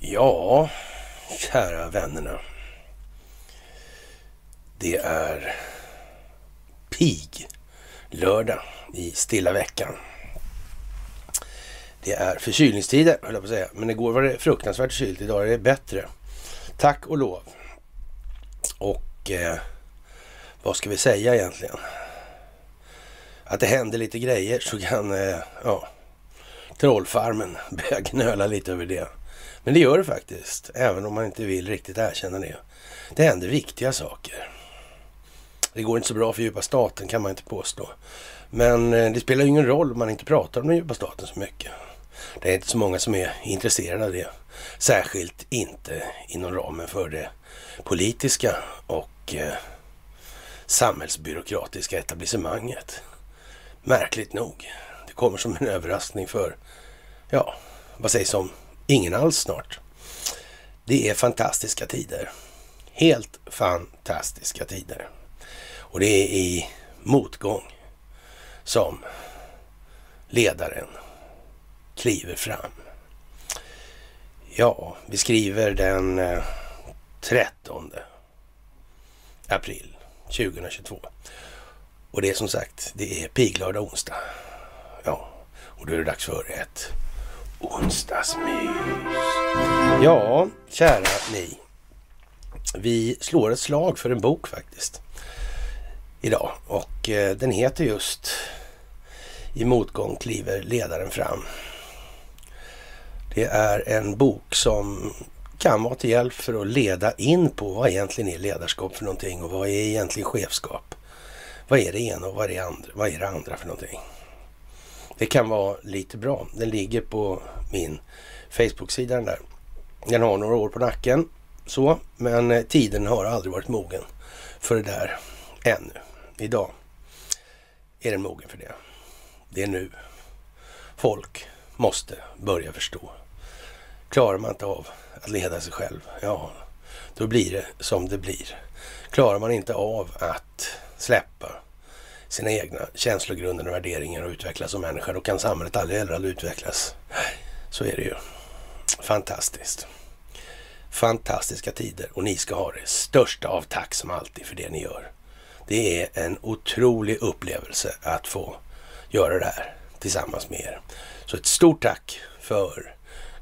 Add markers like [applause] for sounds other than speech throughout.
Ja, kära vännerna. Det är pig lördag i stilla veckan. Det är förkylningstider, höll jag på att säga. Men igår var det fruktansvärt kylt. Idag är det bättre. Tack och lov. Och eh, vad ska vi säga egentligen? Att det händer lite grejer så kan eh, ja, trollfarmen [laughs] börja gnöla lite över det. Men det gör det faktiskt, även om man inte vill riktigt erkänna det. Det händer viktiga saker. Det går inte så bra för djupa staten kan man inte påstå. Men eh, det spelar ju ingen roll om man inte pratar om den djupa staten så mycket. Det är inte så många som är intresserade av det. Särskilt inte inom ramen för det politiska och eh, samhällsbyråkratiska etablissemanget. Märkligt nog. Det kommer som en överraskning för, ja, vad sägs om ingen alls snart. Det är fantastiska tider. Helt fantastiska tider. Och det är i motgång som ledaren kliver fram. Ja, vi skriver den eh, 13 april 2022. Och det är som sagt, det är piglördag onsdag. Ja, och då är det dags för ett onsdagsmys. Ja, kära ni. Vi slår ett slag för en bok faktiskt idag och eh, den heter just I motgång kliver ledaren fram. Det är en bok som kan vara till hjälp för att leda in på vad egentligen är ledarskap för någonting och vad är egentligen chefskap? Vad är det ena och vad är det andra, vad är det andra för någonting? Det kan vara lite bra. Den ligger på min Facebook-sida den där. Den har några år på nacken så, men eh, tiden har aldrig varit mogen för det där ännu. Idag är den mogen för det. Det är nu. Folk måste börja förstå. Klarar man inte av att leda sig själv, ja, då blir det som det blir. Klarar man inte av att släppa sina egna känslogrunder och värderingar och utvecklas som människa, då kan samhället aldrig heller aldrig utvecklas. Så är det ju. Fantastiskt. Fantastiska tider och ni ska ha det största av tack som alltid för det ni gör. Det är en otrolig upplevelse att få göra det här tillsammans med er. Så ett stort tack för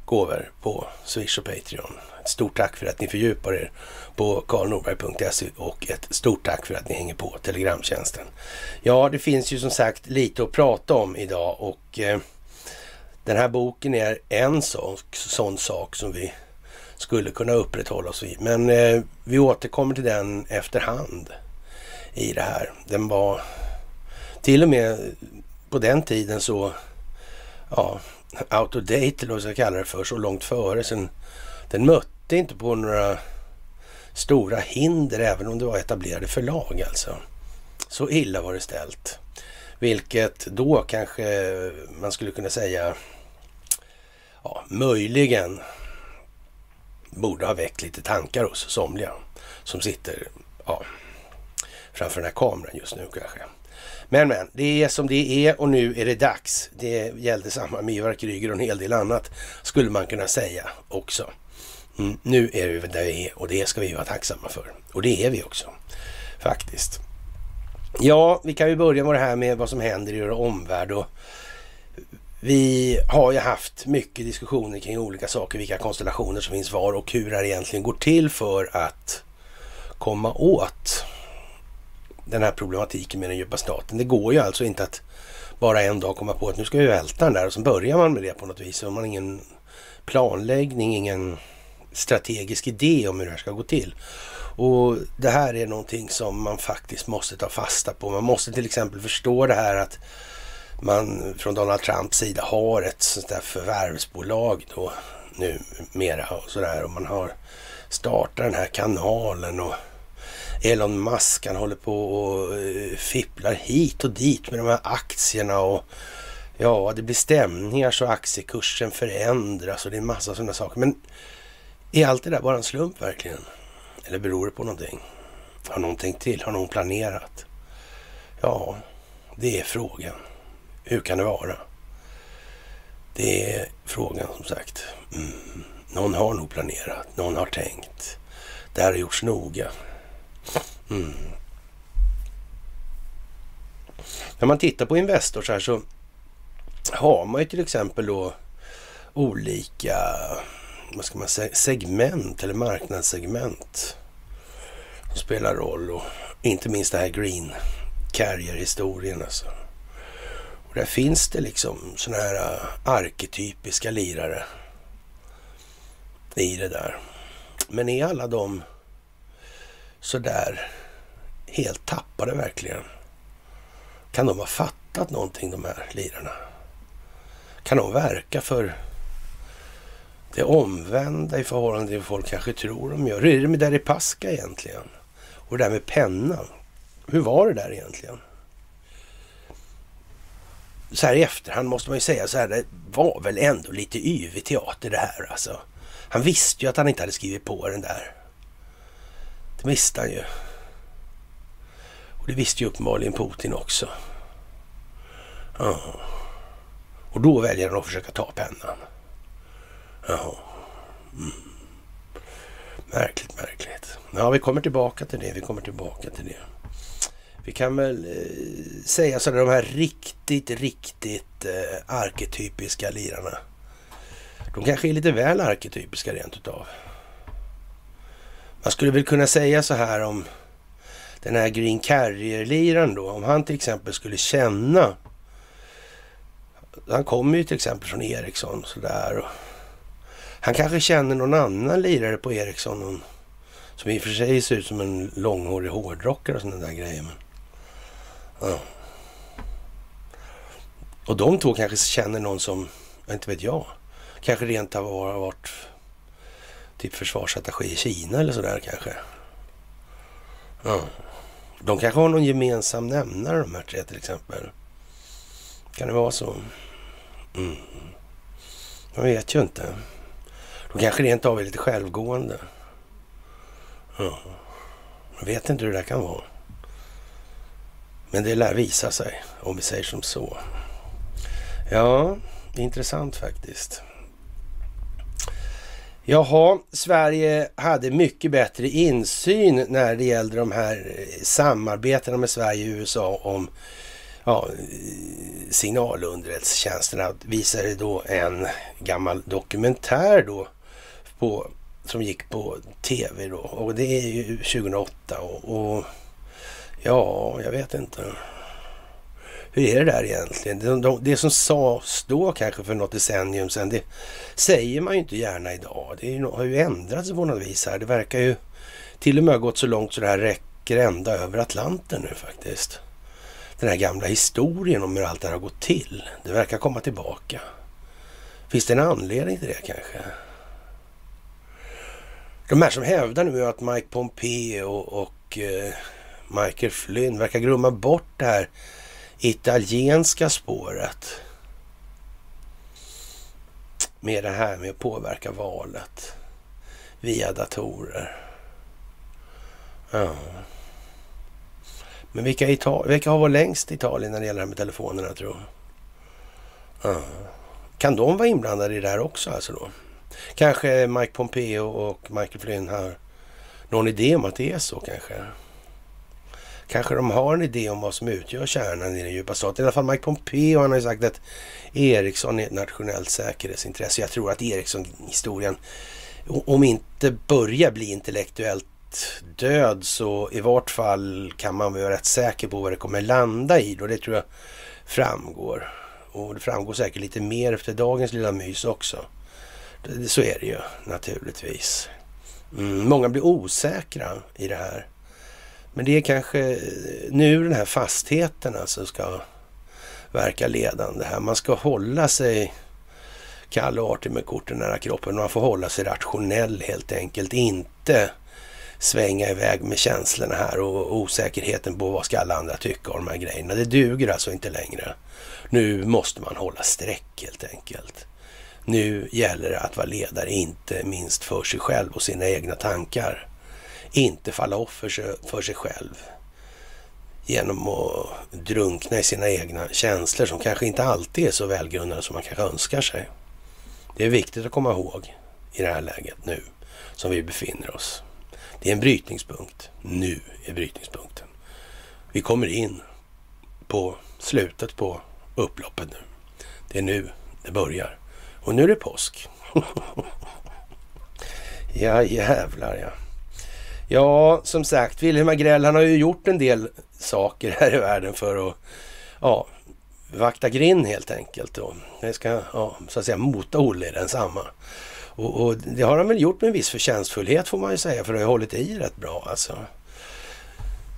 gåvor på Swish och Patreon. Stort tack för att ni fördjupar er på karlnorberg.se och ett stort tack för att ni hänger på Telegramtjänsten. Ja, det finns ju som sagt lite att prata om idag och eh, den här boken är en sån, sån sak som vi skulle kunna upprätthålla oss vid. Men eh, vi återkommer till den efterhand i det här. Den var till och med på den tiden så ja, out of date eller vad jag ska kalla det för, så långt före. Sen, den mötte inte på några stora hinder även om det var etablerade förlag alltså. Så illa var det ställt. Vilket då kanske man skulle kunna säga, ja, möjligen borde ha väckt lite tankar hos somliga som sitter ja, framför den här kameran just nu kanske. Men men, det är som det är och nu är det dags. Det gällde samma med Ivar Kryger och en hel del annat skulle man kunna säga också. Mm, nu är vi där vi är och det ska vi vara tacksamma för. Och det är vi också faktiskt. Ja, vi kan ju börja med det här med vad som händer i vår omvärld och vi har ju haft mycket diskussioner kring olika saker, vilka konstellationer som finns var och hur det egentligen går till för att komma åt den här problematiken med den djupa staten. Det går ju alltså inte att bara en dag komma på att nu ska vi välta den där och så börjar man med det på något vis. Så har man ingen planläggning, ingen strategisk idé om hur det här ska gå till. Och det här är någonting som man faktiskt måste ta fasta på. Man måste till exempel förstå det här att man från Donald Trumps sida har ett sånt där förvärvsbolag då numera och sådär och man har startat den här kanalen och Elon Musk han håller på och eh, fipplar hit och dit med de här aktierna och ja, det blir stämningar så aktiekursen förändras och det är en massa sådana saker. Men är allt det där bara en slump verkligen? Eller beror det på någonting? Har någon tänkt till? Har någon planerat? Ja, Det är frågan. Hur kan det vara? Det är frågan som sagt. Mm. Någon har nog planerat, någon har tänkt. Det här har gjorts noga. Mm. När man tittar på Investor så här så har man ju till exempel då olika vad ska man säga, segment eller marknadssegment som spelar roll och inte minst det här Green Carrier-historien alltså. Och där finns det liksom sådana här äh, arketypiska lirare i det där. Men är alla de sådär helt tappade verkligen? Kan de ha fattat någonting de här lirarna? Kan de verka för det omvända i förhållande till vad folk kanske tror de gör? Hur är det med Deripaska egentligen? Och det där med pennan. Hur var det där egentligen? Så här i efterhand måste man ju säga så här, det var väl ändå lite yvig teater det här alltså. Han visste ju att han inte hade skrivit på den där. Det visste han ju. Och det visste ju uppenbarligen Putin också. Ja. Och då väljer han att försöka ta pennan. Jaha. Mm. Märkligt, märkligt. Ja, vi kommer tillbaka till det. Vi kommer tillbaka till det. Vi kan väl eh, säga så de här riktigt, riktigt eh, arketypiska lirarna. De kanske är lite väl arketypiska rent utav. Man skulle väl kunna säga så här om den här Green Carrier-liraren då. Om han till exempel skulle känna. Han kommer ju till exempel från Ericsson sådär. Han kanske känner någon annan lirare på Ericsson. Någon, som i och för sig ser ut som en långhårig hårdrockare och sådana där grejer. Men, ja. Och de två kanske känner någon som, inte vet jag, kanske rent av har varit typ försvarsattaché i Kina eller sådär kanske. Ja. De kanske har någon gemensam nämnare de här tre till exempel. Kan det vara så? Mm. Jag vet ju inte. De kanske rent av är lite självgående. Ja. Jag vet inte hur det där kan vara. Men det lär visa sig, om vi säger som så. Ja, intressant faktiskt. Jaha, Sverige hade mycket bättre insyn när det gällde de här eh, samarbetena med Sverige och USA om ja, signalunderrättelsetjänsterna visade då en gammal dokumentär då på, som gick på tv då. Och det är ju 2008 och, och ja, jag vet inte. Hur är det där egentligen? Det, de, det som sades då kanske för något decennium sedan, det säger man ju inte gärna idag. Det ju, har ju ändrats på något vis här. Det verkar ju till och med ha gått så långt så det här räcker ända över Atlanten nu faktiskt. Den här gamla historien om hur allt det här har gått till. Det verkar komma tillbaka. Finns det en anledning till det kanske? De här som hävdar nu att Mike Pompeo och, eh, Michael Flynn verkar glömma bort det här italienska spåret. Med det här med att påverka valet via datorer. Ja. Men vilka, Ital vilka har varit längst i Italien när det gäller det här med telefonerna tror jag? Ja. Kan de vara inblandade i det här också alltså då? Kanske Mike Pompeo och Michael Flynn har någon idé om att det är så kanske? Kanske de har en idé om vad som utgör kärnan i den djupa staten. I alla fall Mike Pompeo han har ju sagt att Ericsson är ett nationellt säkerhetsintresse. Jag tror att Ericsson-historien, om inte börjar bli intellektuellt död så i vart fall kan man vara rätt säker på vad det kommer landa i. Då det tror jag framgår. Och det framgår säkert lite mer efter dagens lilla mys också. Så är det ju naturligtvis. Mm, många blir osäkra i det här. Men det är kanske nu den här fastheten alltså ska verka ledande här. Man ska hålla sig kall och artig med korten nära kroppen. Man får hålla sig rationell helt enkelt. Inte svänga iväg med känslorna här och osäkerheten på vad ska alla andra tycka om de här grejerna. Det duger alltså inte längre. Nu måste man hålla streck helt enkelt. Nu gäller det att vara ledare, inte minst för sig själv och sina egna tankar. Inte falla offer för sig själv genom att drunkna i sina egna känslor som kanske inte alltid är så välgrundade som man kanske önskar sig. Det är viktigt att komma ihåg i det här läget nu som vi befinner oss. Det är en brytningspunkt. Nu är brytningspunkten. Vi kommer in på slutet på upploppet nu. Det är nu det börjar. Och nu är det påsk. [laughs] ja, jävlar ja. Ja, som sagt, Wilhelm Agrell han har ju gjort en del saker här i världen för att ja, vakta grind helt enkelt. Och det ska ja, så att säga mota Olle i densamma. Och, och det har han väl gjort med en viss förtjänstfullhet får man ju säga, för det har hållit i rätt bra alltså.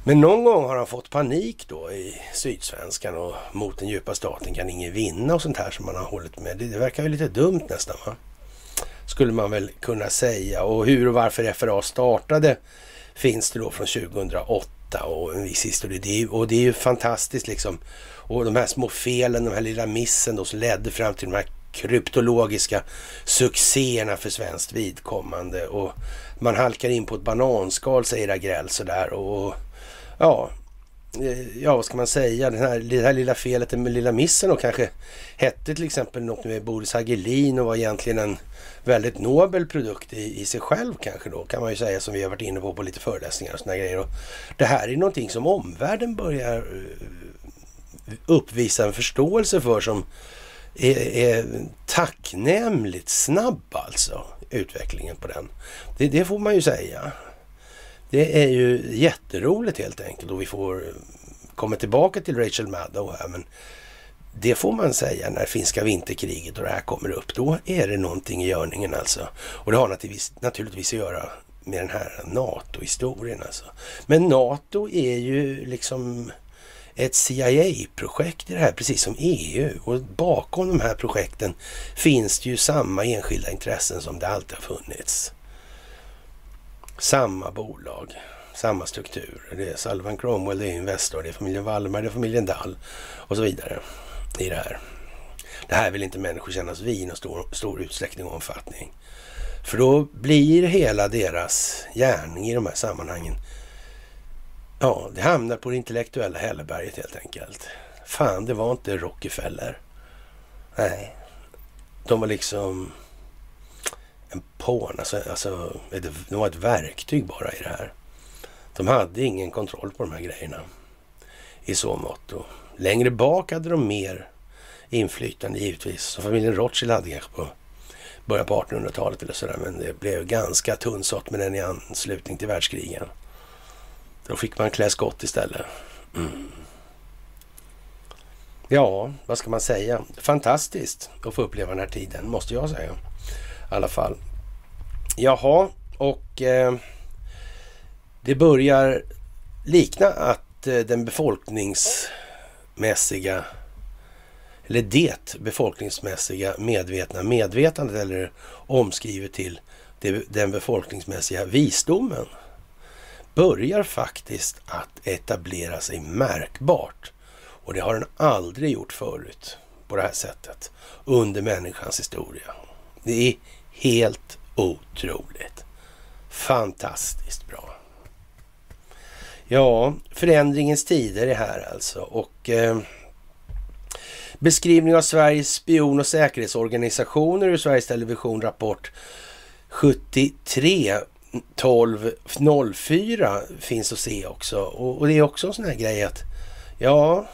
Men någon gång har han fått panik då i Sydsvenskan och mot den djupa staten kan ingen vinna och sånt här som man har hållit med. Det, det verkar ju lite dumt nästan va? Skulle man väl kunna säga. Och hur och varför FRA startade finns det då från 2008 och en viss historia. Det är, och det är ju fantastiskt liksom. Och de här små felen, de här lilla missen då som ledde fram till de här kryptologiska succéerna för svenskt vidkommande. Och man halkar in på ett bananskal säger Agrell sådär. Och ja, eh, ja, vad ska man säga, den här, det här lilla felet, den lilla missen och kanske hette till exempel något med Boris Hagelin och var egentligen en väldigt nobel produkt i, i sig själv kanske då, kan man ju säga som vi har varit inne på på lite föreläsningar och sådana grejer. Och det här är någonting som omvärlden börjar eh, uppvisa en förståelse för som är, är tacknämligt snabb alltså, utvecklingen på den. Det, det får man ju säga. Det är ju jätteroligt helt enkelt och vi får eh, komma tillbaka till Rachel Maddow här men det får man säga när finska vinterkriget och det här kommer upp. Då är det någonting i görningen alltså. Och det har naturligtvis, naturligtvis att göra med den här NATO-historien alltså. Men NATO är ju liksom ett CIA-projekt i det här, precis som EU. Och bakom de här projekten finns det ju samma enskilda intressen som det alltid har funnits. Samma bolag, samma struktur. Det är Salvan Cromwell, det är Investor, det är familjen Wallmar, det är familjen Dall och så vidare i det här. Det här vill inte människor kännas vid i någon stor, stor utsträckning och omfattning. För då blir hela deras gärning i de här sammanhangen, ja, det hamnar på det intellektuella hälleberget helt enkelt. Fan, det var inte Rockefeller. Nej, de var liksom en porn, alltså, alltså de var ett verktyg bara i det här. De hade ingen kontroll på de här grejerna i så mått. Längre bak hade de mer inflytande givetvis. Som familjen Rothschild hade kanske på början på 1800-talet eller sådär. Men det blev ganska tunnsått med den i anslutning till världskrigen. Då fick man klä skott istället. Mm. Ja, vad ska man säga? Fantastiskt att få uppleva den här tiden, måste jag säga. I alla fall. Jaha, och eh, det börjar likna att eh, den befolkningsmässiga, eller det befolkningsmässiga medvetna medvetandet eller omskrivet till det, den befolkningsmässiga visdomen börjar faktiskt att etablera sig märkbart. Och det har den aldrig gjort förut på det här sättet under människans historia. Det är helt otroligt. Fantastiskt bra. Ja, förändringens tider är här alltså. Och eh, beskrivning av Sveriges spion och säkerhetsorganisationer ur Sveriges Television Rapport 73 12 04 finns att se också. Och, och det är också en sån här grej att ja,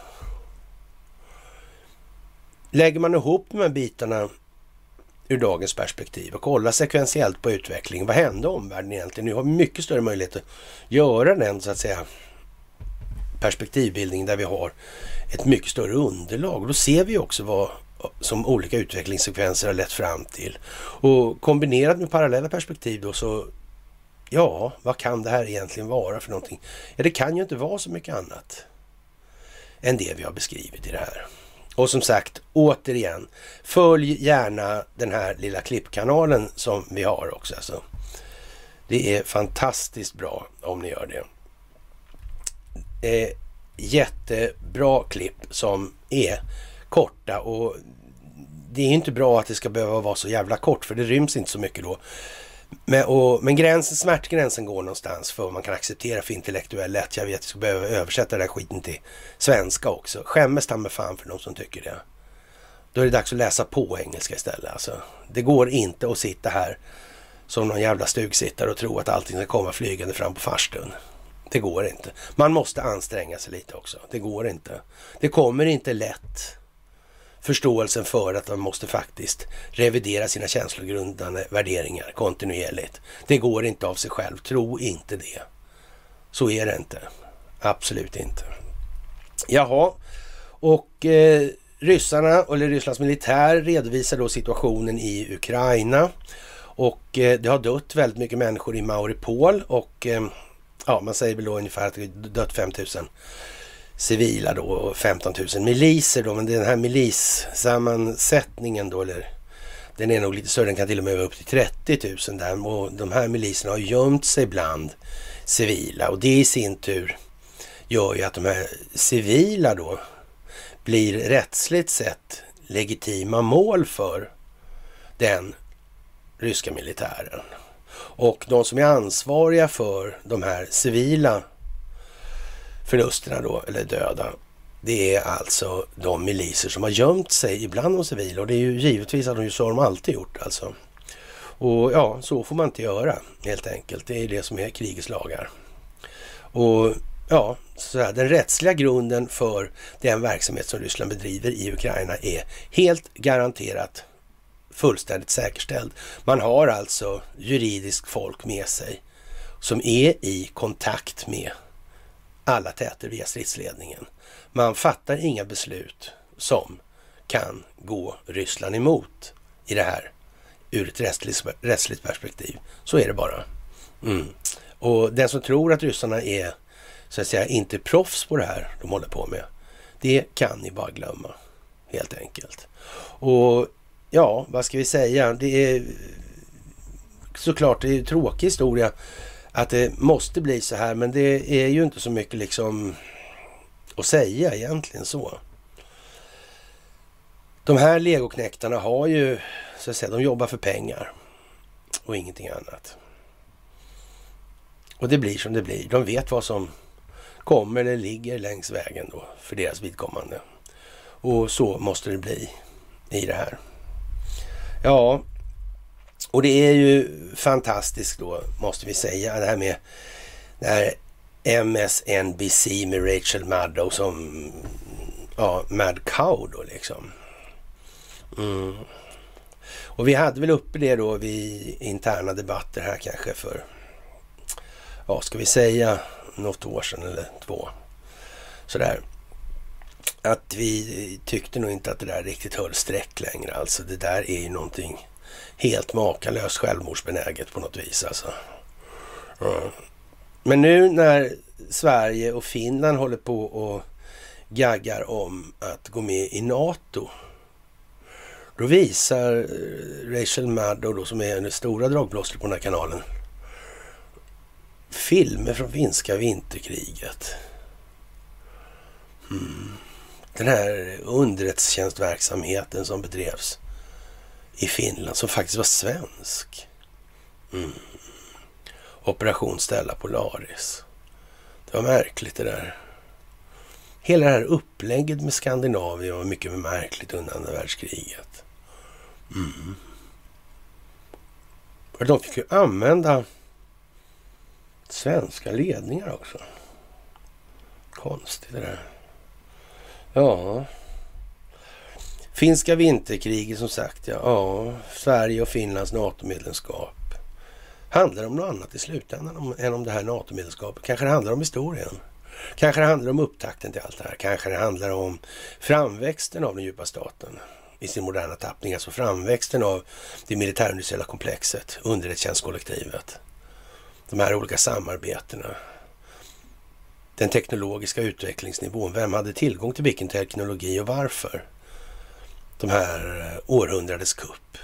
lägger man ihop de här bitarna ur dagens perspektiv och kolla sekventiellt på utvecklingen. Vad hände omvärlden egentligen? Nu har vi mycket större möjlighet att göra den så att säga perspektivbildning där vi har ett mycket större underlag. Då ser vi också vad som olika utvecklingssekvenser har lett fram till. Och kombinerat med parallella perspektiv då så, ja, vad kan det här egentligen vara för någonting? Ja, det kan ju inte vara så mycket annat än det vi har beskrivit i det här. Och som sagt, återigen, följ gärna den här lilla klippkanalen som vi har också. Alltså. Det är fantastiskt bra om ni gör det. Eh, jättebra klipp som är korta och det är inte bra att det ska behöva vara så jävla kort för det ryms inte så mycket då. Men, och, men gränsen, smärtgränsen går någonstans för vad man kan acceptera för intellektuell lätt. Jag vet att jag ska behöva översätta den här skiten till svenska också. Skämmes ta med fan för de som tycker det. Då är det dags att läsa på engelska istället. Alltså, det går inte att sitta här som någon jävla stugsittare och tro att allting ska komma flygande fram på farstun. Det går inte. Man måste anstränga sig lite också. Det går inte. Det kommer inte lätt. Förståelsen för att man måste faktiskt revidera sina känslogrundande värderingar kontinuerligt. Det går inte av sig själv. Tro inte det. Så är det inte. Absolut inte. Jaha, och eh, ryssarna, eller Rysslands militär redovisar då situationen i Ukraina. Och eh, det har dött väldigt mycket människor i Mauripol och eh, ja, man säger väl då ungefär att det har dött 5000 civila då och 15 000 miliser då. Men den här milissammansättningen då, eller den är nog lite större, den kan till och med vara upp till 30 000 där. Och de här miliserna har gömt sig bland civila och det i sin tur gör ju att de här civila då blir rättsligt sett legitima mål för den ryska militären. Och de som är ansvariga för de här civila förlusterna då, eller döda, det är alltså de miliser som har gömt sig ibland de civila och det är ju givetvis att de så har de alltid gjort alltså. Och ja, så får man inte göra helt enkelt. Det är det som är krigets lagar. Och ja, så här, den rättsliga grunden för den verksamhet som Ryssland bedriver i Ukraina är helt garanterat fullständigt säkerställd. Man har alltså juridisk folk med sig som är i kontakt med alla täter via stridsledningen. Man fattar inga beslut som kan gå Ryssland emot i det här ur ett rättsligt, rättsligt perspektiv. Så är det bara. Mm. Och den som tror att ryssarna är så att säga inte proffs på det här de håller på med, det kan ni bara glömma helt enkelt. Och ja, vad ska vi säga? Det är såklart det är en tråkig historia att det måste bli så här, men det är ju inte så mycket liksom att säga egentligen så. De här legoknäktarna har ju, så att säga, de jobbar för pengar och ingenting annat. Och det blir som det blir. De vet vad som kommer eller ligger längs vägen då för deras vidkommande. Och så måste det bli i det här. Ja, och det är ju fantastiskt då, måste vi säga, det här med det här MSNBC med Rachel Maddow som ja, Mad Cow då liksom. Mm. Och vi hade väl uppe det då vid interna debatter här kanske för, ja ska vi säga något år sedan eller två. Sådär. Att vi tyckte nog inte att det där riktigt höll streck längre. Alltså det där är ju någonting helt makalöst självmordsbenäget på något vis alltså. Mm. Men nu när Sverige och Finland håller på och gaggar om att gå med i NATO. Då visar eh, Rachel Maddow då, som är den stora dragplåstret på den här kanalen, filmer från finska vinterkriget. Mm. Den här underrättelsetjänstverksamheten som bedrevs i Finland som faktiskt var svensk. Mm. Operation Stella Polaris. Det var märkligt det där. Hela det här upplägget med Skandinavien var mycket märkligt under andra världskriget. Mm. De fick ju använda svenska ledningar också. Konstigt det där. Ja. Finska vinterkriget som sagt, ja. ja. Sverige och Finlands NATO-medlemskap. Handlar det om något annat i slutändan om, än om det här NATO-medlemskapet? Kanske det handlar om historien? Kanske det handlar om upptakten till allt det här? Kanske det handlar om framväxten av den djupa staten i sin moderna tappning, alltså framväxten av det militärindustriella komplexet, underrättelsetjänstkollektivet. De här olika samarbetena. Den teknologiska utvecklingsnivån. Vem hade tillgång till vilken teknologi och varför? De här eh, århundradets kupp,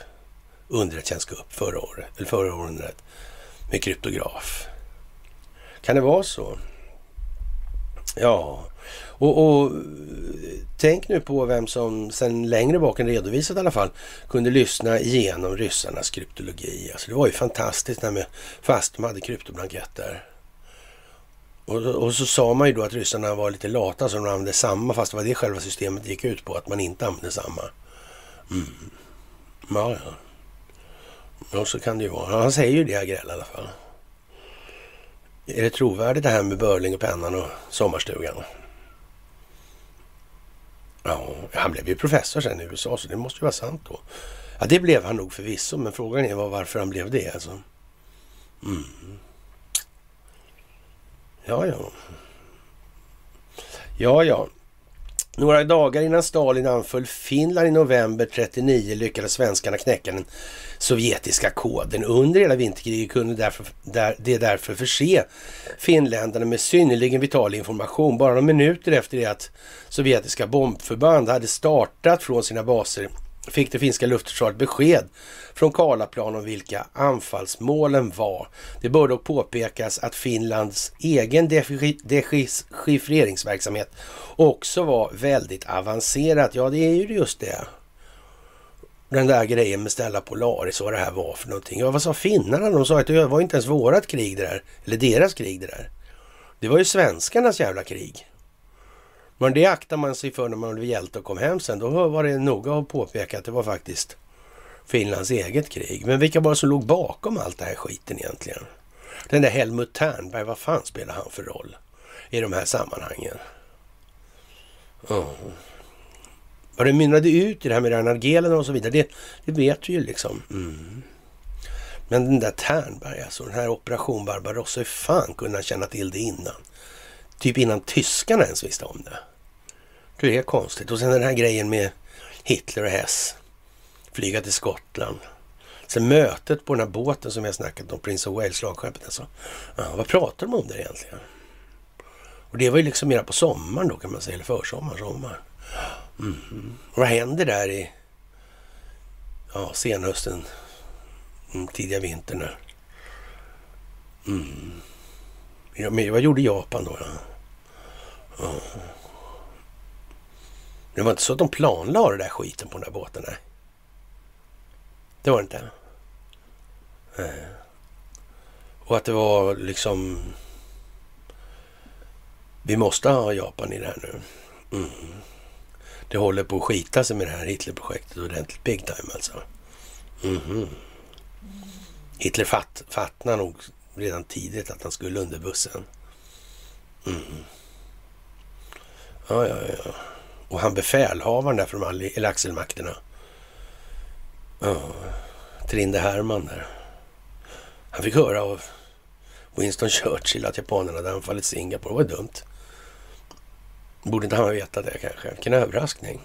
underrättelsetjänstkupp förra året, eller förra århundradet med kryptograf. Kan det vara så? Ja, och, och tänk nu på vem som sen längre bak än redovisat i alla fall kunde lyssna igenom ryssarnas kryptologi. Alltså det var ju fantastiskt när med, fast de hade kryptoblanketter. Och, och, så sa man ju då att ryssarna var lite lata så de använde samma fast det var det själva systemet gick ut på, att man inte använde samma. Mm. Ja, ja. Ja, så kan det ju vara. Han säger ju det, Agrell i alla fall. Är det trovärdigt det här med Börling och pennan och sommarstugan? Ja, han blev ju professor sen i USA så det måste ju vara sant då. Ja, det blev han nog förvisso, men frågan är varför han blev det alltså. Mm. Ja, ja. Ja, ja. Några dagar innan Stalin anföll Finland i november 39 lyckades svenskarna knäcka den sovjetiska koden. Under hela vinterkriget kunde därför, där, det därför förse finländarna med synnerligen vital information. Bara några minuter efter det att sovjetiska bombförband hade startat från sina baser fick det finska luftförsvaret besked från Karlaplan om vilka anfallsmålen var. Det bör dock påpekas att Finlands egen dechiffreringsverksamhet också var väldigt avancerat. Ja, det är ju just det. Den där grejen med Stella Polaris, och vad det här var för någonting. Ja, vad sa finnarna? De sa att det var inte ens vårat krig det där. Eller deras krig det där. Det var ju svenskarnas jävla krig. Men det aktar man sig för när man blev hjälte och kom hem sen. Då var det noga att påpeka att det var faktiskt Finlands eget krig. Men vilka var det som låg bakom allt det här skiten egentligen? Den där Helmut Ternberg, vad fan spelar han för roll i de här sammanhangen? Oh. Vad det mynnade ut i det här med Ragnar Gehlen och så vidare, det, det vet vi ju liksom. Mm. Men den där Ternberg alltså, den här Operation Barbarossa, hur fan kunde han känna till det innan? Typ innan tyskarna ens visste om det. Det är konstigt. Och sen den här grejen med Hitler och Hess. Flyga till Skottland. Sen mötet på den här båten som vi har snackat om, Prince of Wales, slagskeppet alltså. Ja, vad pratar de om där egentligen? Och det var ju liksom mera på sommaren då kan man säga, eller försommar, sommar. Mm. Vad händer där i ja, senhösten, mm, tidiga vintern där? Mm. Ja, men vad gjorde Japan då? Ja? Oh. Det var inte så att de planlade den där skiten på den där båten? Nej. Det var det inte? Nej. Och att det var liksom... Vi måste ha Japan i det här nu. Mm. Det håller på att skita sig med det här Hitlerprojektet ordentligt big time alltså. Mm. Hitler fatt, nog redan tidigt att han skulle under bussen. Mm. Ja, ja, ja. Och han befälhavaren där från här axelmakterna. Ja, Trinde Herman där. Han fick höra av Winston Churchill att japanerna hade anfallit Singapore. Det var dumt. Borde inte han ha vetat det kanske? Vilken överraskning.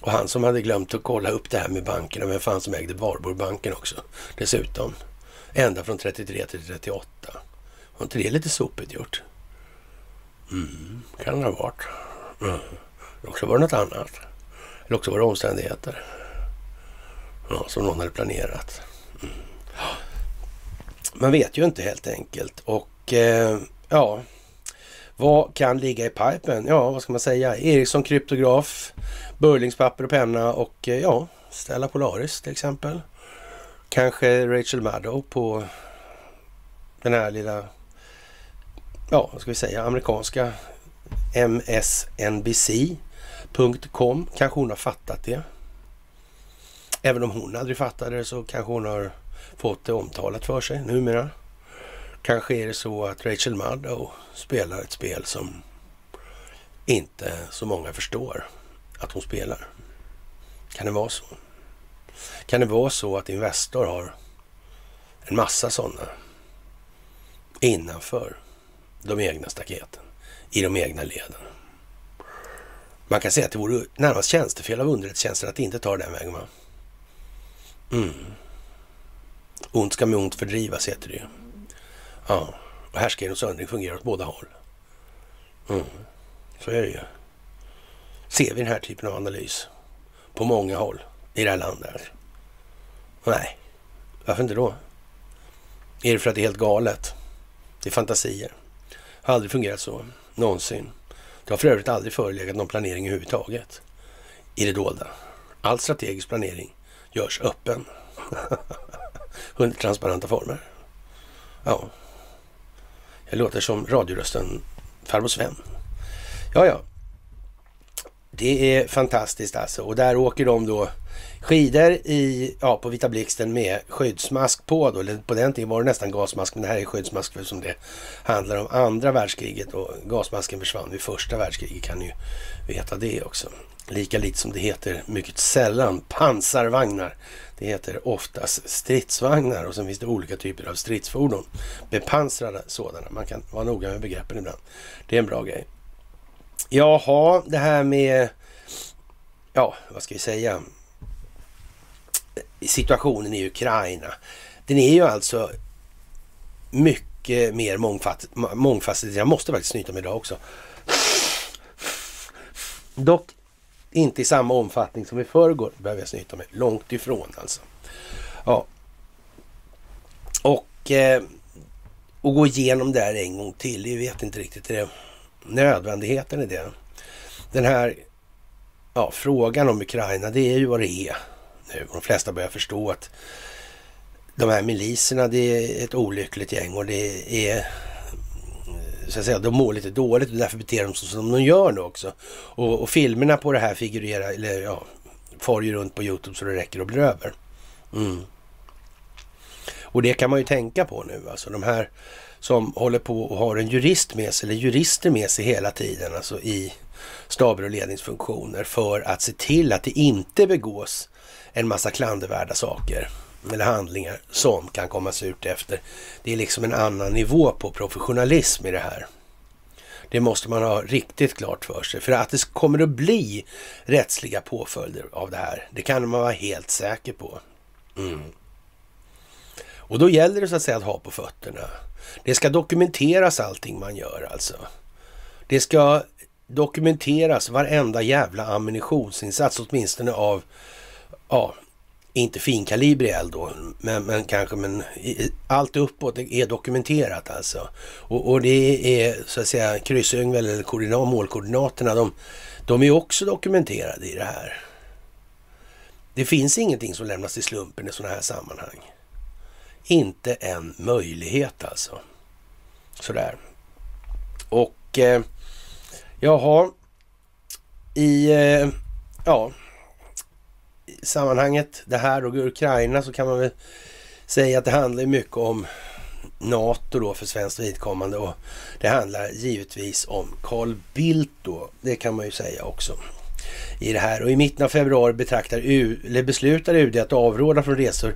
Och han som hade glömt att kolla upp det här med bankerna, vem fan som ägde Barborbanken också dessutom. Ända från 33 till 38. Var inte det lite sopigt gjort? Mm, kan det ha varit. Mm. Eller också var det något annat. Eller också var det omständigheter. Ja, som någon hade planerat. Mm. Man vet ju inte helt enkelt. Och eh, ja, vad kan ligga i pipen? Ja, vad ska man säga? Ericsson kryptograf, Burlingspapper och penna och eh, ja, Stella Polaris till exempel. Kanske Rachel Maddow på den här lilla, ja vad ska vi säga, amerikanska msnbc.com. Kanske hon har fattat det. Även om hon aldrig fattade det så kanske hon har fått det omtalat för sig numera. Kanske är det så att Rachel Maddow spelar ett spel som inte så många förstår att hon spelar. Kan det vara så? Kan det vara så att Investor har en massa sådana innanför de egna staketen, i de egna leden? Man kan säga att det vore närmast tjänstefel av underrättelsetjänsten att inte ta den vägen. Va? Mm. Ont ska med ont fördrivas, heter det ju. Ja, och härskaren och söndring fungerar åt båda håll. Mm. Så är det ju. Ser vi den här typen av analys på många håll i det här landet? Nej, varför inte då? Är det för att det är helt galet? Det är fantasier. Har aldrig fungerat så, någonsin. Det har för övrigt aldrig förelegat någon planering överhuvudtaget i det dolda. All strategisk planering görs öppen. [laughs] Under transparenta former. Ja. Jag låter som radiorösten farbror Sven. Ja, ja. Det är fantastiskt alltså. Och där åker de då skidor i, ja, på Vita Blixten med skyddsmask på. Då. På den tiden var det nästan gasmask, men det här är skyddsmask för som det handlar om andra världskriget och gasmasken försvann vid första världskriget kan ni ju veta det också. Lika lite som det heter mycket sällan pansarvagnar. Det heter oftast stridsvagnar och sen finns det olika typer av stridsfordon. Bepansrade sådana. Man kan vara noga med begreppen ibland. Det är en bra grej. Jaha, det här med, ja, vad ska vi säga, situationen i Ukraina. Den är ju alltså mycket mer mångfacetterad. Jag måste faktiskt snyta mig idag också. Dock inte i samma omfattning som i förrgår behöver jag snyta mig. Långt ifrån alltså. Ja. Och, eh, och gå igenom det här en gång till. Jag vet inte riktigt det nödvändigheten i det. Den här ja, frågan om Ukraina, det är ju vad det är nu. De flesta börjar förstå att de här miliserna, det är ett olyckligt gäng och det är eh, så att säga, de mår lite dåligt och därför beter de sig som de gör nu också. Och, och filmerna på det här figurerar, eller ja, far ju runt på Youtube så det räcker och blir över. Mm. Och det kan man ju tänka på nu, alltså de här som håller på och har en jurist med sig, eller jurister med sig hela tiden, alltså i staber och ledningsfunktioner för att se till att det inte begås en massa klandervärda saker eller handlingar som kan komma ut efter. Det är liksom en annan nivå på professionalism i det här. Det måste man ha riktigt klart för sig. För att det kommer att bli rättsliga påföljder av det här, det kan man vara helt säker på. Mm. Och då gäller det så att säga att ha på fötterna. Det ska dokumenteras allting man gör alltså. Det ska dokumenteras varenda jävla ammunitionsinsats, åtminstone av ja, inte finkalibrig eld då, men, men kanske, men allt uppåt är dokumenterat alltså. Och, och det är så att säga kryssyngel eller koordinat, målkoordinaterna, de, de är också dokumenterade i det här. Det finns ingenting som lämnas till slumpen i sådana här sammanhang. Inte en möjlighet alltså. Sådär. Och eh, jaha, i, eh, ja, sammanhanget, det här och Ukraina, så kan man väl säga att det handlar mycket om NATO då för svenskt vidkommande och det handlar givetvis om Carl Bildt då. Det kan man ju säga också i det här. Och i mitten av februari betraktar U, eller beslutar UD att avråda från resor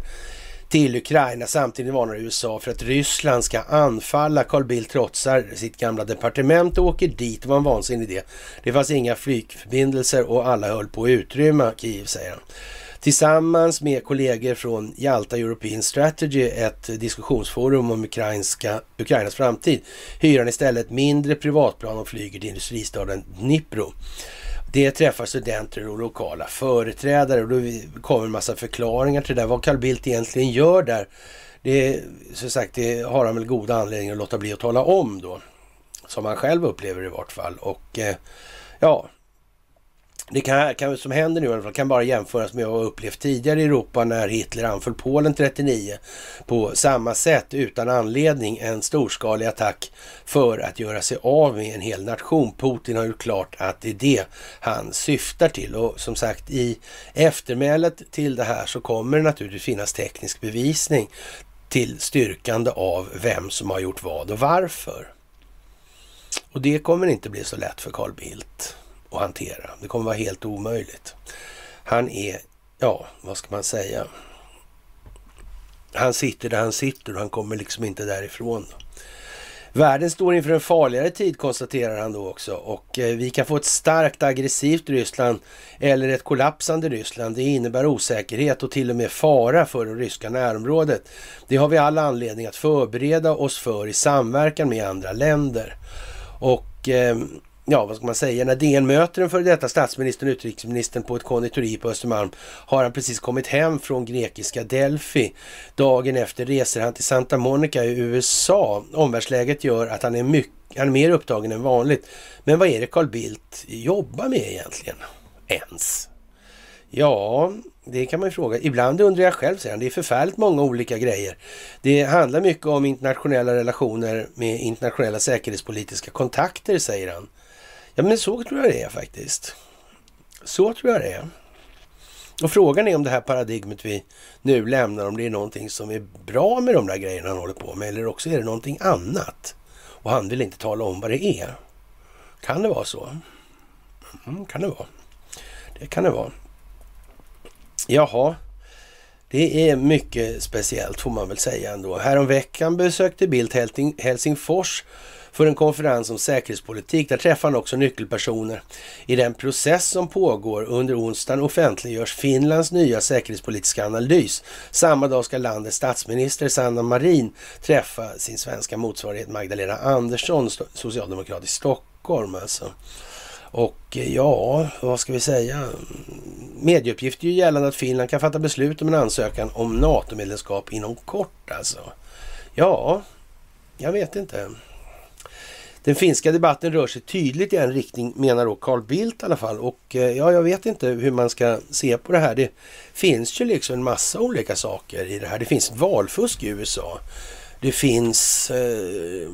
till Ukraina. Samtidigt varnar USA för att Ryssland ska anfalla. Carl Bildt trotsar sitt gamla departement och åker dit. Det var en vansinnig idé. Det fanns inga flygförbindelser och alla höll på att utrymma Kiev, säger han. Tillsammans med kollegor från Jalta European Strategy, ett diskussionsforum om ukrainska, Ukrainas framtid, hyr han istället mindre privatplan och flyger till industristaden Dnipro. Det träffar studenter och lokala företrädare och då kommer en massa förklaringar till det där. Vad Carl Bildt egentligen gör där, det, som sagt, det har han väl goda anledningar att låta bli att tala om då. Som han själv upplever i vart fall. Och eh, ja, det kan, kan, som händer nu i alla fall kan bara jämföras med vad vi upplevt tidigare i Europa när Hitler anföll Polen 39 på samma sätt utan anledning en storskalig attack för att göra sig av med en hel nation. Putin har gjort klart att det är det han syftar till och som sagt i eftermälet till det här så kommer det naturligtvis finnas teknisk bevisning till styrkande av vem som har gjort vad och varför. Och det kommer inte bli så lätt för Carl Bildt att hantera. Det kommer vara helt omöjligt. Han är, ja, vad ska man säga? Han sitter där han sitter och han kommer liksom inte därifrån. Världen står inför en farligare tid konstaterar han då också och eh, vi kan få ett starkt aggressivt Ryssland eller ett kollapsande Ryssland. Det innebär osäkerhet och till och med fara för det ryska närområdet. Det har vi all anledning att förbereda oss för i samverkan med andra länder. Och eh, ja, vad ska man säga, när DN möter den före detta statsministern och utrikesministern på ett konditori på Östermalm har han precis kommit hem från grekiska Delphi. Dagen efter reser han till Santa Monica i USA. Omvärldsläget gör att han är mycket han är mer upptagen än vanligt. Men vad är det Carl Bildt jobbar med egentligen? Ens? Ja, det kan man ju fråga. Ibland undrar jag själv, säger han. Det är förfärligt många olika grejer. Det handlar mycket om internationella relationer med internationella säkerhetspolitiska kontakter, säger han. Ja, men så tror jag det är faktiskt. Så tror jag det är. Och frågan är om det här paradigmet vi nu lämnar, om det är någonting som är bra med de där grejerna han håller på med, eller också är det någonting annat. Och han vill inte tala om vad det är. Kan det vara så? Mm, kan det vara. Det kan det vara. Jaha, det är mycket speciellt får man väl säga ändå. Häromveckan besökte Bildt Helsingfors för en konferens om säkerhetspolitik. Där träffar han också nyckelpersoner. I den process som pågår under onsdagen offentliggörs Finlands nya säkerhetspolitiska analys. Samma dag ska landets statsminister Sanna Marin träffa sin svenska motsvarighet Magdalena Andersson, socialdemokrat i Stockholm alltså. Och eh, ja, vad ska vi säga? Medieuppgifter ju gällande att Finland kan fatta beslut om en ansökan om NATO-medlemskap inom kort alltså. Ja, jag vet inte. Den finska debatten rör sig tydligt i en riktning, menar då Carl Bildt i alla fall. Och eh, ja, jag vet inte hur man ska se på det här. Det finns ju liksom en massa olika saker i det här. Det finns valfusk i USA. Det finns eh,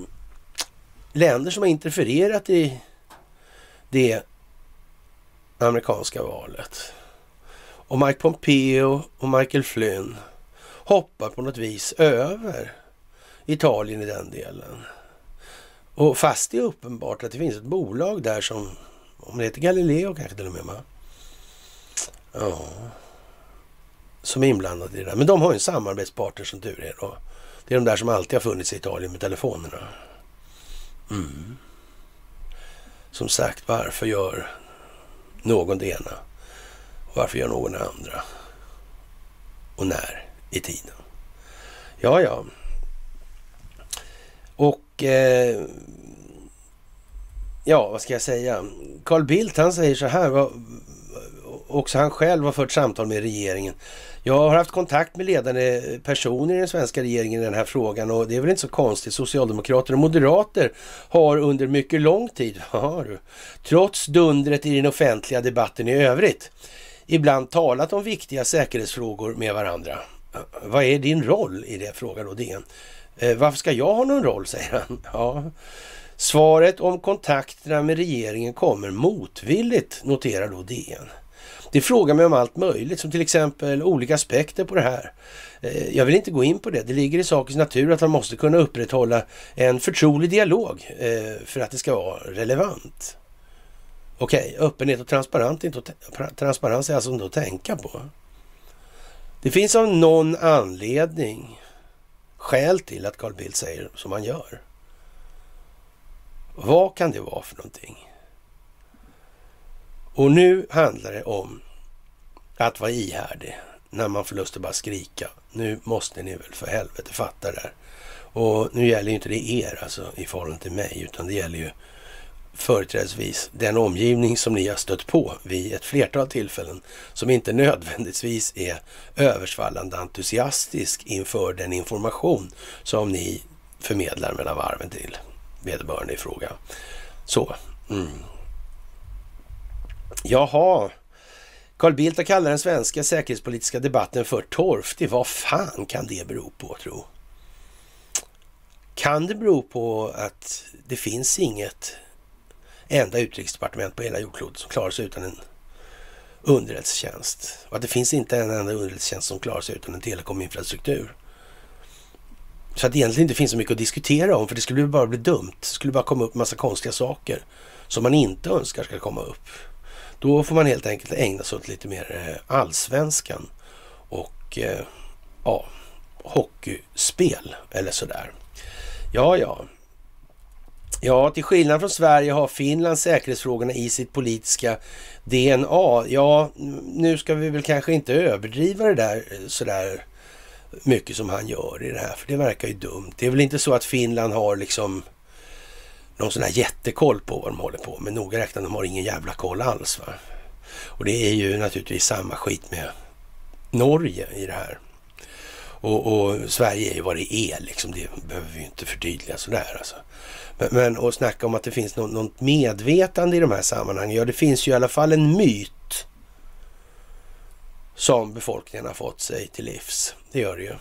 länder som har interfererat i det amerikanska valet. Och Mike Pompeo och Michael Flynn hoppar på något vis över Italien i den delen. Och fast det är uppenbart att det finns ett bolag där som, om det heter Galileo kanske till och med, va? Ja. Som är inblandade i det där. Men de har ju en samarbetspartner som tur är då. Det är de där som alltid har funnits i Italien med telefonerna. Mm. Som sagt, varför gör någon det ena? Och varför gör någon det andra? Och när i tiden? Ja, ja. Och eh, ja, vad ska jag säga? Carl Bildt han säger så här, också han själv har fört samtal med regeringen. Jag har haft kontakt med ledande personer i den svenska regeringen i den här frågan och det är väl inte så konstigt. Socialdemokrater och moderater har under mycket lång tid, [laughs] trots dundret i den offentliga debatten i övrigt, ibland talat om viktiga säkerhetsfrågor med varandra. Eh, vad är din roll i det, frågar då DN. Eh, varför ska jag ha någon roll, [laughs] säger han. Ja. Svaret om kontakterna med regeringen kommer motvilligt, noterar då DN. Det frågar mig om allt möjligt, som till exempel olika aspekter på det här. Eh, jag vill inte gå in på det. Det ligger i sakens natur att man måste kunna upprätthålla en förtrolig dialog eh, för att det ska vara relevant. Okej, okay, öppenhet och transparens, inte transparens är alltså inte att tänka på. Det finns av någon anledning skäl till att Carl Bildt säger som han gör. Vad kan det vara för någonting? Och nu handlar det om att vara ihärdig när man får lust att bara skrika. Nu måste ni väl för helvete fatta det här. Och nu gäller ju inte det er alltså i förhållande till mig, utan det gäller ju företrädesvis den omgivning som ni har stött på vid ett flertal tillfällen som inte nödvändigtvis är översvallande entusiastisk inför den information som ni förmedlar mellan varven till vederbörande i fråga. Så. Mm. Jaha. Carl Bildt har kallat den svenska säkerhetspolitiska debatten för torftig. Vad fan kan det bero på, tro? Kan det bero på att det finns inget enda utrikesdepartement på hela jordklotet som klarar sig utan en underrättelsetjänst? Och att det finns inte en enda underrättelsetjänst som klarar sig utan en telekominfrastruktur? Så att det egentligen inte finns så mycket att diskutera om, för det skulle bara bli dumt. Det skulle bara komma upp massa konstiga saker som man inte önskar ska komma upp. Då får man helt enkelt ägna sig åt lite mer eh, allsvenskan och eh, ja, hockeyspel eller sådär. Ja, ja. Ja, till skillnad från Sverige har Finland säkerhetsfrågorna i sitt politiska DNA. Ja, nu ska vi väl kanske inte överdriva det där eh, sådär mycket som han gör i det här, för det verkar ju dumt. Det är väl inte så att Finland har liksom någon sån här jättekoll på vad de håller på med. Noga räknat, de har ingen jävla koll alls. Va? Och det är ju naturligtvis samma skit med Norge i det här. Och, och, Sverige är ju vad det är liksom. Det behöver vi ju inte förtydliga sådär alltså. Men, men att snacka om att det finns något, något medvetande i de här sammanhangen. Ja, det finns ju i alla fall en myt som befolkningen har fått sig till livs. Det gör det ju.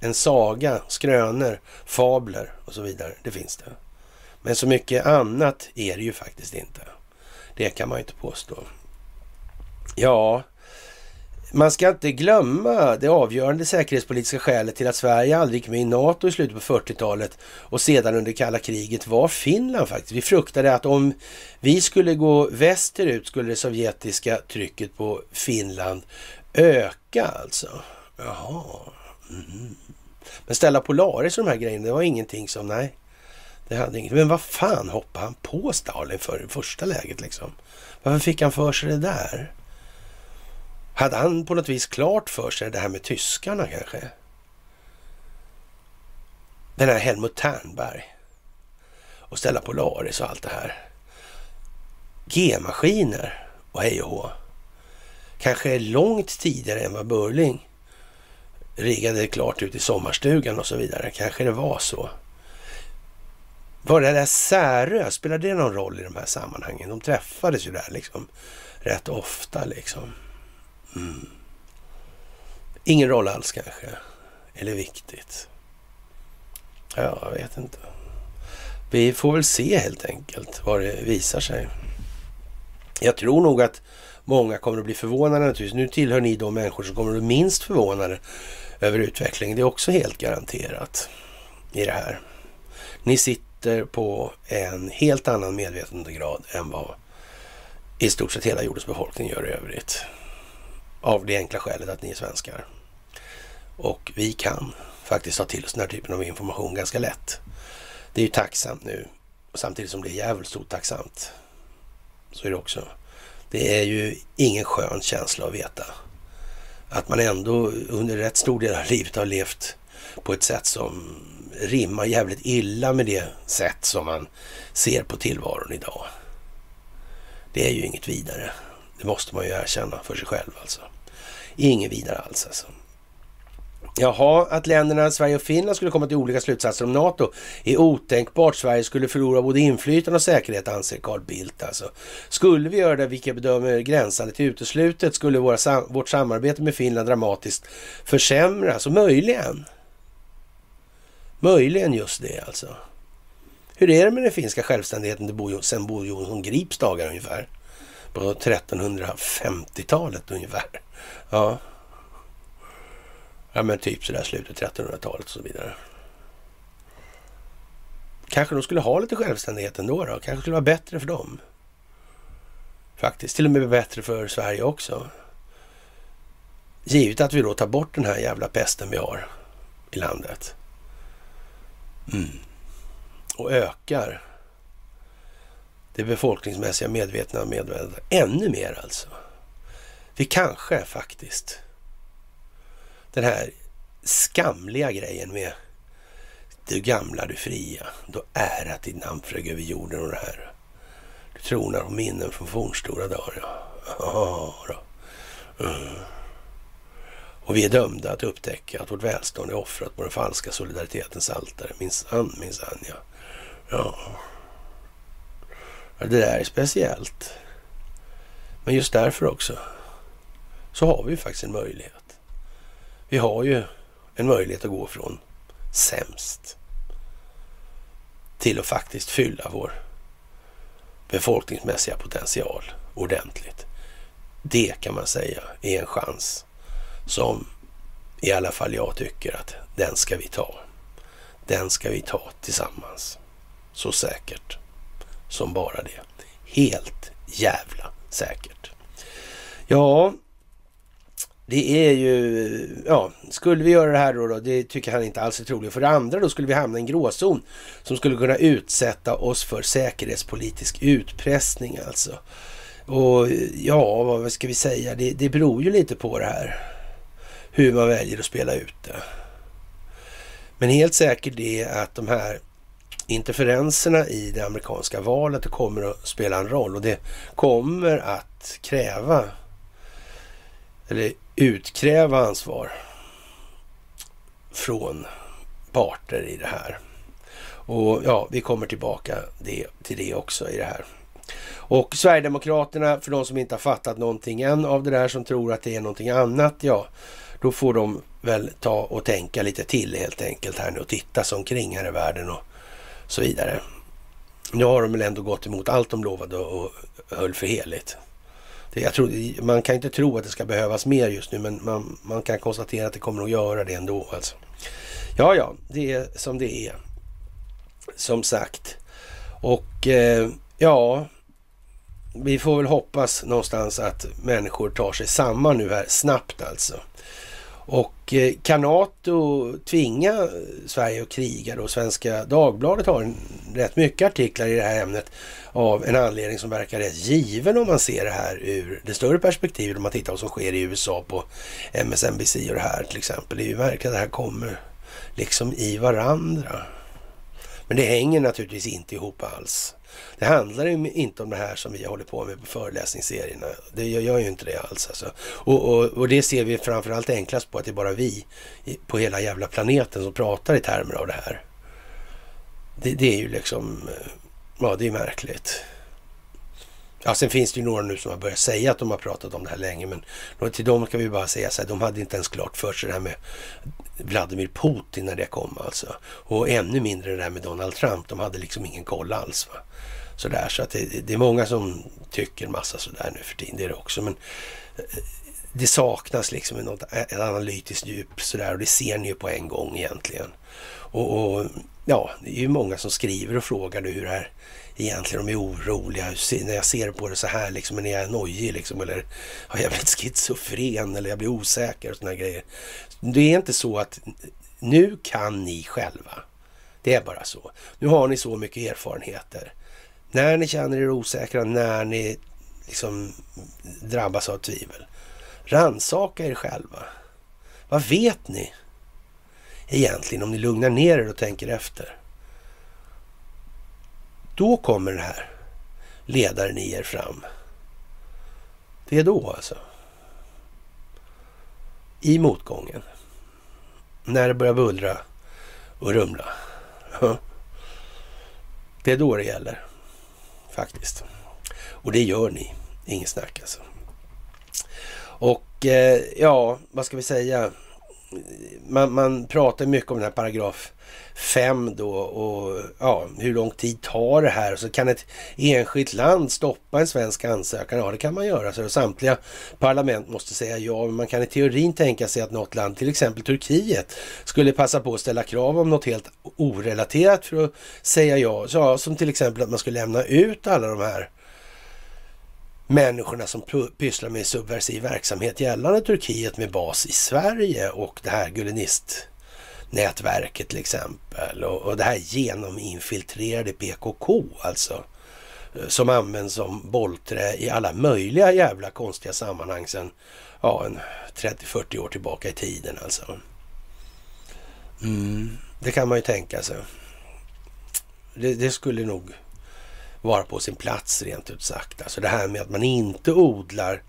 En saga, skrönor, fabler och så vidare. Det finns det. Men så mycket annat är det ju faktiskt inte. Det kan man ju inte påstå. Ja, man ska inte glömma det avgörande säkerhetspolitiska skälet till att Sverige aldrig gick med i NATO i slutet på 40-talet och sedan under kalla kriget var Finland faktiskt. Vi fruktade att om vi skulle gå västerut skulle det sovjetiska trycket på Finland öka alltså. Jaha. Mm. Men ställa Polaris och de här grejerna, det var ingenting som, nej. Det hade inget. Men vad fan hoppade han på Stalin för i första läget liksom? Varför fick han för sig det där? Hade han på något vis klart för sig det här med tyskarna kanske? Den här Helmut Ternberg och ställa Polaris och allt det här. G-maskiner och hej och hå. Kanske långt tidigare än vad Burling riggade klart ut i sommarstugan och så vidare. Kanske det var så. Var det där Särö, spelade det någon roll i de här sammanhangen? De träffades ju där liksom rätt ofta liksom. Mm. Ingen roll alls kanske. Eller viktigt. Ja, jag vet inte. Vi får väl se helt enkelt vad det visar sig. Jag tror nog att många kommer att bli förvånade naturligtvis. Nu tillhör ni de människor som kommer att bli minst förvånade över utvecklingen. Det är också helt garanterat i det här. Ni sitter på en helt annan medvetandegrad än vad i stort sett hela jordens befolkning gör i övrigt. Av det enkla skälet att ni är svenskar. Och vi kan faktiskt ta till oss den här typen av information ganska lätt. Det är ju tacksamt nu, samtidigt som det är jävligt otacksamt. Så är det också. Det är ju ingen skön känsla att veta att man ändå under rätt stor del av livet har levt på ett sätt som rimmar jävligt illa med det sätt som man ser på tillvaron idag. Det är ju inget vidare. Det måste man ju erkänna för sig själv alltså. Inget vidare alls alltså. Jaha, att länderna Sverige och Finland skulle komma till olika slutsatser om NATO är otänkbart. Sverige skulle förlora både inflytande och säkerhet, anser Carl Bildt. Alltså. Skulle vi göra det, vilket bedömer gränsande till uteslutet, skulle våra, vårt samarbete med Finland dramatiskt försämras. Och möjligen, möjligen just det alltså. Hur är det med den finska självständigheten sen Bo Jonsson Grips dagar ungefär? På 1350-talet ungefär. Ja. Ja men typ sådär slutet 1300-talet och så vidare. Kanske de skulle ha lite självständighet ändå då. Kanske skulle vara bättre för dem. Faktiskt. Till och med bättre för Sverige också. Givet att vi då tar bort den här jävla pesten vi har i landet. Mm. Och ökar det befolkningsmässiga medvetna medvetandet ännu mer alltså. Vi kanske faktiskt den här skamliga grejen med du gamla, du fria, då ärat ditt namn flög över jorden och det här. Du tronar på minnen från fornstora dagar, ja. ja då. Mm. Och vi är dömda att upptäcka att vårt välstånd är offrat på den falska solidaritetens altare. Minsann, minsann, ja. ja. Det där är speciellt. Men just därför också så har vi ju faktiskt en möjlighet. Vi har ju en möjlighet att gå från sämst till att faktiskt fylla vår befolkningsmässiga potential ordentligt. Det kan man säga är en chans som i alla fall jag tycker att den ska vi ta. Den ska vi ta tillsammans. Så säkert som bara det. Helt jävla säkert. Ja, det är ju, ja, skulle vi göra det här då, då, det tycker han inte alls är troligt. För det andra då skulle vi hamna i en gråzon som skulle kunna utsätta oss för säkerhetspolitisk utpressning alltså. Och ja, vad ska vi säga, det, det beror ju lite på det här. Hur man väljer att spela ut det. Men helt säkert är att de här interferenserna i det amerikanska valet kommer att spela en roll och det kommer att kräva eller utkräva ansvar från parter i det här. Och ja, vi kommer tillbaka det, till det också i det här. Och Sverigedemokraterna, för de som inte har fattat någonting än av det där, som tror att det är någonting annat, ja, då får de väl ta och tänka lite till helt enkelt här nu och titta sig omkring här i världen och så vidare. Nu har de väl ändå gått emot allt de lovade och höll för heligt. Det, jag tror, man kan inte tro att det ska behövas mer just nu, men man, man kan konstatera att det kommer att göra det ändå. Alltså. Ja, ja, det är som det är. Som sagt. Och eh, ja, vi får väl hoppas någonstans att människor tar sig samman nu här snabbt alltså. Och eh, kan NATO tvinga Sverige att kriga då? Svenska Dagbladet har en, rätt mycket artiklar i det här ämnet av en anledning som verkar rätt given om man ser det här ur det större perspektivet. Om man tittar på vad som sker i USA på MSNBC och det här till exempel. Det är ju verkligen att det här kommer liksom i varandra. Men det hänger naturligtvis inte ihop alls. Det handlar ju inte om det här som vi håller på med på föreläsningsserierna. Det gör ju inte det alls. Alltså. Och, och, och, det ser vi framförallt enklast på att det är bara vi på hela jävla planeten som pratar i termer av det här. Det, det är ju liksom, eh, ja det är märkligt. Ja, sen finns det ju några nu som har börjat säga att de har pratat om det här länge, men till dem kan vi bara säga så här, de hade inte ens klart för sig det här med Vladimir Putin när det kom alltså. Och ännu mindre det här med Donald Trump, de hade liksom ingen koll alls. Va? Sådär, så att det, det är många som tycker massa sådär nu för tiden, det är det också. Men eh, det saknas liksom något, eh, ett analytiskt djup sådär och det ser ni ju på en gång egentligen. Och, och ja, det är ju många som skriver och frågar nu hur det här egentligen de är oroliga. När jag ser på det så här liksom, men är jag nojig liksom? Eller har jag blivit schizofren? Eller jag blir osäker och sådana grejer. Det är inte så att nu kan ni själva. Det är bara så. Nu har ni så mycket erfarenheter. När ni känner er osäkra, när ni liksom drabbas av tvivel. Ransaka er själva. Vad vet ni egentligen om ni lugnar ner er och tänker efter? Då kommer den här ledaren i er fram. Det är då alltså. I motgången. När det börjar bullra och rumla. Det är då det gäller. Faktiskt. Och det gör ni. Inget snack alltså. Och eh, ja, vad ska vi säga? Man, man pratar mycket om den här paragraf 5 då och ja, hur lång tid tar det här? Så kan ett enskilt land stoppa en svensk ansökan? Ja, det kan man göra. Så samtliga parlament måste säga ja, men man kan i teorin tänka sig att något land, till exempel Turkiet, skulle passa på att ställa krav om något helt orelaterat för att säga ja. Så, ja som till exempel att man skulle lämna ut alla de här människorna som pysslar med subversiv verksamhet gällande Turkiet med bas i Sverige och det här gulenist nätverket till exempel och, och det här genominfiltrerade PKK alltså eh, som används som bollträ i alla möjliga jävla konstiga sammanhang sedan ja, en 30-40 år tillbaka i tiden alltså. Mm, det kan man ju tänka sig. Det, det, skulle nog vara på sin plats rent ut sagt. Alltså det här med att man inte odlar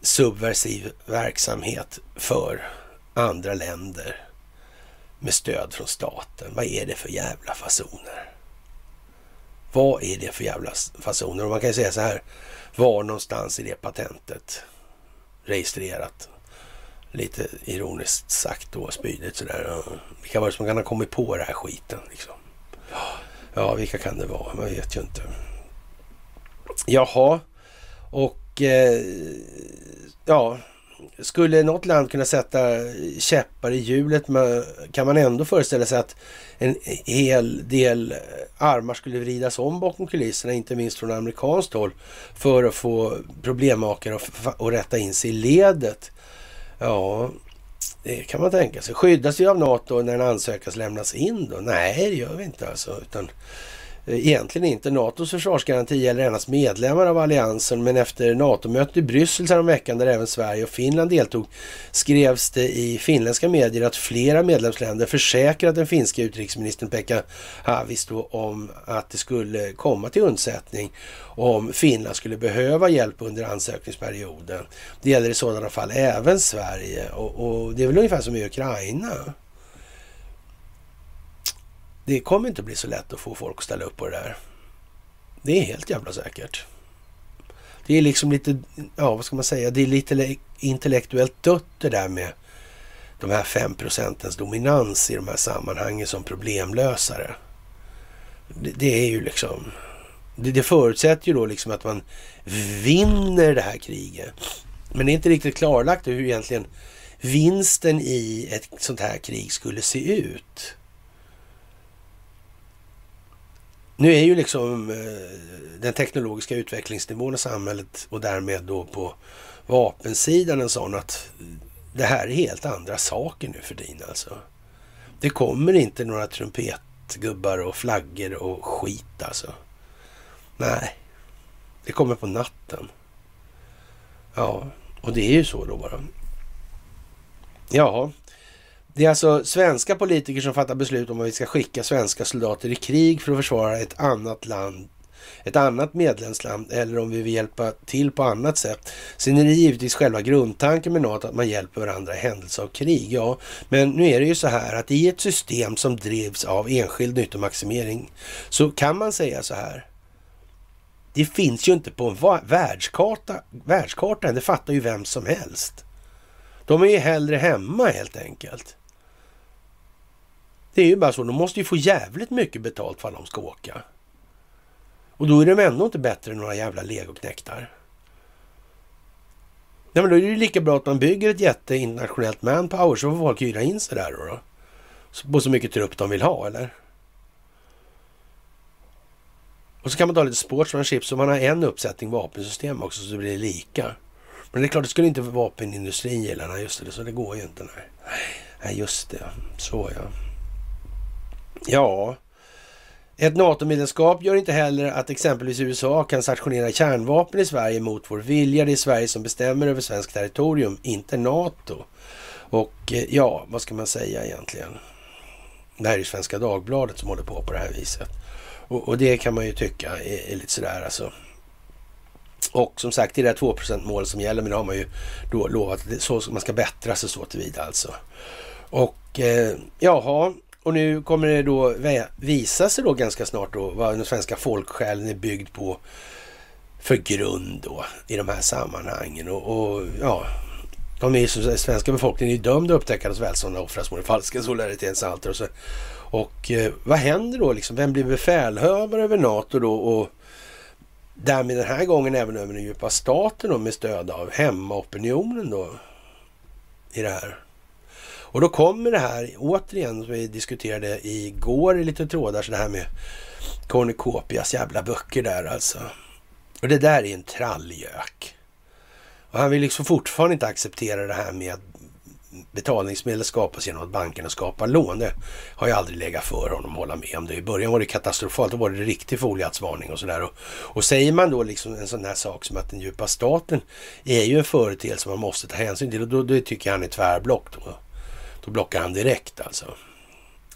subversiv verksamhet för andra länder med stöd från staten. Vad är det för jävla fasoner? Vad är det för jävla fasoner? Och man kan ju säga så här, var någonstans är det patentet registrerat? Lite ironiskt sagt då, spydigt sådär. Vilka var det som kan ha kommit på den här skiten liksom? Ja, vilka kan det vara? Man vet ju inte. Jaha, och eh, ja, skulle något land kunna sätta käppar i hjulet kan man ändå föreställa sig att en hel del armar skulle vridas om bakom kulisserna, inte minst från amerikanskt håll, för att få problemmakare att rätta in sig i ledet. Ja, det kan man tänka sig. Skyddas vi av NATO när en ansökan lämnas in då? Nej, det gör vi inte alltså. Utan Eh, egentligen inte. NATOs försvarsgaranti gäller endast medlemmar av alliansen men efter NATO-mötet i Bryssel veckan där även Sverige och Finland deltog skrevs det i finländska medier att flera medlemsländer försäkrat den finska utrikesministern Pekka Haavisto om att det skulle komma till undsättning om Finland skulle behöva hjälp under ansökningsperioden. Det gäller i sådana fall även Sverige och, och det är väl ungefär som i Ukraina det kommer inte bli så lätt att få folk att ställa upp på det där. Det är helt jävla säkert. Det är liksom lite, ja vad ska man säga, det är lite intellektuellt dött det där med de här fem procentens dominans i de här sammanhangen som problemlösare. Det, det är ju liksom, det, det, förutsätter ju då liksom att man vinner det här kriget. Men det är inte riktigt klarlagt hur egentligen vinsten i ett sånt här krig skulle se ut. Nu är ju liksom eh, den teknologiska utvecklingsnivån i samhället och därmed då på vapensidan en sån att det här är helt andra saker nu för din alltså. Det kommer inte några trumpetgubbar och flaggor och skit alltså. Nej, det kommer på natten. Ja, och det är ju så då bara. Ja, det är alltså svenska politiker som fattar beslut om att vi ska skicka svenska soldater i krig för att försvara ett annat land ett annat medlemsland eller om vi vill hjälpa till på annat sätt. Sen är det givetvis själva grundtanken med NATO att man hjälper varandra i händelse av krig. Ja, men nu är det ju så här att i ett system som drivs av enskild nyttomaximering så kan man säga så här. Det finns ju inte på en världskarta, världskartan, det fattar ju vem som helst. De är ju hellre hemma helt enkelt. Det är ju bara så, de måste ju få jävligt mycket betalt för att de ska åka. Och då är de ändå inte bättre än några jävla legoknektar. Nej, men då är det ju lika bra att man bygger ett jätte internationellt manpower så får folk hyra in sig där då. då. På så mycket trupp de vill ha, eller? Och så kan man ta lite sportsmanship så man har en uppsättning vapensystem också så det blir lika. Men det är klart, det skulle inte vapenindustrin gilla. Nej, just det, så det går ju inte. Nej, nej just det. Så ja. Ja, ett NATO-medlemskap gör inte heller att exempelvis USA kan stationera kärnvapen i Sverige mot vår vilja. Det är Sverige som bestämmer över svenskt territorium, inte NATO. Och eh, ja, vad ska man säga egentligen? Det här är Svenska Dagbladet som håller på på det här viset. Och, och det kan man ju tycka är, är lite sådär alltså. Och som sagt, det är det 2% mål som gäller, men det har man ju då lovat. Så man ska bättra sig så tillvida alltså. Och eh, jaha, och nu kommer det då visa sig då ganska snart då vad den svenska folksjälen är byggd på för grund då i de här sammanhangen. Och, och ja, de är ju, svenska befolkningen är ju dömd att upptäcka att välstånd offras mot den falska solidaritetsaltare. Och, så. och eh, vad händer då liksom? Vem blir befälhavare över NATO då? Och därmed den här gången även över den djupa staten då med stöd av hemmaopinionen då i det här. Och då kommer det här återigen, som vi diskuterade igår i lite trådar, så det här med Cornucopias jävla böcker där alltså. Och det där är en trallgök. Och han vill liksom fortfarande inte acceptera det här med att betalningsmedel skapas genom att bankerna skapar lån. Det har jag aldrig legat för honom att hålla med om det. I början var det katastrofalt. Då var det riktig foliehattsvarning och sådär. Och, och säger man då liksom en sån här sak som att den djupa staten är ju en företeelse man måste ta hänsyn till. Och då, då tycker jag han är tvärblock då. Då blockar han direkt alltså.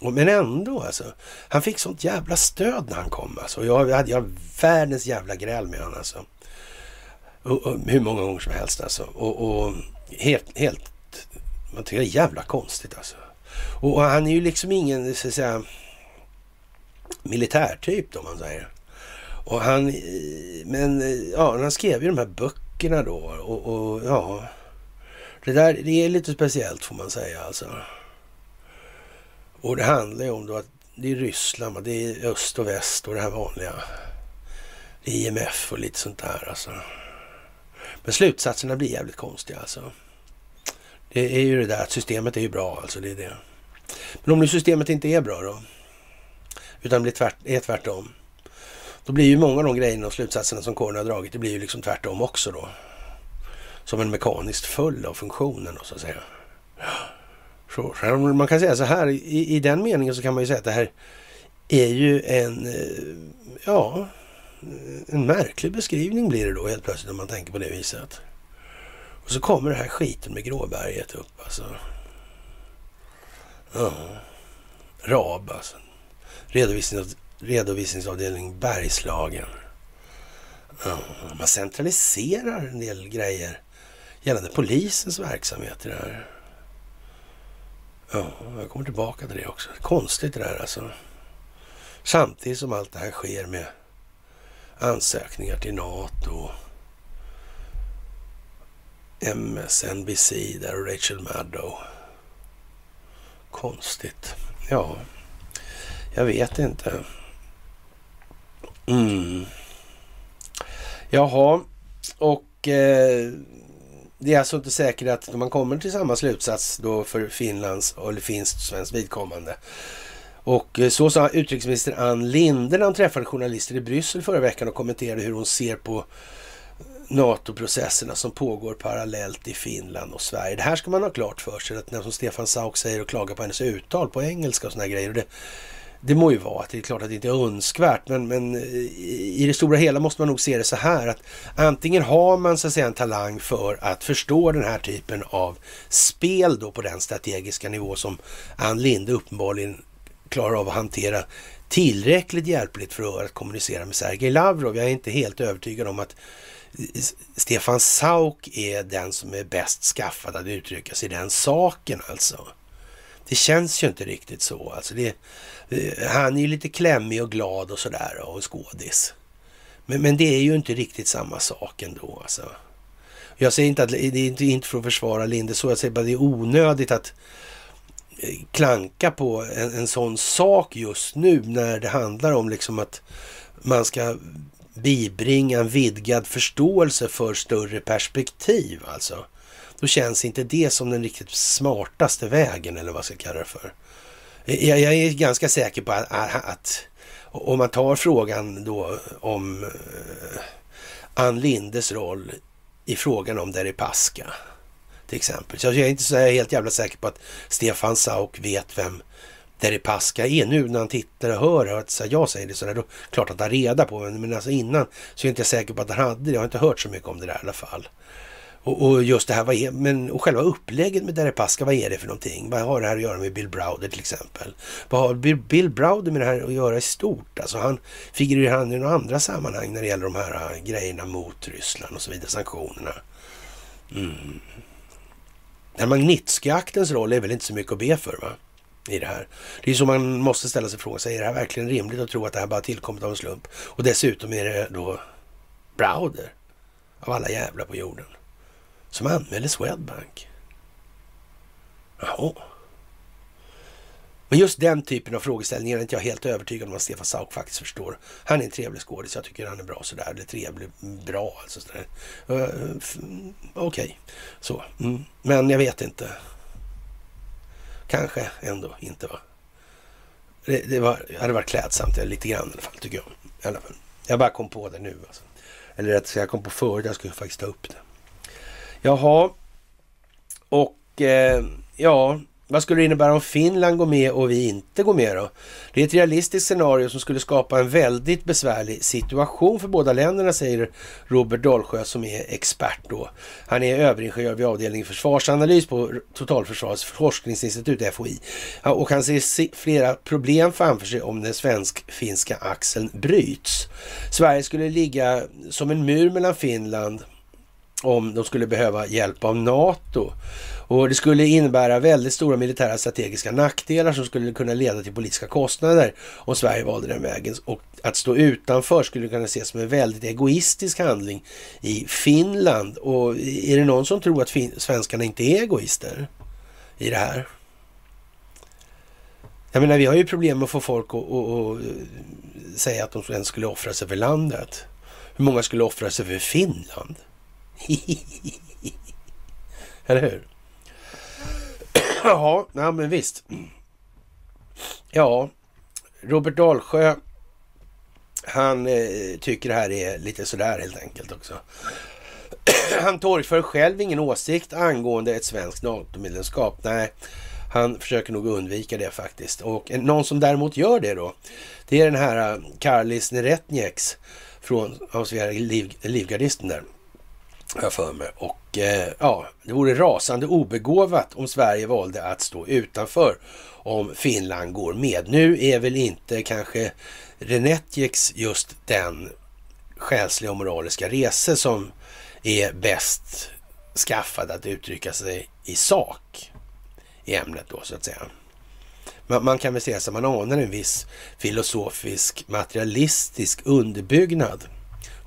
Men ändå alltså. Han fick sånt jävla stöd när han kom alltså. Jag hade jag världens jävla gräl med honom alltså. Och, och, hur många gånger som helst alltså. Och, och helt, helt, man tycker det är jävla konstigt alltså. Och, och han är ju liksom ingen, så att säga, militärtyp då man säger. Och han, eh, men eh, ja, han skrev ju de här böckerna då och, och ja. Det där det är lite speciellt får man säga alltså. Och det handlar ju om då att det är Ryssland, det är öst och väst och det här vanliga. Det är IMF och lite sånt där alltså. Men slutsatserna blir jävligt konstiga alltså. Det är ju det där att systemet är ju bra alltså, det är det. Men om nu systemet inte är bra då? Utan blir tvärt, är tvärtom. Då blir ju många av de grejerna och slutsatserna som kåren har dragit, det blir ju liksom tvärtom också då som en mekaniskt följd av funktionen då, så att säga. Så, man kan säga så här, i, i den meningen så kan man ju säga att det här är ju en, eh, ja, en märklig beskrivning blir det då helt plötsligt när man tänker på det viset. Och så kommer det här skiten med Gråberget upp alltså. Ja. RAB alltså. Redovisnings, redovisningsavdelning Bergslagen. Ja, man centraliserar en del grejer gällande polisens verksamhet i det här. Ja, jag kommer tillbaka till det också. Konstigt det där alltså. Samtidigt som allt det här sker med ansökningar till NATO, MSNBC där och Rachel Maddow. Konstigt. Ja, jag vet inte. Mm. Jaha, och eh, det är alltså inte säkert att man kommer till samma slutsats då för Finlands eller finskt och svenskt vidkommande. Och eh, så sa utrikesminister Ann Linde när hon träffade journalister i Bryssel förra veckan och kommenterade hur hon ser på eh, NATO-processerna som pågår parallellt i Finland och Sverige. Det här ska man ha klart för sig, att när som Stefan Sauk säger och klagar på hennes uttal på engelska och såna här grejer. Det, det må ju vara att det är klart att det inte är önskvärt, men, men eh, i det stora hela måste man nog se det så här att antingen har man så att säga en talang för att förstå den här typen av spel då på den strategiska nivå som Ann Linde uppenbarligen klarar av att hantera tillräckligt hjälpligt för att kommunicera med Sergej Lavrov. Jag är inte helt övertygad om att eh, Stefan Sauk är den som är bäst skaffad att uttrycka sig i den saken alltså. Det känns ju inte riktigt så. Alltså det, eh, han är ju lite klämmig och glad och sådär och skådis. Men, men det är ju inte riktigt samma sak ändå alltså. Jag säger inte att det är inte för att försvara Linde så, jag säger bara att det är onödigt att eh, klanka på en, en sån sak just nu när det handlar om liksom att man ska bibringa en vidgad förståelse för större perspektiv alltså. Då känns inte det som den riktigt smartaste vägen eller vad jag ska kalla det för. Jag, jag är ganska säker på att, att, om man tar frågan då om eh, Ann Lindes roll i frågan om Deripaska till exempel. Så jag är inte så helt jävla säker på att Stefan Sauk vet vem Deripaska är nu när han tittar och hör att jag säger det sådär. Då klart att han reda på men, men alltså innan så är jag inte säker på att han hade det. Jag har inte hört så mycket om det där i alla fall. Och, och, just det här, vad är, men, och själva upplägget med Deripaska, vad är det för någonting? Vad har det här att göra med Bill Browder till exempel? Vad har Bill, Bill Browder med det här att göra i stort? Alltså han figurerar han i några andra sammanhang när det gäller de här äh, grejerna mot Ryssland och så vidare, sanktionerna. Mm. Den Magnitskij-aktens roll är väl inte så mycket att be för va? i det här. Det är så man måste ställa sig frågan, är det här verkligen rimligt att tro att det här bara tillkommit av en slump? Och dessutom är det då Browder, av alla jävlar på jorden, som anmäler Swedbank. Jaha. Men just den typen av frågeställningar är inte jag helt övertygad om att Stefan Sauk faktiskt förstår. Han är en trevlig skådis. Jag tycker han är bra sådär. Eller trevlig, bra alltså. Uh, Okej, okay. så. Mm. Men jag vet inte. Kanske ändå inte va. Det, det var, hade varit klädsamt lite grann i alla fall tycker jag. I alla fall. Jag bara kom på det nu alltså. Eller rätt jag kom på förut, jag skulle faktiskt ta upp det. Jaha. Och eh, ja, vad skulle det innebära om Finland går med och vi inte går med då? Det är ett realistiskt scenario som skulle skapa en väldigt besvärlig situation för båda länderna, säger Robert Dahlsjö som är expert då. Han är överingenjör vid avdelningen försvarsanalys på Totalförsvarets forskningsinstitut, FOI. Och han ser flera problem framför sig om den svensk-finska axeln bryts. Sverige skulle ligga som en mur mellan Finland om de skulle behöva hjälp av NATO. Och det skulle innebära väldigt stora militära strategiska nackdelar som skulle kunna leda till politiska kostnader om Sverige valde den vägen. Och att stå utanför skulle kunna ses som en väldigt egoistisk handling i Finland. Och är det någon som tror att svenskarna inte är egoister i det här? Jag menar, vi har ju problem med att få folk att, att, att säga att de ens skulle offra sig för landet. Hur många skulle offra sig för Finland? [laughs] Eller hur? Jaha, ja men visst. Ja, Robert Dalsjö, han eh, tycker det här är lite sådär helt enkelt också. [clears throat] han torgför själv ingen åsikt angående ett svenskt NATO-medlemskap. Nej, han försöker nog undvika det faktiskt. Och någon som däremot gör det då, det är den här eh, Karlis Neretnieks från liv, Livgardisten där jag för mig. Och eh, ja, det vore rasande obegåvat om Sverige valde att stå utanför om Finland går med. Nu är väl inte kanske Renetjeks just den själsliga och moraliska rese som är bäst skaffad att uttrycka sig i sak i ämnet då så att säga. man, man kan väl säga att man anar en viss filosofisk materialistisk underbyggnad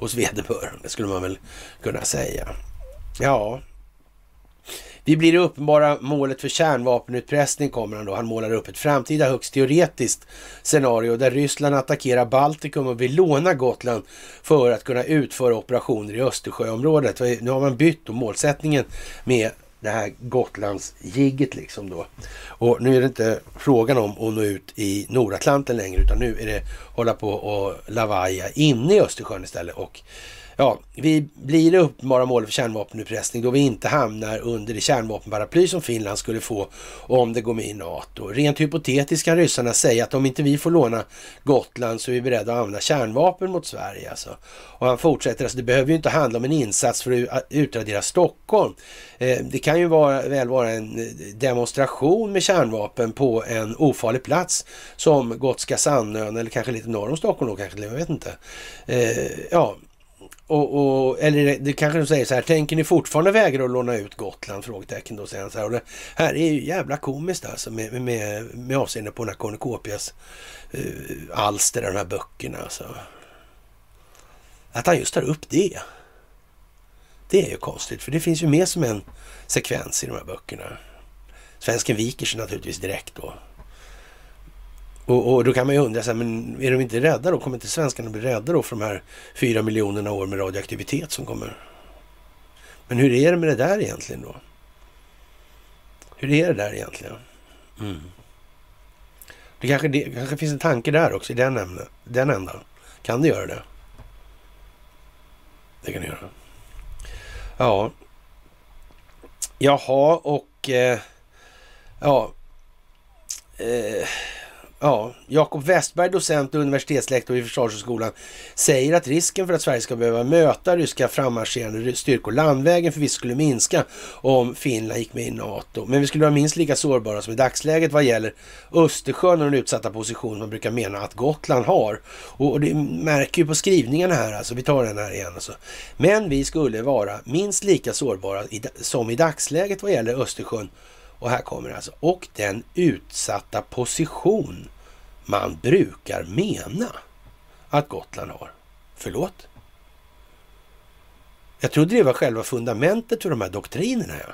hos vederbörande, skulle man väl kunna säga. Ja, vi blir det uppenbara målet för kärnvapenutpressning, kommer han då. Han målar upp ett framtida högst teoretiskt scenario där Ryssland attackerar Baltikum och vill låna Gotland för att kunna utföra operationer i Östersjöområdet. Nu har man bytt målsättningen med det här Gotlandsjigget liksom då. Och nu är det inte frågan om att nå ut i Nordatlanten längre utan nu är det hålla på och lavaja inne i Östersjön istället och Ja, vi blir uppenbara mål för kärnvapenutpressning då vi inte hamnar under det kärnvapenparaply som Finland skulle få om det går med i NATO. Rent hypotetiskt kan ryssarna säga att om inte vi får låna Gotland så är vi beredda att använda kärnvapen mot Sverige. Alltså. Och han fortsätter, alltså, det behöver ju inte handla om en insats för att utradera Stockholm. Eh, det kan ju vara, väl vara en eh, demonstration med kärnvapen på en ofarlig plats som Gotska Sandön eller kanske lite norr om Stockholm då kanske, jag vet inte. Eh, ja, och, och, eller det kanske de säger så här, tänker ni fortfarande vägra att låna ut Gotland? Frågetecken då säger han så här. Och det här är ju jävla komiskt alltså med, med, med avseende på den här Cornucopias uh, alster, de här böckerna alltså. Att han just tar upp det. Det är ju konstigt, för det finns ju med som en sekvens i de här böckerna. Svensken viker sig naturligtvis direkt då. Och, och, då kan man ju undra, så här, men är de inte rädda då? Kommer inte svenskarna bli rädda då för de här fyra miljonerna år med radioaktivitet som kommer? Men hur är det med det där egentligen då? Hur är det där egentligen? Mm. Det kanske, det kanske finns en tanke där också i den, ämne, den ändan. Kan det göra det? Det kan det göra. Ja. Jaha, och... Eh, ja. Eh, Ja, Jakob Westberg, docent och universitetslektor vid Försvarshögskolan, säger att risken för att Sverige ska behöva möta ryska frammarscherande styrkor landvägen förvisso skulle minska om Finland gick med i NATO. Men vi skulle vara minst lika sårbara som i dagsläget vad gäller Östersjön och den utsatta position man brukar mena att Gotland har. Och det märker ju på skrivningarna här, alltså vi tar den här igen. Alltså. Men vi skulle vara minst lika sårbara som i dagsläget vad gäller Östersjön och här kommer det alltså. Och den utsatta position man brukar mena att Gotland har. Förlåt? Jag trodde det var själva fundamentet för de här doktrinerna. Ja.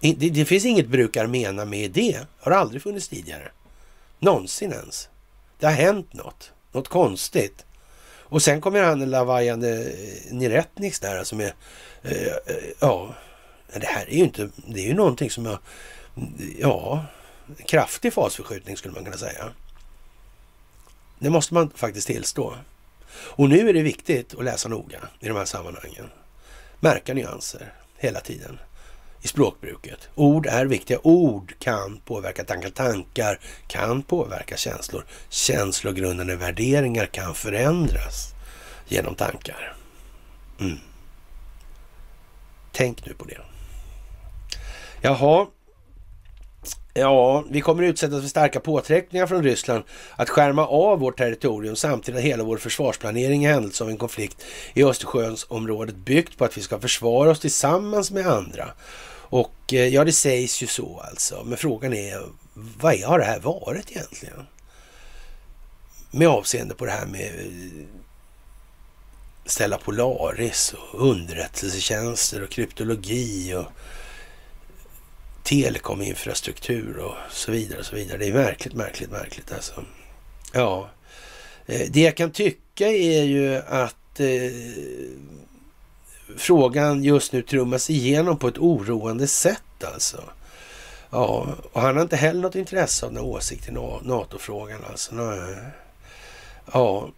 Det, det finns inget brukar mena med det. Har aldrig funnits tidigare. Någonsin ens. Det har hänt något. Något konstigt. Och sen kommer han lavajande eh, Niretniks där alltså är... eh, eh, ja, det här är ju inte, det är ju någonting som jag, ja, kraftig fasförskjutning skulle man kunna säga. Det måste man faktiskt tillstå. Och nu är det viktigt att läsa noga i de här sammanhangen. Märka nyanser hela tiden i språkbruket. Ord är viktiga. Ord kan påverka tankar. Tankar kan påverka känslor. Känslogrundande värderingar kan förändras genom tankar. Mm. Tänk nu på det. Jaha. Ja, vi kommer utsättas för starka påtryckningar från Ryssland att skärma av vårt territorium samtidigt att hela vår försvarsplanering i händelse av en konflikt i Östersjönsområdet byggt på att vi ska försvara oss tillsammans med andra. Och eh, ja, det sägs ju så alltså. Men frågan är, vad har det här varit egentligen? Med avseende på det här med eh, Stella Polaris och underrättelsetjänster och kryptologi och telekominfrastruktur och så vidare. och så vidare. Det är märkligt, märkligt, märkligt alltså. Ja, eh, det jag kan tycka är ju att eh, frågan just nu trummas igenom på ett oroande sätt alltså. Ja, och han har inte heller något intresse av någon åsikten i NATO-frågan alltså. Ja,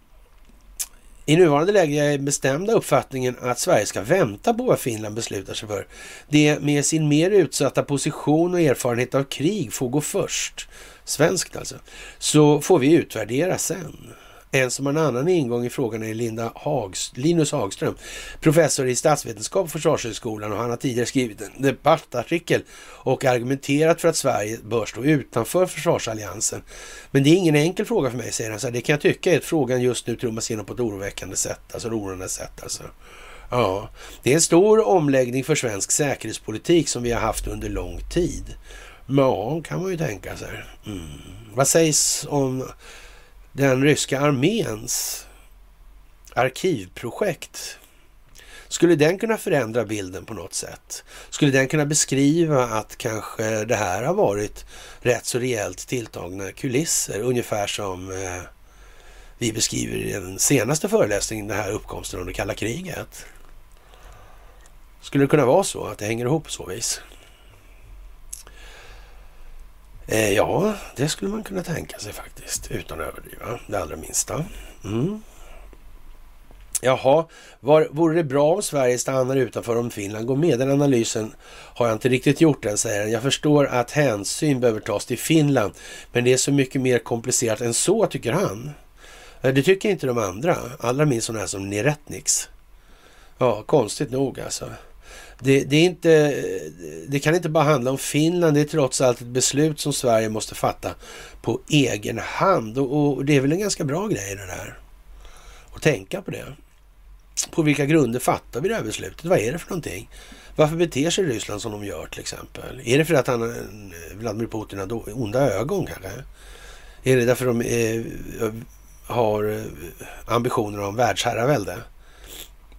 i nuvarande läge är bestämda uppfattningen att Sverige ska vänta på vad Finland beslutar sig för. Det med sin mer utsatta position och erfarenhet av krig får gå först. Svenskt alltså. Så får vi utvärdera sen. En som har en annan ingång i frågan är Linda Hags, Linus Hagström, professor i statsvetenskap på Försvarshögskolan och han har tidigare skrivit en debattartikel och argumenterat för att Sverige bör stå utanför försvarsalliansen. Men det är ingen enkel fråga för mig, säger han. Så det kan jag tycka är att frågan just nu trummas igenom på ett oroväckande sätt, alltså oroande sätt. Alltså. Ja, det är en stor omläggning för svensk säkerhetspolitik som vi har haft under lång tid. Ja, kan man ju tänka sig. Mm. Vad sägs om den ryska arméns arkivprojekt? Skulle den kunna förändra bilden på något sätt? Skulle den kunna beskriva att kanske det här har varit rätt så rejält tilltagna kulisser, ungefär som eh, vi beskriver i den senaste föreläsningen, den här uppkomsten under kalla kriget? Skulle det kunna vara så att det hänger ihop på så vis? Eh, ja, det skulle man kunna tänka sig faktiskt, utan att överdriva det allra minsta. Mm. Jaha, var, vore det bra om Sverige stannar utanför om Finland går med? Den analysen har jag inte riktigt gjort än, säger han. Jag förstår att hänsyn behöver tas till Finland, men det är så mycket mer komplicerat än så, tycker han. Eh, det tycker inte de andra, allra minst sådana här som Neretniks. Ja, konstigt nog alltså. Det, det, är inte, det kan inte bara handla om Finland. Det är trots allt ett beslut som Sverige måste fatta på egen hand. Och, och det är väl en ganska bra grej det där. Att tänka på det. På vilka grunder fattar vi det här beslutet? Vad är det för någonting? Varför beter sig Ryssland som de gör till exempel? Är det för att han, Vladimir Putin har onda ögon kanske? Är det därför de är, har eh, ambitioner om världsherravälde?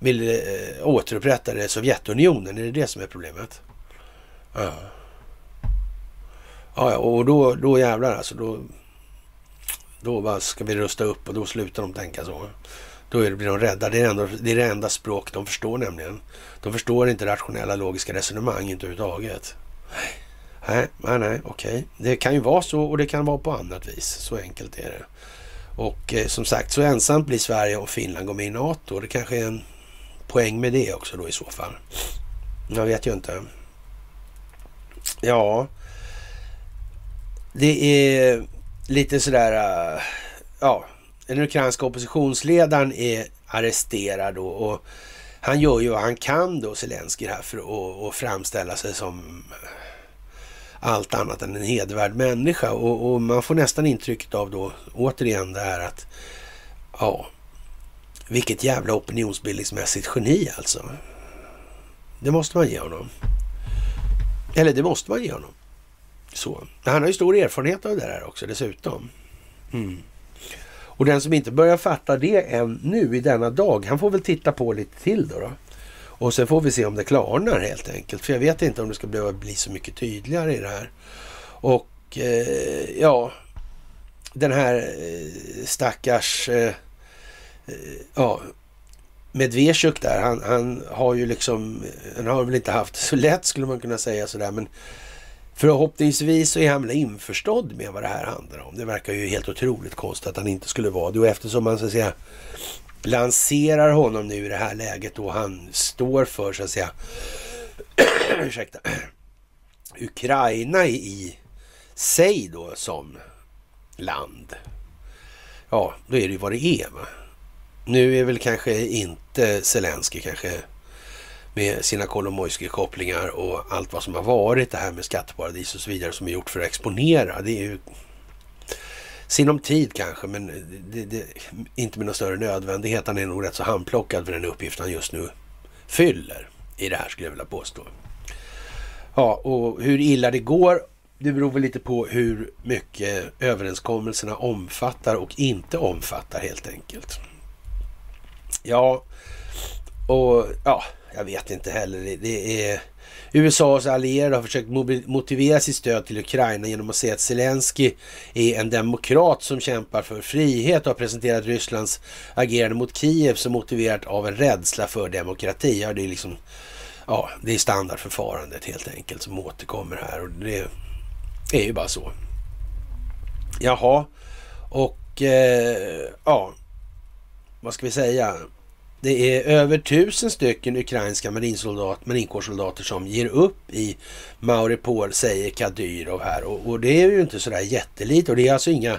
Vill eh, återupprätta det Sovjetunionen. Är det det som är problemet? Ja. Ja, och då, då jävlar alltså. Då, då bara ska vi rusta upp och då slutar de tänka så. Då blir de rädda. Det är, ändå, det är det enda språk de förstår nämligen. De förstår inte rationella logiska resonemang inte överhuvudtaget. Nej, nej, nej, okej. Det kan ju vara så och det kan vara på annat vis. Så enkelt är det. Och eh, som sagt, så ensamt blir Sverige och Finland går med i NATO. Det kanske är en poäng med det också då i så fall? Jag vet ju inte. Ja, det är lite sådär, äh, ja, den ukrainska oppositionsledaren är arresterad och, och han gör ju vad han kan då, Zelenskyj här, för att, och framställa sig som äh, allt annat än en hedervärd människa. Och, och, man får nästan intrycket av då, återigen det här att, ja, vilket jävla opinionsbildningsmässigt geni alltså. Det måste man ge honom. Eller det måste man ge honom. Så. Han har ju stor erfarenhet av det här också dessutom. Mm. Och den som inte börjar fatta det än nu i denna dag, han får väl titta på lite till då. då. Och sen får vi se om det klarnar helt enkelt. För jag vet inte om det ska behöva bli så mycket tydligare i det här. Och eh, ja, den här eh, stackars eh, Eh, ja, Medvedchuk där, han, han har ju liksom, han har väl inte haft det så lätt skulle man kunna säga sådär, men förhoppningsvis så är han väl införstådd med vad det här handlar om. Det verkar ju helt otroligt konstigt att han inte skulle vara det och eftersom man så att säga lanserar honom nu i det här läget och han står för så att säga [clears throat] ursäkta, Ukraina i sig då som land. Ja, då är det ju vad det är. Va? Nu är väl kanske inte Zelensky kanske med sina Kolomojskij-kopplingar och allt vad som har varit det här med skatteparadis och så vidare som är gjort för att exponera. Det är ju sinom tid kanske, men det, det, inte med någon större nödvändighet. Han är nog rätt så handplockad för den uppgift han just nu fyller i det här skulle jag vilja påstå. Ja, och hur illa det går, det beror väl lite på hur mycket överenskommelserna omfattar och inte omfattar helt enkelt. Ja, och ja, jag vet inte heller. Det är... USAs allierade har försökt motivera sitt stöd till Ukraina genom att säga att Zelensky är en demokrat som kämpar för frihet och har presenterat Rysslands agerande mot Kiev som motiverat av en rädsla för demokrati. Ja, det är liksom, ja, det är standardförfarandet helt enkelt som återkommer här och det är ju bara så. Jaha, och eh, ja, vad ska vi säga? Det är över tusen stycken ukrainska marinsoldat, marinkårssoldater som ger upp i Mauripol, säger Kadyrov här. Och, och, det är ju inte sådär jättelite och det är alltså inga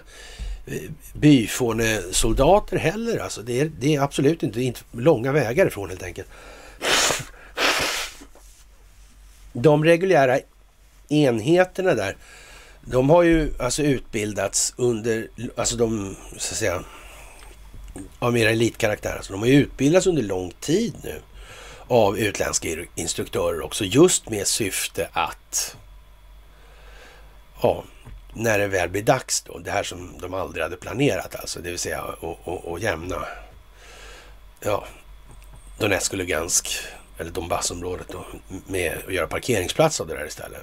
eh, byfånesoldater heller. Alltså det, är, det är absolut inte, inte långa vägar ifrån helt enkelt. De reguljära enheterna där, de har ju alltså utbildats under, alltså de, så att säga, av mer elitkaraktär. Alltså de har ju utbildats under lång tid nu av utländska instruktörer också, just med syfte att ja, när det väl blir dags då, det här som de aldrig hade planerat alltså, det vill säga att jämna ja, Donetsk och Lugansk, eller Donbassområdet då, med att göra parkeringsplats av det där istället.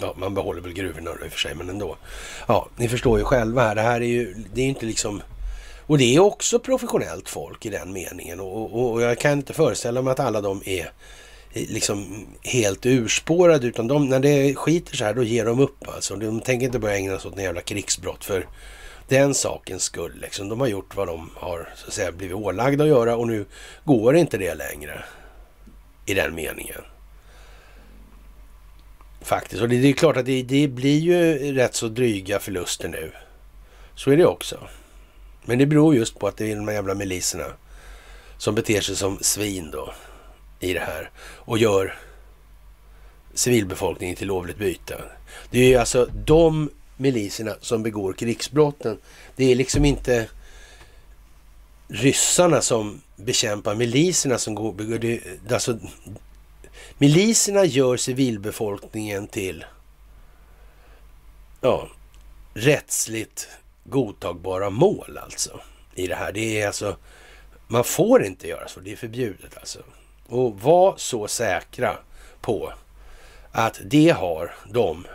Ja, man behåller väl gruvorna i och för sig, men ändå. Ja, ni förstår ju själva här, det här är ju, det är inte liksom och det är också professionellt folk i den meningen och, och, och jag kan inte föreställa mig att alla de är eh, liksom helt urspårade utan de, när det skiter så här då ger de upp alltså. De tänker inte börja ägna sig åt några jävla krigsbrott för den sakens skull. Liksom. De har gjort vad de har så att säga, blivit ålagda att göra och nu går inte det längre i den meningen. Faktiskt. Och det, det är klart att det, det, blir ju rätt så dryga förluster nu. Så är det också. Men det beror just på att det är de jävla miliserna som beter sig som svin då i det här och gör civilbefolkningen till lovligt byte. Det är ju alltså de miliserna som begår krigsbrotten. Det är liksom inte ryssarna som bekämpar miliserna som går, begår det, alltså, Miliserna gör civilbefolkningen till ja, rättsligt godtagbara mål alltså i det här. Det är alltså, man får inte göra så, det är förbjudet alltså. Och var så säkra på att det har de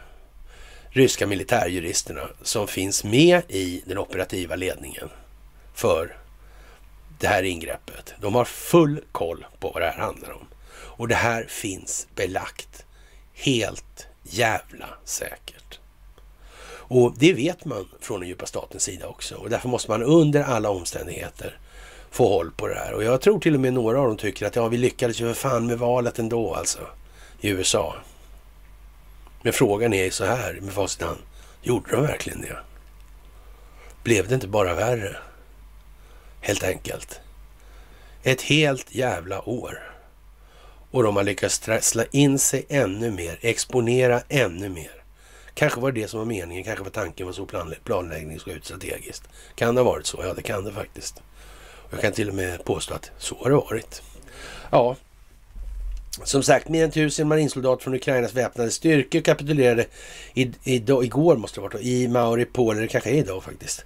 ryska militärjuristerna som finns med i den operativa ledningen för det här ingreppet. De har full koll på vad det här handlar om. Och det här finns belagt helt jävla säkert. Och det vet man från den djupa statens sida också. Och därför måste man under alla omständigheter få håll på det här. Och jag tror till och med några av dem tycker att ja, vi lyckades ju för fan med valet ändå alltså i USA. Men frågan är så här med facit hand. Gjorde de verkligen det? Blev det inte bara värre? Helt enkelt. Ett helt jävla år. Och de har lyckats trassla in sig ännu mer, exponera ännu mer. Kanske var det det som var meningen, kanske var tanken var så plan planläggning ska ut strategiskt. Kan det ha varit så? Ja, det kan det faktiskt. Jag kan till och med påstå att så har det varit. Ja, som sagt, mer än tusen marinsoldater från Ukrainas väpnade styrkor kapitulerade i, i, igår, måste det ha varit, i Mauripol, eller det kanske är idag faktiskt.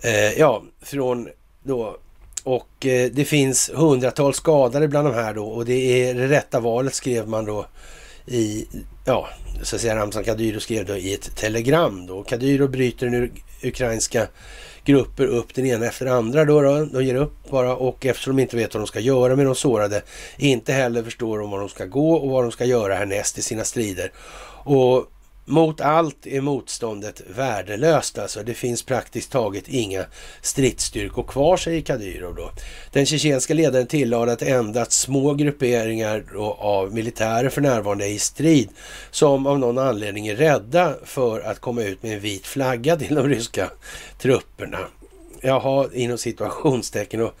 Eh, ja, från då och eh, det finns hundratals skadade bland de här då och det är det rätta valet skrev man då i, ja, så att säga Ramzan Kadyrov skrev då i ett telegram då. Kadyrov bryter nu ukrainska grupper upp den ena efter den andra då, då. De ger upp bara och eftersom de inte vet vad de ska göra med de sårade, inte heller förstår de var de ska gå och vad de ska göra härnäst i sina strider. Och mot allt är motståndet värdelöst alltså. Det finns praktiskt taget inga stridsstyrkor kvar, säger Kadyrov då. Den tjetjenska ledaren tillade att endast små grupperingar av militärer för närvarande är i strid, som av någon anledning är rädda för att komma ut med en vit flagga till de ryska trupperna. Jaha, inom situationstecken och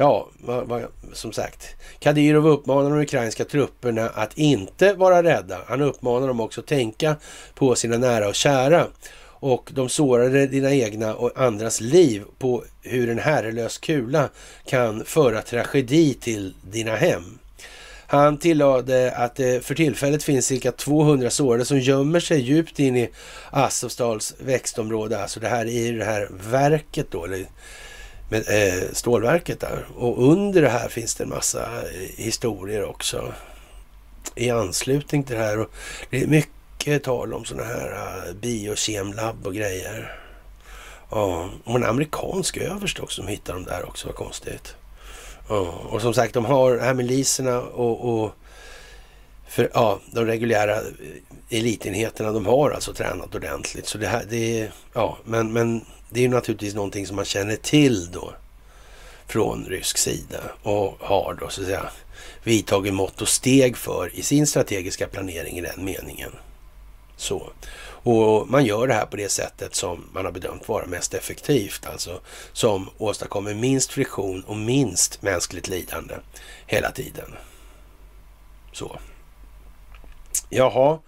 ja, va, va, som sagt. Kadyrov uppmanar de ukrainska trupperna att inte vara rädda. Han uppmanar dem också att tänka på sina nära och kära. Och de sårade dina egna och andras liv på hur en herrelös kula kan föra tragedi till dina hem. Han tillade att det för tillfället finns cirka 200 sårade som gömmer sig djupt in i Azovstals växtområde. Alltså det här är det här verket då, eller med, eh, stålverket där. Och under det här finns det en massa eh, historier också i anslutning till det här. Och det är mycket tal om sådana här eh, uh, biokemlabb och grejer. Ja, och en amerikansk överst också som hittar dem där också, vad konstigt. Ja, och som sagt, de har här miliserna och, och för, ja, de reguljära eh, elitenheterna, de har alltså tränat ordentligt. Så det här, det är, ja, men, men det är naturligtvis någonting som man känner till då från rysk sida och har då så att säga vidtagit mått och steg för i sin strategiska planering i den meningen. Så. Och man gör det här på det sättet som man har bedömt vara mest effektivt, alltså som åstadkommer minst friktion och minst mänskligt lidande hela tiden. Så. Jaha.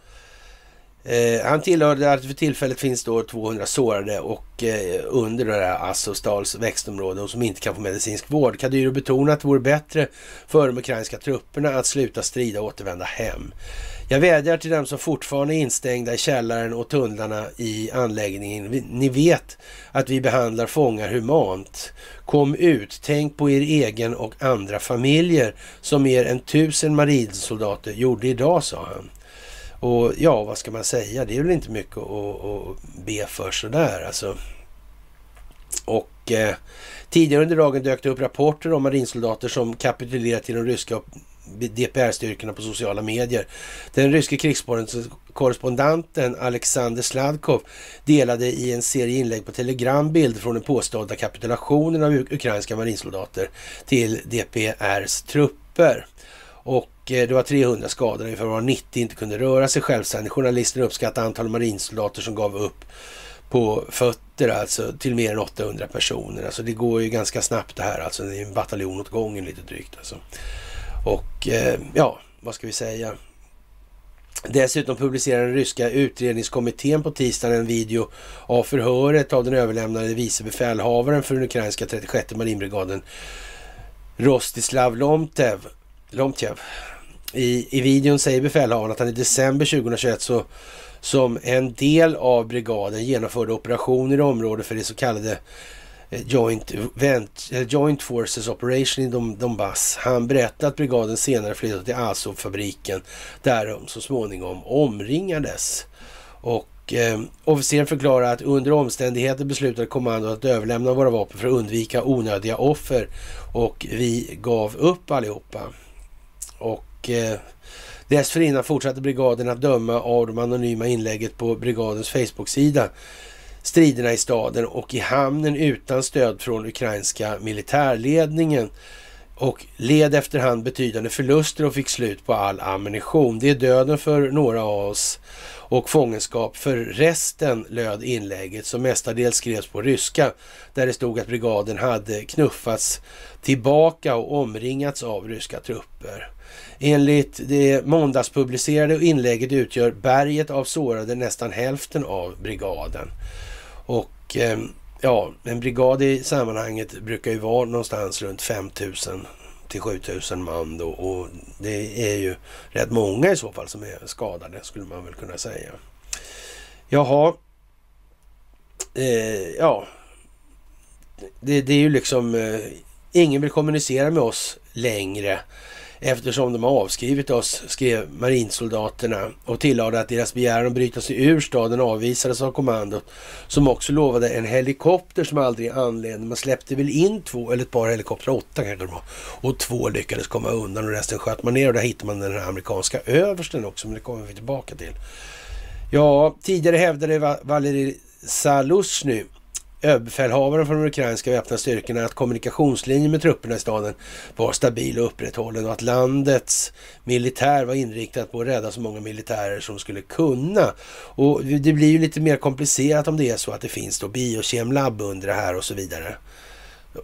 Eh, han tillhörde att för tillfället finns då 200 sårade och eh, under det här Azovstals växtområde och som inte kan få medicinsk vård. Kadyro betonar att det vore bättre för de ukrainska trupperna att sluta strida och återvända hem. Jag vädjar till dem som fortfarande är instängda i källaren och tunnlarna i anläggningen. Ni vet att vi behandlar fångar humant. Kom ut, tänk på er egen och andra familjer som mer än tusen marinsoldater gjorde idag, sa han. Och ja, vad ska man säga? Det är väl inte mycket att, att be för sådär alltså. Och eh, tidigare under dagen dök det upp rapporter om marinsoldater som kapitulerat till de ryska DPR-styrkorna på sociala medier. Den ryske krigskorrespondenten Alexander Sladkov delade i en serie inlägg på Telegram bilder från den påstådda kapitulationen av ukrainska marinsoldater till DPRs trupper. Och Eh, det var 300 skadade, ungefär var 90 inte kunde röra sig självständigt. Journalisten uppskattade antalet marinsoldater som gav upp på fötter alltså till mer än 800 personer. Alltså det går ju ganska snabbt det här alltså. Det är en bataljon åt gången lite drygt alltså. Och eh, ja, vad ska vi säga? Dessutom publicerade den ryska utredningskommittén på tisdagen en video av förhöret av den överlämnade vice befälhavaren för den ukrainska 36 marinbrigaden Rostislav Lomtev. Lomtev. I, I videon säger befälhavaren att han i december 2021 så som en del av brigaden genomförde operationer i området för det så kallade eh, joint, Vent, eh, Joint Forces Operation i Donbass. Han berättade att brigaden senare flyttade till Azov-fabriken där de så småningom omringades. Och eh, officeren förklarar att under omständigheter beslutade kommandot att överlämna våra vapen för att undvika onödiga offer och vi gav upp allihopa. Och eh, dessförinnan fortsatte brigaden att döma av de anonyma inlägget på brigadens Facebook-sida striderna i staden och i hamnen utan stöd från ukrainska militärledningen och led efterhand betydande förluster och fick slut på all ammunition. Det är döden för några av oss och fångenskap för resten, löd inlägget som mestadels skrevs på ryska där det stod att brigaden hade knuffats tillbaka och omringats av ryska trupper. Enligt det måndagspublicerade inlägget utgör berget av sårade nästan hälften av brigaden. Och eh, ja, en brigad i sammanhanget brukar ju vara någonstans runt 5000 till 7000 man då och det är ju rätt många i så fall som är skadade skulle man väl kunna säga. Jaha, eh, ja, det, det, är ju liksom, eh, ingen vill kommunicera med oss längre eftersom de har avskrivit oss, skrev marinsoldaterna och tillade att deras begäran att bryta sig ur staden avvisades av kommandot som också lovade en helikopter som aldrig anlände. Man släppte väl in två eller ett par helikoptrar, åtta kanske det var, och två lyckades komma undan och resten sköt man ner och där hittade man den här amerikanska översten också, men det kommer vi tillbaka till. Ja, tidigare hävdade Valerij Salusny överbefälhavaren för de ukrainska väpnade styrkorna att kommunikationslinjen med trupperna i staden var stabil och upprätthållen och att landets militär var inriktad på att rädda så många militärer som skulle kunna. Och det blir ju lite mer komplicerat om det är så att det finns då biokemlabb under det här och så vidare.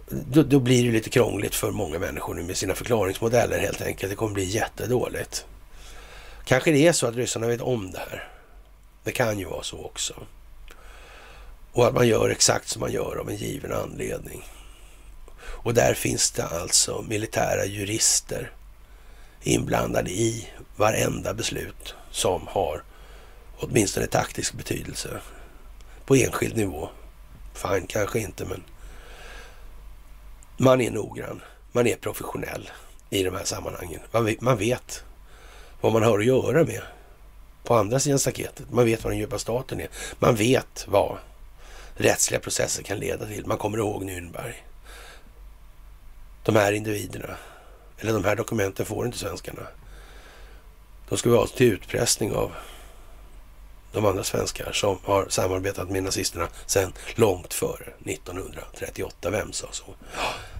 Då, då, blir det lite krångligt för många människor nu med sina förklaringsmodeller helt enkelt. Det kommer bli jättedåligt. Kanske det är så att ryssarna vet om det här. Det kan ju vara så också. Och att man gör exakt som man gör av en given anledning. Och där finns det alltså militära jurister inblandade i varenda beslut som har åtminstone taktisk betydelse på enskild nivå. Fine, kanske inte, men man är noggrann. Man är professionell i de här sammanhangen. Man vet vad man har att göra med på andra sidan staketet. Man vet vad den djupa staten är. Man vet vad rättsliga processer kan leda till. Man kommer ihåg Nürnberg. De här individerna, eller de här dokumenten får inte svenskarna. De ska vara till utpressning av de andra svenskar som har samarbetat med nazisterna sedan långt före 1938. Vem sa så?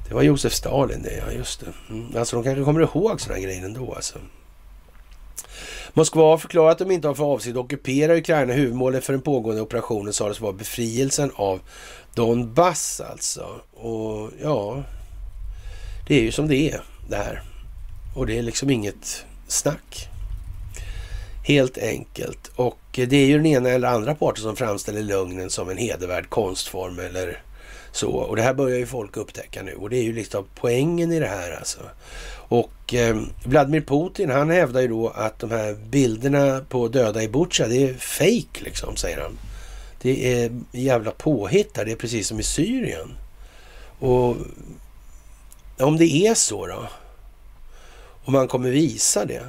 Det var Josef Stalin det, ja just det. Mm. Alltså de kanske kommer ihåg sådana grejer ändå alltså. Moskva har förklarat att de inte har för avsikt att ockupera Ukraina. Huvudmålet för den pågående operationen sades vara befrielsen av Donbass alltså. Och ja, det är ju som det är det här. Och det är liksom inget snack. Helt enkelt. Och det är ju den ena eller andra parten som framställer lögnen som en hedervärd konstform eller så. Och det här börjar ju folk upptäcka nu och det är ju liksom poängen i det här alltså. Och eh, Vladimir Putin han hävdar ju då att de här bilderna på döda i Butja det är fake liksom, säger han. Det är jävla påhitt Det är precis som i Syrien. Och om det är så då? Och man kommer visa det.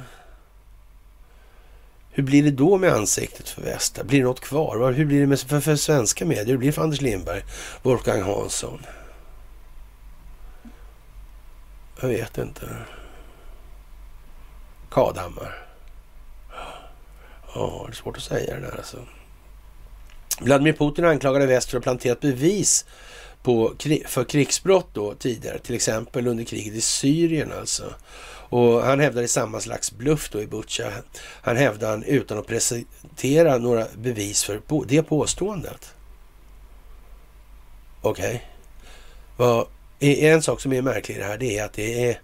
Hur blir det då med ansiktet för väst? Blir det något kvar? Hur blir det med, för, för svenska medier? Hur blir det för Anders Lindberg? Wolfgang Hansson? Jag vet inte. Kadhammar? Ja, det är svårt att säga det där alltså. Vladimir Putin anklagade väst för att ha planterat bevis på, för krigsbrott då tidigare, till exempel under kriget i Syrien alltså. Och han hävdade samma slags bluff då i Butja. Han hävdade utan att presentera några bevis för det påståendet. Okej. Okay. En sak som är märklig i det här det är att det är,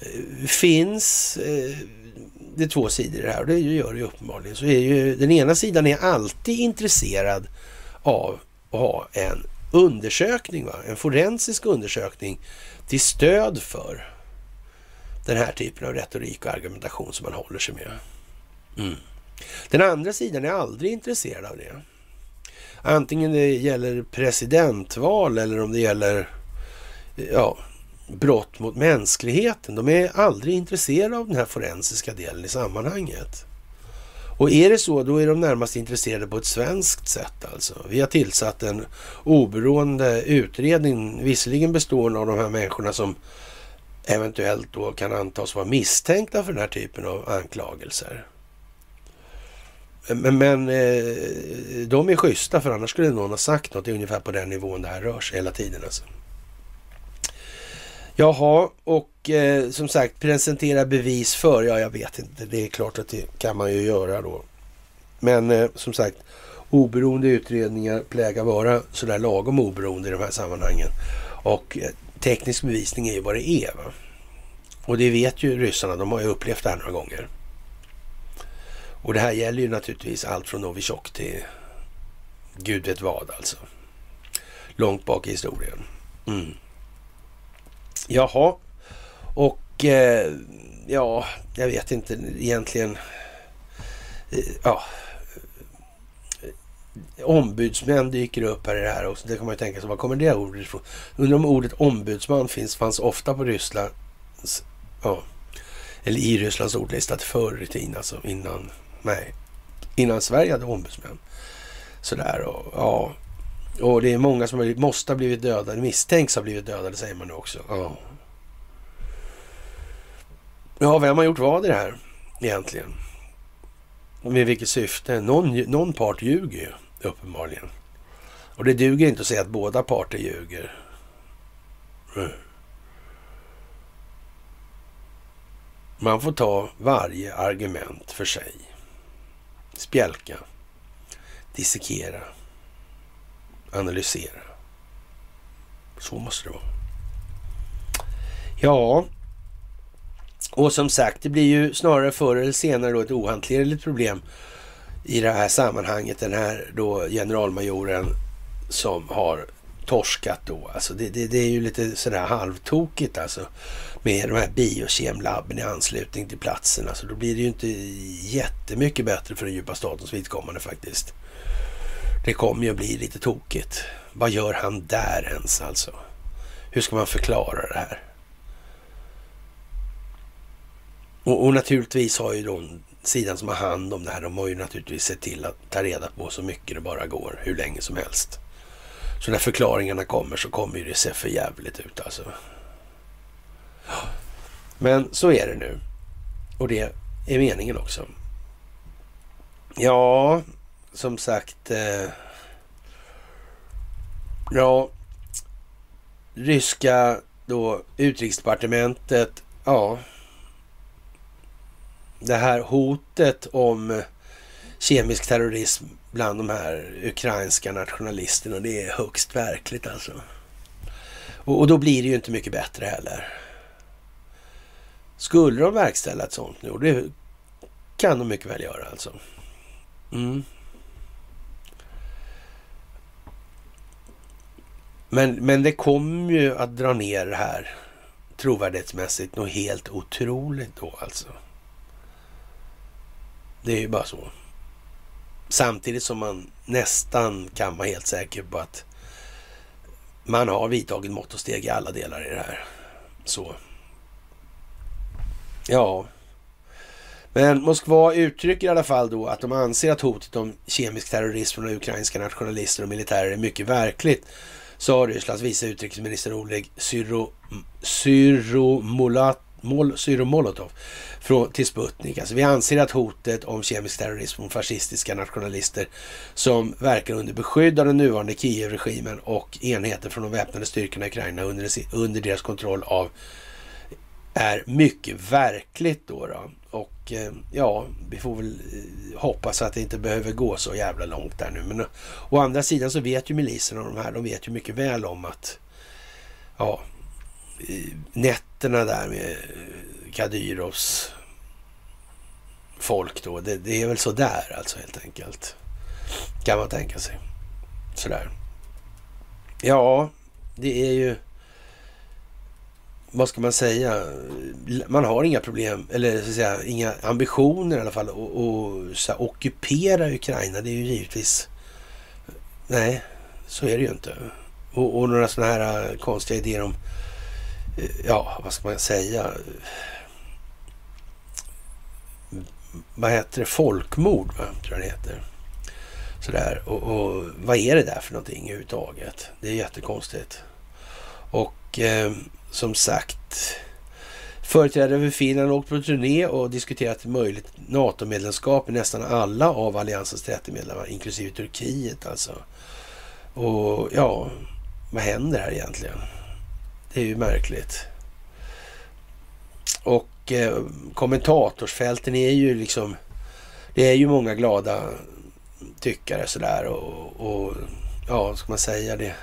eh, finns eh, det är två sidor i det här och det gör det ju uppenbarligen. Så är ju, den ena sidan är alltid intresserad av att ha en undersökning, va? en forensisk undersökning till stöd för den här typen av retorik och argumentation som man håller sig med. Mm. Den andra sidan är aldrig intresserad av det. Antingen det gäller presidentval eller om det gäller ja, brott mot mänskligheten. De är aldrig intresserade av den här forensiska delen i sammanhanget. Och är det så, då är de närmast intresserade på ett svenskt sätt alltså. Vi har tillsatt en oberoende utredning, visserligen bestående av de här människorna som eventuellt då kan antas vara misstänkta för den här typen av anklagelser. Men, men eh, de är schyssta för annars skulle någon ha sagt något. Det är ungefär på den nivån det här rör sig hela tiden. Alltså. Jaha, och eh, som sagt presentera bevis för, ja jag vet inte, det är klart att det kan man ju göra då. Men eh, som sagt, oberoende utredningar plägar vara sådär lagom oberoende i de här sammanhangen. Och eh, teknisk bevisning är ju vad det är. Va? Och det vet ju ryssarna, de har ju upplevt det här några gånger. Och det här gäller ju naturligtvis allt från Novichok till gud vet vad alltså. Långt bak i historien. Mm. Jaha, och eh, ja, jag vet inte egentligen. Eh, ja, ombudsmän dyker upp här i det här också. Det kan man ju tänka sig, var kommer det ordet ifrån? Undrar om ordet ombudsman finns, fanns ofta på Rysslands, ja, eller i Rysslands ordlista förr i tiden, alltså innan, nej, innan Sverige hade ombudsmän. Sådär och ja, och det är många som måste ha blivit dödade, misstänks ha blivit dödade säger man nu också. Oh. ja, vem har gjort vad i det här egentligen? Med vilket syfte? Någon, någon part ljuger ju uppenbarligen. Och det duger inte att säga att båda parter ljuger. Mm. Man får ta varje argument för sig. Spjälka, dissekera, analysera. Så måste det vara. Ja, och som sagt, det blir ju snarare förr eller senare då ett ohanterligt problem i det här sammanhanget. Den här då generalmajoren som har torskat då. Alltså det, det, det är ju lite sådär halvtokigt alltså med de här biokemlabben i anslutning till platsen. Alltså då blir det ju inte jättemycket bättre för den djupa statens vidkommande faktiskt. Det kommer ju att bli lite tokigt. Vad gör han där ens alltså? Hur ska man förklara det här? Och, och naturligtvis har ju de sidan som har hand om det här, de har ju naturligtvis sett till att ta reda på så mycket det bara går, hur länge som helst. Så när förklaringarna kommer så kommer ju det se för jävligt ut alltså. Men så är det nu. Och det är meningen också. Ja, som sagt. Eh, ja, ryska då utrikesdepartementet. Ja, det här hotet om kemisk terrorism bland de här ukrainska nationalisterna. Det är högst verkligt alltså. Och, och, då blir det ju inte mycket bättre heller. Skulle de verkställa ett sånt nu, och det kan de mycket väl göra alltså. Mm. Men, men det kommer ju att dra ner det här trovärdighetsmässigt något helt otroligt då alltså. Det är ju bara så. Samtidigt som man nästan kan vara helt säker på att man har vidtagit mått och steg i alla delar i det här. Så. Ja. Men Moskva uttrycker i alla fall då att de anser att hotet om kemisk terrorism från ukrainska nationalister och militärer är mycket verkligt sa Rysslands vice utrikesminister Oleg Syro, Syromolotov till Sputnik. Alltså, vi anser att hotet om kemisk terrorism från fascistiska nationalister som verkar under beskydd av den nuvarande Kiev-regimen och enheter från de väpnade styrkorna i Ukraina under, under deras kontroll av är mycket verkligt då. då. Och och eh, ja, vi får väl eh, hoppas att det inte behöver gå så jävla långt där nu. Men eh, å andra sidan så vet ju miliserna och de här, de vet ju mycket väl om att ja, nätterna där med Kadyrovs folk då, det, det är väl så där alltså helt enkelt. Kan man tänka sig. Sådär. Ja, det är ju vad ska man säga, man har inga problem, eller så att säga, inga ambitioner i alla fall att ockupera Ukraina. Det är ju givetvis, nej, så är det ju inte. Och, och några sådana här äh, konstiga idéer om, eh, ja, vad ska man säga, vad heter det, folkmord, va? tror jag det heter. Sådär, och, och vad är det där för någonting överhuvudtaget? Det är jättekonstigt. Och eh, som sagt, företrädare för Finland har åkt på turné och diskuterat möjligt NATO-medlemskap i nästan alla av alliansens 30 medlemmar, inklusive Turkiet alltså. Och ja, vad händer här egentligen? Det är ju märkligt. Och eh, kommentatorsfälten är ju liksom, det är ju många glada tyckare sådär och, och ja, ska man säga det?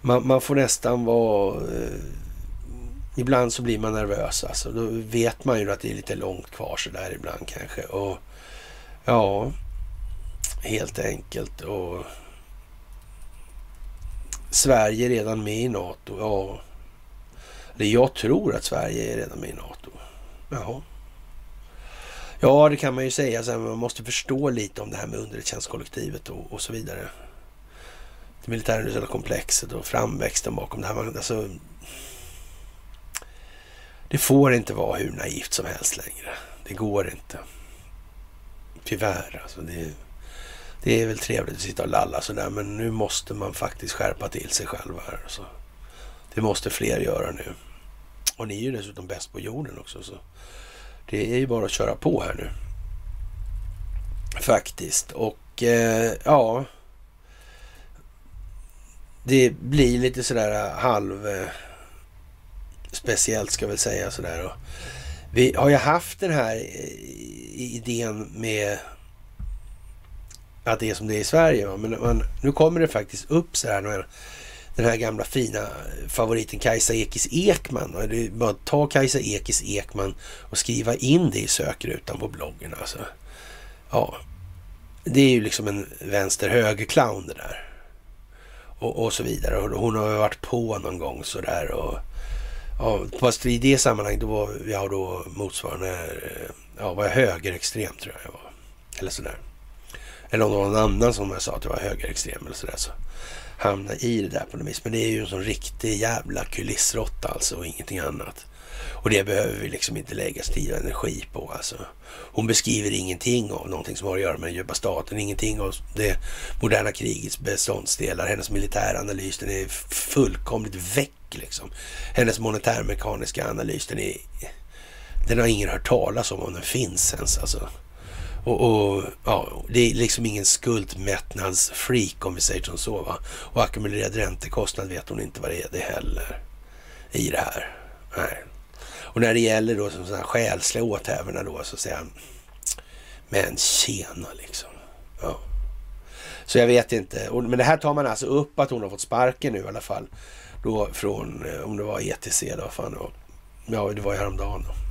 Man, man får nästan vara eh, Ibland så blir man nervös alltså. Då vet man ju att det är lite långt kvar så där ibland kanske. Och ja, helt enkelt. Och Sverige är redan med i NATO. Ja, eller jag tror att Sverige är redan med i NATO. Jaha. Ja, det kan man ju säga. Så man måste förstå lite om det här med underrättelsetjänstkollektivet och, och så vidare. Det militärindustriella komplexet och framväxten bakom det här. Alltså, det får inte vara hur naivt som helst längre. Det går inte. Tyvärr alltså. Det, det är väl trevligt att sitta och lalla sådär men nu måste man faktiskt skärpa till sig själv här. Så. Det måste fler göra nu. Och ni är ju dessutom bäst på jorden också. Så det är ju bara att köra på här nu. Faktiskt. Och eh, ja. Det blir lite sådär eh, halv... Eh, speciellt ska jag väl säga sådär. Och vi har ju haft den här eh, idén med att det är som det är i Sverige. Va? Men man, nu kommer det faktiskt upp så här. Den här gamla fina eh, favoriten Kajsa Ekis Ekman. Va? Det är bara att ta Kajsa Ekis Ekman och skriva in det i sökrutan på bloggen. Alltså. Ja, det är ju liksom en vänster-höger-clown det där. Och, och så vidare. Och hon har varit på någon gång sådär. Och Ja, fast i det sammanhanget då var jag då motsvarande, eh, ja, var jag högerextrem tror jag jag var. Eller sådär. Eller om det var någon annan som jag sa att det var högerextrem eller sådär. Så hamna i det där på något vis. Men det är ju en sån riktig jävla kulissrotta alltså och ingenting annat. Och det behöver vi liksom inte lägga tid och energi på alltså. Hon beskriver ingenting av någonting som har att göra med den djupa staten, ingenting av det moderna krigets beståndsdelar. Hennes militäranalys den är fullkomligt väck liksom. Hennes monetärmekaniska analys, den, är, den har ingen hört talas om om den finns ens alltså. Och, och, ja, det är liksom ingen skuldmättnadsfreak om vi säger som så. Va? Och ackumulerad räntekostnad vet hon inte vad det är det heller i det här. Nej. Och när det gäller då som sådana själsliga åthävorna då så säger han, men tjena liksom. Ja. Så jag vet inte. Men det här tar man alltså upp att hon har fått sparken nu i alla fall. Då från, eh, om det var ETC då, fan det var. Ja, det var ju häromdagen då.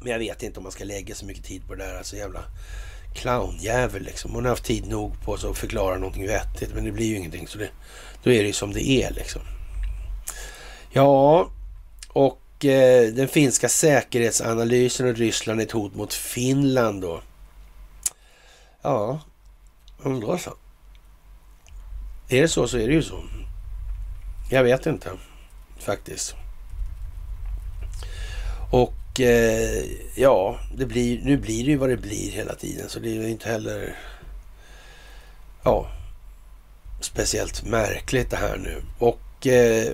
Men jag vet inte om man ska lägga så mycket tid på det där. Alltså jävla clownjävel liksom. Hon har haft tid nog på sig att förklara någonting vettigt. Men det blir ju ingenting. Så det, då är det ju som det är liksom. Ja, och eh, den finska säkerhetsanalysen och Ryssland är ett hot mot Finland då. Ja, undrar så. Är det så så är det ju så. Jag vet inte faktiskt. Och eh, ja, det blir, nu blir det ju vad det blir hela tiden så det är ju inte heller ja, speciellt märkligt det här nu. Och eh,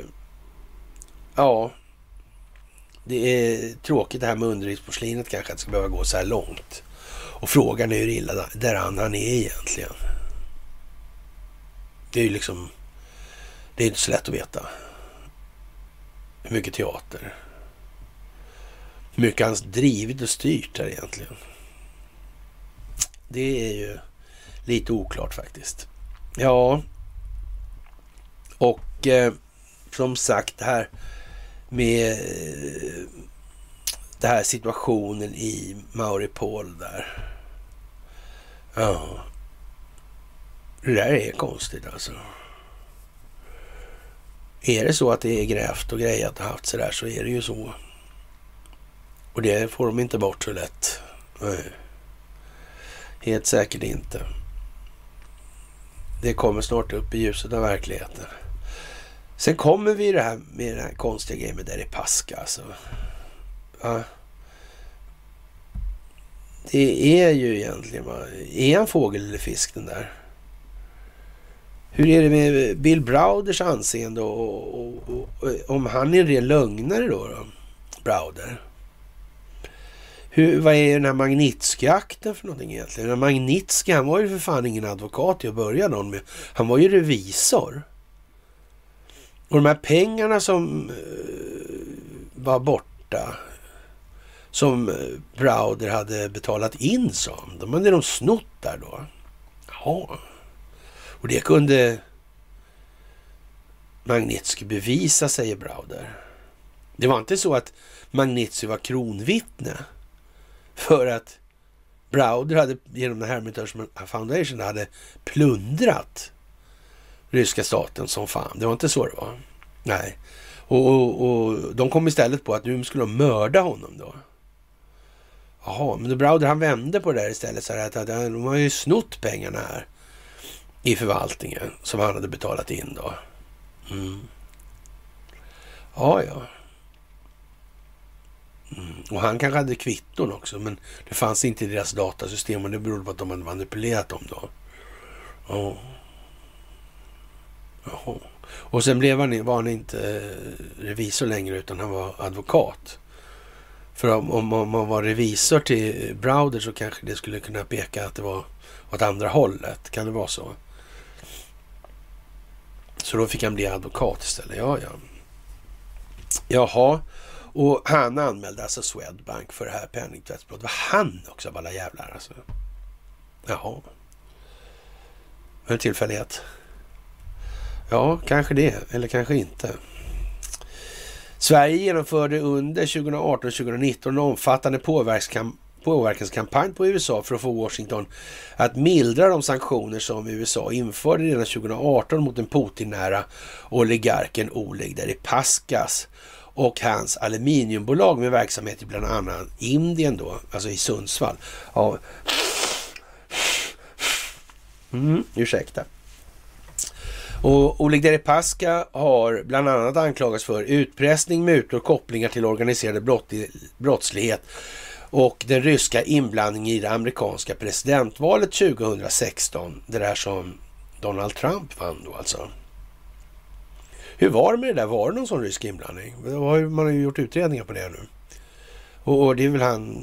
ja, det är tråkigt det här med underlivsporslinet kanske att det ska behöva gå så här långt. Och frågan är hur illa däran han är egentligen. Det är ju liksom, det är inte så lätt att veta. Hur mycket teater. Hur mycket han drivit och styrt här egentligen. Det är ju lite oklart faktiskt. Ja, och eh, som sagt det här med eh, den här situationen i Mauripol där. Ja, det där är konstigt alltså. Är det så att det är grävt och grejat och haft så där så är det ju så. Och det får de inte bort så lätt. Nej. Helt säkert inte. Det kommer snart upp i ljuset av verkligheten. Sen kommer vi det här med den här konstiga grejen med Deripaska alltså. Ja. Det är ju egentligen, är han fågel eller fisk den där? Hur är det med Bill Browders anseende och, och, och, och om han är en ren lögnare då, då? Browder? Hur, vad är den här Magnitskij-akten för någonting egentligen? Den han var ju för fan ingen advokat till att börja någon med. Han var ju revisor. Och de här pengarna som uh, var borta, som eh, Browder hade betalat in sa de hade de snott där då. Jaha. Och det kunde Magnitsky bevisa, säger Browder. Det var inte så att Magnitsky var kronvittne för att Browder hade genom den Hermitage Foundation hade plundrat ryska staten som fan. Det var inte så det var. Nej. Och, och, och de kom istället på att nu skulle de mörda honom då. Jaha, men Browder han vände på det där istället. Så här att, att de har ju snott pengarna här i förvaltningen som han hade betalat in då. Mm. Ja, ja. Mm. Och han kanske hade kvitton också, men det fanns inte i deras datasystem och det berodde på att de hade manipulerat dem då. Ja. Och sen blev han, var han inte eh, revisor längre utan han var advokat. För om, om, om man var revisor till Browder så kanske det skulle kunna peka att det var åt andra hållet. Kan det vara så? Så då fick han bli advokat istället. Ja, ja. Jaha, och han anmälde alltså Swedbank för det här penningtvättsbrottet. Var han också av alla jävlar alltså? Jaha. En tillfällighet? Ja, kanske det. Eller kanske inte. Sverige genomförde under 2018-2019 en omfattande påverkanskampanj påverkanskampanj på USA för att få Washington att mildra de sanktioner som USA införde redan 2018 mot den Putin-nära oligarken Oleg Deripaska och hans aluminiumbolag med verksamhet i bland annat Indien då, alltså i Sundsvall. Ja. Mm, ursäkta. Och Oleg Deripaska har bland annat anklagats för utpressning, mutor, kopplingar till organiserad brottslighet och den ryska inblandningen i det amerikanska presidentvalet 2016. Det där som Donald Trump vann då alltså. Hur var det med det där? Var det någon sån rysk inblandning? Man har ju gjort utredningar på det nu. Och, det är väl han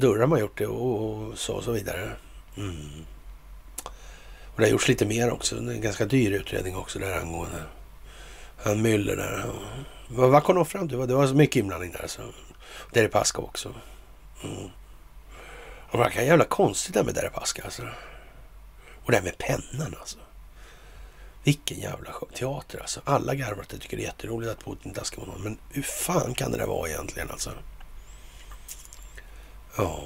Durham har gjort det och, så och så vidare. Mm. Och det har gjorts lite mer också. En ganska dyr utredning också där angående han Müller där. Vad, vad kom de fram till? Det var så mycket inblandning där. Så. Deripaska också. Mm. Och det verkar jävla konstigt det med Deripaska alltså. Och det här med pennan alltså. Vilken jävla teater alltså. Alla garvar att tycker det är jätteroligt att Putin taskar honom. Men hur fan kan det där vara egentligen alltså? Ja.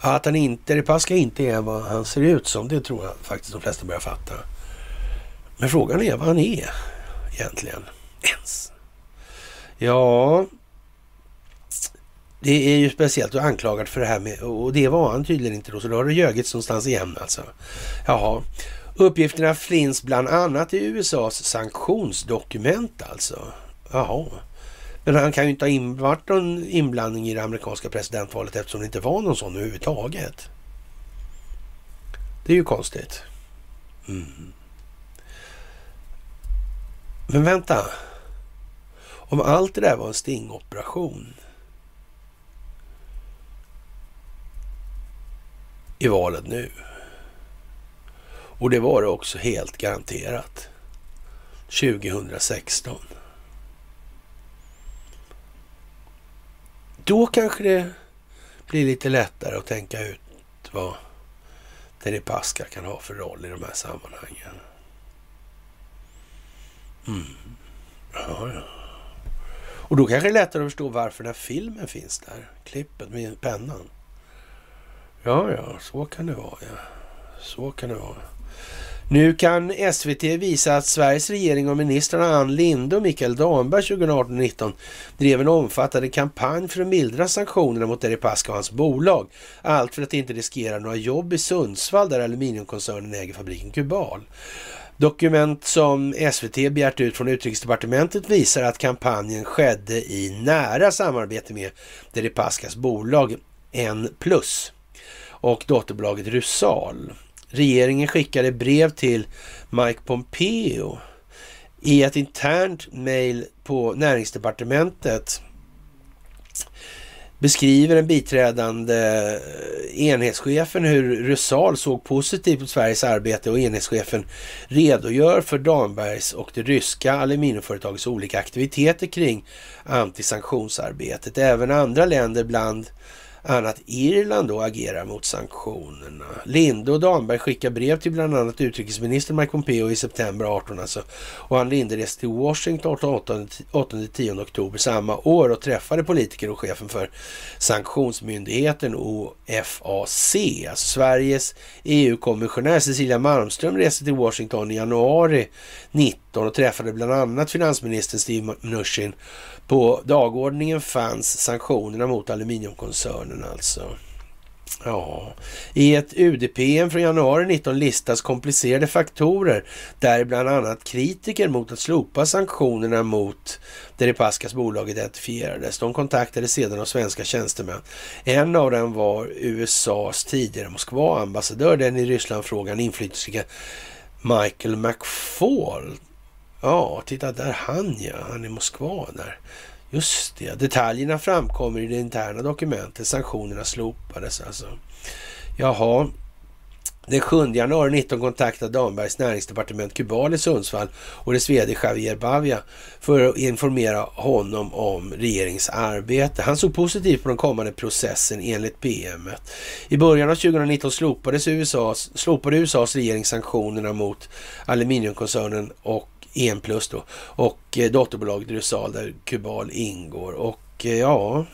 Att han inte, Repaska inte är vad han ser ut som, det tror jag faktiskt de flesta börjar fatta. Men frågan är vad han är egentligen. Ens. Ja, det är ju speciellt att anklagad för det här med, och det var han tydligen inte då, så då har det ljugits någonstans igen alltså. Jaha. Uppgifterna finns bland annat i USAs sanktionsdokument alltså. Jaha. Men han kan ju inte ha varit någon inblandning i det amerikanska presidentvalet eftersom det inte var någon sån överhuvudtaget. Det är ju konstigt. Mm. Men vänta. Om allt det där var en stingoperation i valet nu. Och det var det också helt garanterat 2016. Då kanske det blir lite lättare att tänka ut vad Deripaska kan ha för roll i de här sammanhangen. Mm. Ja, ja. Och då kanske det är lättare att förstå varför den här filmen finns där. Klippet med pennan. Ja, ja, så kan det vara. Ja. Så kan det vara. Nu kan SVT visa att Sveriges regering och ministrarna Ann Linde och Mikael Damberg 2018-19 drev en omfattande kampanj för att mildra sanktionerna mot Deripaska och hans bolag. Allt för att inte riskera några jobb i Sundsvall där aluminiumkoncernen äger fabriken Kubal. Dokument som SVT begärt ut från Utrikesdepartementet visar att kampanjen skedde i nära samarbete med Deripaskas bolag N+, och dotterbolaget Rusal. Regeringen skickade brev till Mike Pompeo i ett internt mejl på näringsdepartementet beskriver den biträdande eh, enhetschefen hur Rusal såg positivt på Sveriges arbete och enhetschefen redogör för Danbergs och det ryska aluminiumföretagets olika aktiviteter kring antisanktionsarbetet. Även andra länder bland annat Irland då agerar mot sanktionerna. Linde och Damberg skickar brev till bland annat utrikesminister Mike Pompeo i september 18 alltså. Och han Linde reste till Washington 8-10 oktober samma år och träffade politiker och chefen för sanktionsmyndigheten OFAC. Alltså Sveriges EU-kommissionär Cecilia Malmström reste till Washington i januari 19 och träffade bland annat finansminister Steve Mnuchin på dagordningen fanns sanktionerna mot aluminiumkoncernen alltså. Ja, i ett UDPM från januari 19 listas komplicerade faktorer där bland annat kritiker mot att slopa sanktionerna mot Deripaskas bolag identifierades. De kontaktades sedan av svenska tjänstemän. En av dem var USAs tidigare Moskva-ambassadör, den i Rysslandfrågan inflytelserika Michael McFaul Ja, titta där han ja. Han i Moskva där. Just det, detaljerna framkommer i det interna dokumentet. Sanktionerna slopades alltså. Jaha. Den 7 januari 19 kontaktade Dambergs näringsdepartement Kubal i Sundsvall och dess vd Javier Bavia för att informera honom om regeringens arbete. Han såg positivt på den kommande processen enligt PM. I början av 2019 slopades USAs, slopade USAs regering sanktionerna mot aluminiumkoncernen och en plus då. Och eh, dotterbolaget Rusal där Kubal ingår. Och eh, ja,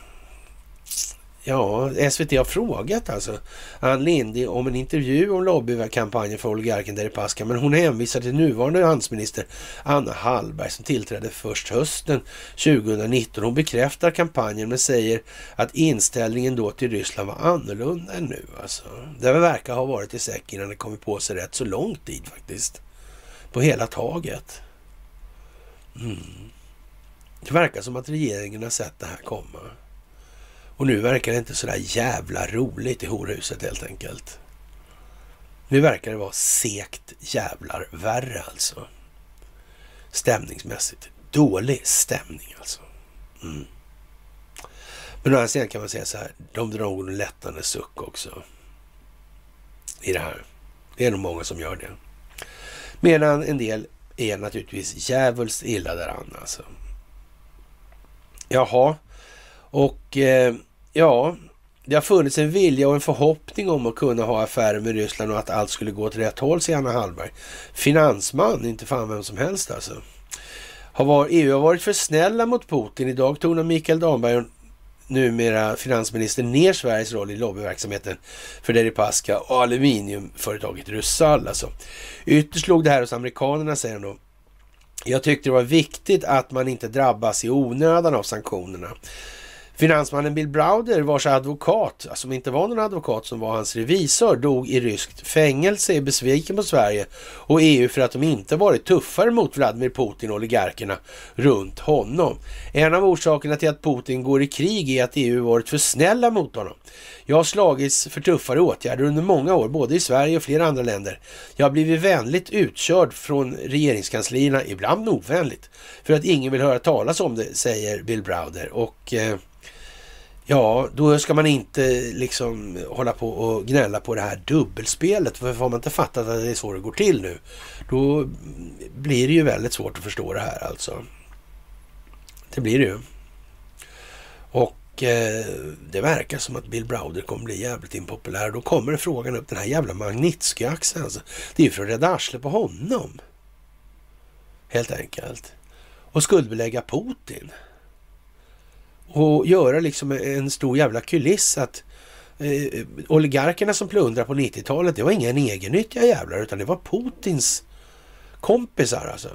ja, SVT har frågat alltså Ann Linde om en intervju om lobbykampanjen för oligarken Deripaska. Men hon hänvisar till nuvarande handelsminister Anna Hallberg som tillträdde först hösten 2019. Hon bekräftar kampanjen men säger att inställningen då till Ryssland var annorlunda än nu. Alltså. Det verkar ha varit i säck innan det kommit på sig rätt så lång tid faktiskt. På hela taget. Mm. Det verkar som att regeringen har sett det här komma. Och nu verkar det inte så där jävla roligt i horhuset helt enkelt. Nu verkar det vara sekt jävlar värre alltså. Stämningsmässigt. Dålig stämning alltså. Mm. Men å andra sidan kan man säga så här, de drar nog en lättande suck också. I det här. Det är nog många som gör det. Medan en del är naturligtvis djävulskt illa däran alltså. Jaha, och eh, ja, det har funnits en vilja och en förhoppning om att kunna ha affärer med Ryssland och att allt skulle gå åt rätt håll, säger Anna Hallberg. Finansman, inte fan vem som helst alltså. Har varit, EU har varit för snälla mot Putin. Idag tonar Mikael Damberg numera finansminister ner Sveriges roll i lobbyverksamheten för Deripaska och aluminiumföretaget Rusal. Alltså. Ytterst låg det här hos amerikanerna, säger han då. Jag tyckte det var viktigt att man inte drabbas i onödan av sanktionerna. Finansmannen Bill Browder, vars advokat, som inte var någon advokat som var hans revisor, dog i ryskt fängelse, är besviken på Sverige och EU för att de inte varit tuffare mot Vladimir Putin och oligarkerna runt honom. En av orsakerna till att Putin går i krig är att EU varit för snälla mot honom. Jag har slagits för tuffare åtgärder under många år, både i Sverige och flera andra länder. Jag har blivit vänligt utkörd från regeringskanslierna, ibland ovänligt, för att ingen vill höra talas om det, säger Bill Browder. Och eh, Ja, då ska man inte liksom hålla på och gnälla på det här dubbelspelet. För har man inte fattat att det är så det går till nu, då blir det ju väldigt svårt att förstå det här alltså. Det blir det ju. Och eh, det verkar som att Bill Browder kommer bli jävligt impopulär. Då kommer frågan upp, den här jävla Magnitsky-axeln alltså. Det är ju för att rädda arslet på honom. Helt enkelt. Och skuldbelägga Putin och göra liksom en stor jävla kuliss att eh, oligarkerna som plundrade på 90-talet, det var inga egennyttiga jävlar utan det var Putins kompisar alltså.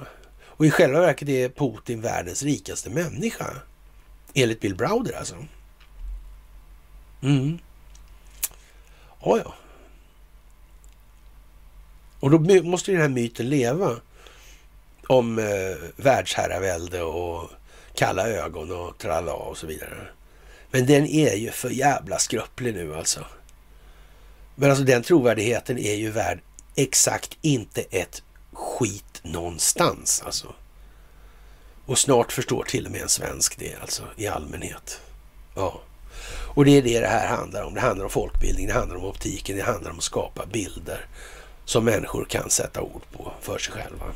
Och i själva verket är Putin världens rikaste människa. Enligt Bill Browder alltså. Mm. Ja, ja. Och då måste ju den här myten leva om eh, världsherravälde och kalla ögon och tralla och så vidare. Men den är ju för jävla skröplig nu alltså. Men alltså den trovärdigheten är ju värd exakt inte ett skit någonstans alltså. Och snart förstår till och med en svensk det alltså i allmänhet. Ja. Och det är det det här handlar om. Det handlar om folkbildning, det handlar om optiken, det handlar om att skapa bilder som människor kan sätta ord på för sig själva.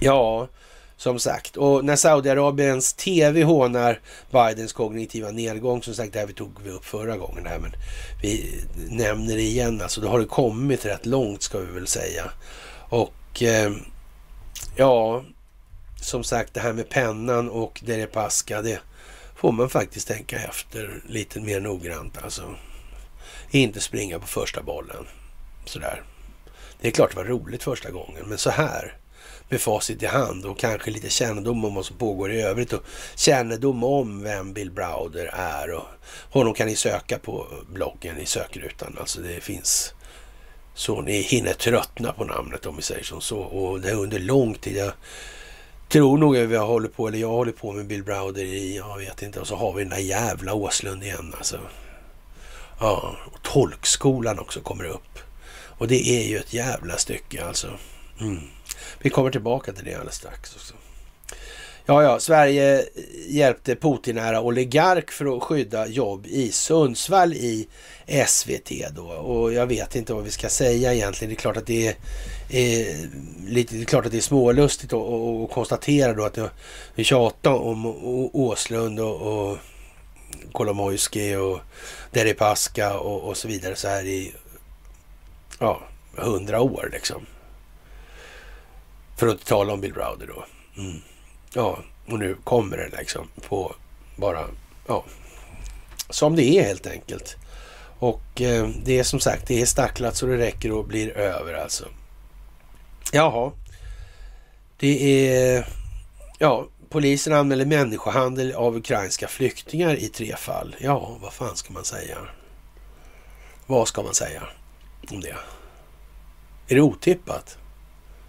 Ja, som sagt, och när Saudiarabiens tv hånar Bidens kognitiva nedgång, som sagt, det här vi tog vi upp förra gången här, men vi nämner det igen, alltså då har det kommit rätt långt ska vi väl säga. Och eh, ja, som sagt, det här med pennan och Deripaska, det får man faktiskt tänka efter lite mer noggrant alltså. Inte springa på första bollen sådär. Det är klart det var roligt första gången, men så här med facit i hand och kanske lite kännedom om vad som pågår i övrigt och kännedom om vem Bill Browder är. Och honom kan ni söka på bloggen i sökrutan. Alltså det finns så ni hinner tröttna på namnet om vi säger som så. Och det är under lång tid. Jag tror nog att vi har hållit på, eller jag håller på med Bill Browder i, jag vet inte, och så har vi den där jävla Åslund igen alltså. Ja, och tolkskolan också kommer upp. Och det är ju ett jävla stycke alltså. Mm. Vi kommer tillbaka till det alldeles strax också. Ja, ja, Sverige hjälpte Putin-nära oligark för att skydda jobb i Sundsvall i SVT då. Och jag vet inte vad vi ska säga egentligen. Det är klart att det är, är lite, det är klart att det är smålustigt att konstatera då att vi tjatar om Åslund och, och Kolomojski och Deripaska och, och så vidare så här i ja, hundra år liksom. För att tala om Bill Browder då. Mm. Ja, och nu kommer det liksom på bara, ja, som det är helt enkelt. Och eh, det är som sagt, det är stacklat så det räcker och blir över alltså. Jaha, det är, ja, polisen anmäler människohandel av ukrainska flyktingar i tre fall. Ja, vad fan ska man säga? Vad ska man säga om det? Är det otippat?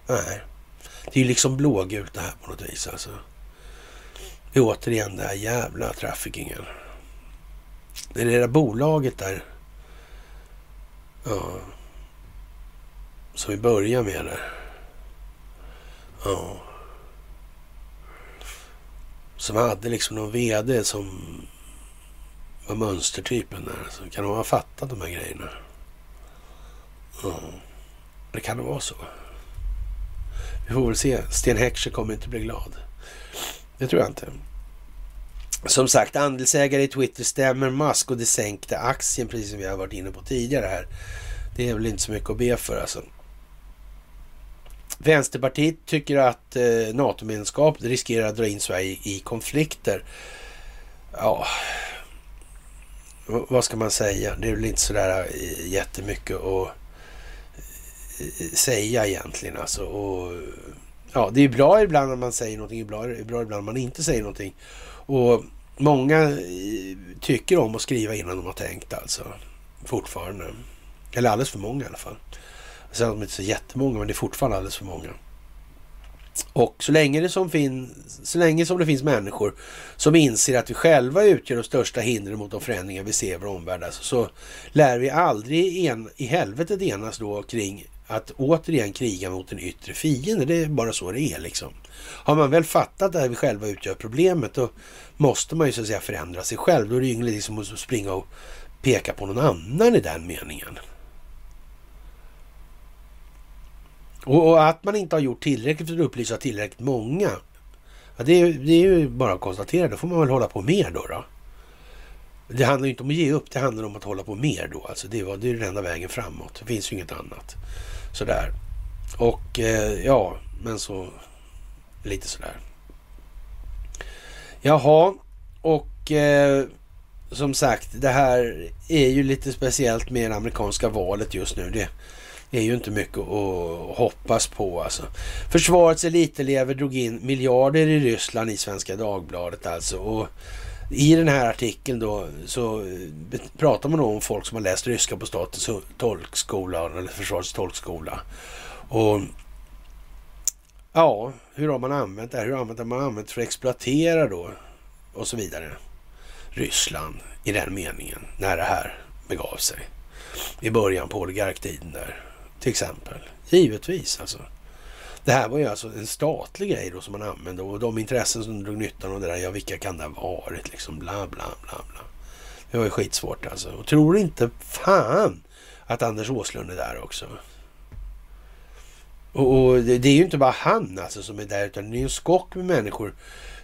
Nej. Det är ju liksom blågult det här på något vis alltså. Det är återigen den här jävla traffickingen. Det är det där bolaget där. Ja. Som vi börjar med där. Ja. Som hade liksom någon VD som var mönstertypen där. Så kan de ha fattat de här grejerna? Ja. Det kan det vara så. Vi får väl se. Sten Heckscher kommer inte bli glad. Det tror jag inte. Som sagt, andelsägare i Twitter stämmer Musk och det sänkte aktien, precis som vi har varit inne på tidigare här. Det är väl inte så mycket att be för alltså. Vänsterpartiet tycker att eh, NATO-medlemskap riskerar att dra in Sverige i konflikter. Ja, vad ska man säga? Det är väl inte sådär eh, jättemycket att Eh, säga egentligen alltså. Och, ja, det är bra ibland när man säger någonting, bra, bra ibland när man inte säger någonting. Och många eh, tycker om att skriva innan de har tänkt alltså. Fortfarande. Eller alldeles för många i alla fall. Sen är de inte så jättemånga, men det är fortfarande alldeles för många. Och så länge, det som fin, så länge som det finns människor som inser att vi själva utgör de största hindren mot de förändringar vi ser i vår omvärld, alltså, så lär vi aldrig en, i helvetet enas då kring att återigen kriga mot en yttre fiende. Det är bara så det är liksom. Har man väl fattat att vi själva utgör problemet, då måste man ju så att säga förändra sig själv. Då är det ju inget liksom att springa och peka på någon annan i den meningen. Och, och, att man inte har gjort tillräckligt för att upplysa tillräckligt många. Ja, det, är, det är ju bara att konstatera. Då får man väl hålla på mer då. då. Det handlar ju inte om att ge upp. Det handlar om att hålla på mer då. Alltså det, var, det är den enda vägen framåt. Det finns ju inget annat. Sådär. Och eh, ja, men så lite sådär. Jaha, och eh, som sagt, det här är ju lite speciellt med det amerikanska valet just nu. Det är ju inte mycket att hoppas på alltså. Försvarets elitelever drog in miljarder i Ryssland i Svenska Dagbladet alltså. Och i den här artikeln då så eh, pratar man om folk som har läst ryska på statens tolkskola eller försvarets tolkskola. Och ja, hur har man använt det här? Hur har man använt för att exploatera då? Och så vidare. Ryssland i den meningen när det här begav sig. I början på oligarktiden där till exempel. Givetvis alltså. Det här var ju alltså en statlig grej då som man använde och de intressen som drog nyttan av det där, ja vilka kan det ha varit liksom, bla bla bla bla. Det var ju skitsvårt alltså. Och tror inte fan att Anders Åslund är där också. Och, och det, det, är ju inte bara han alltså som är där utan det är ju en skock med människor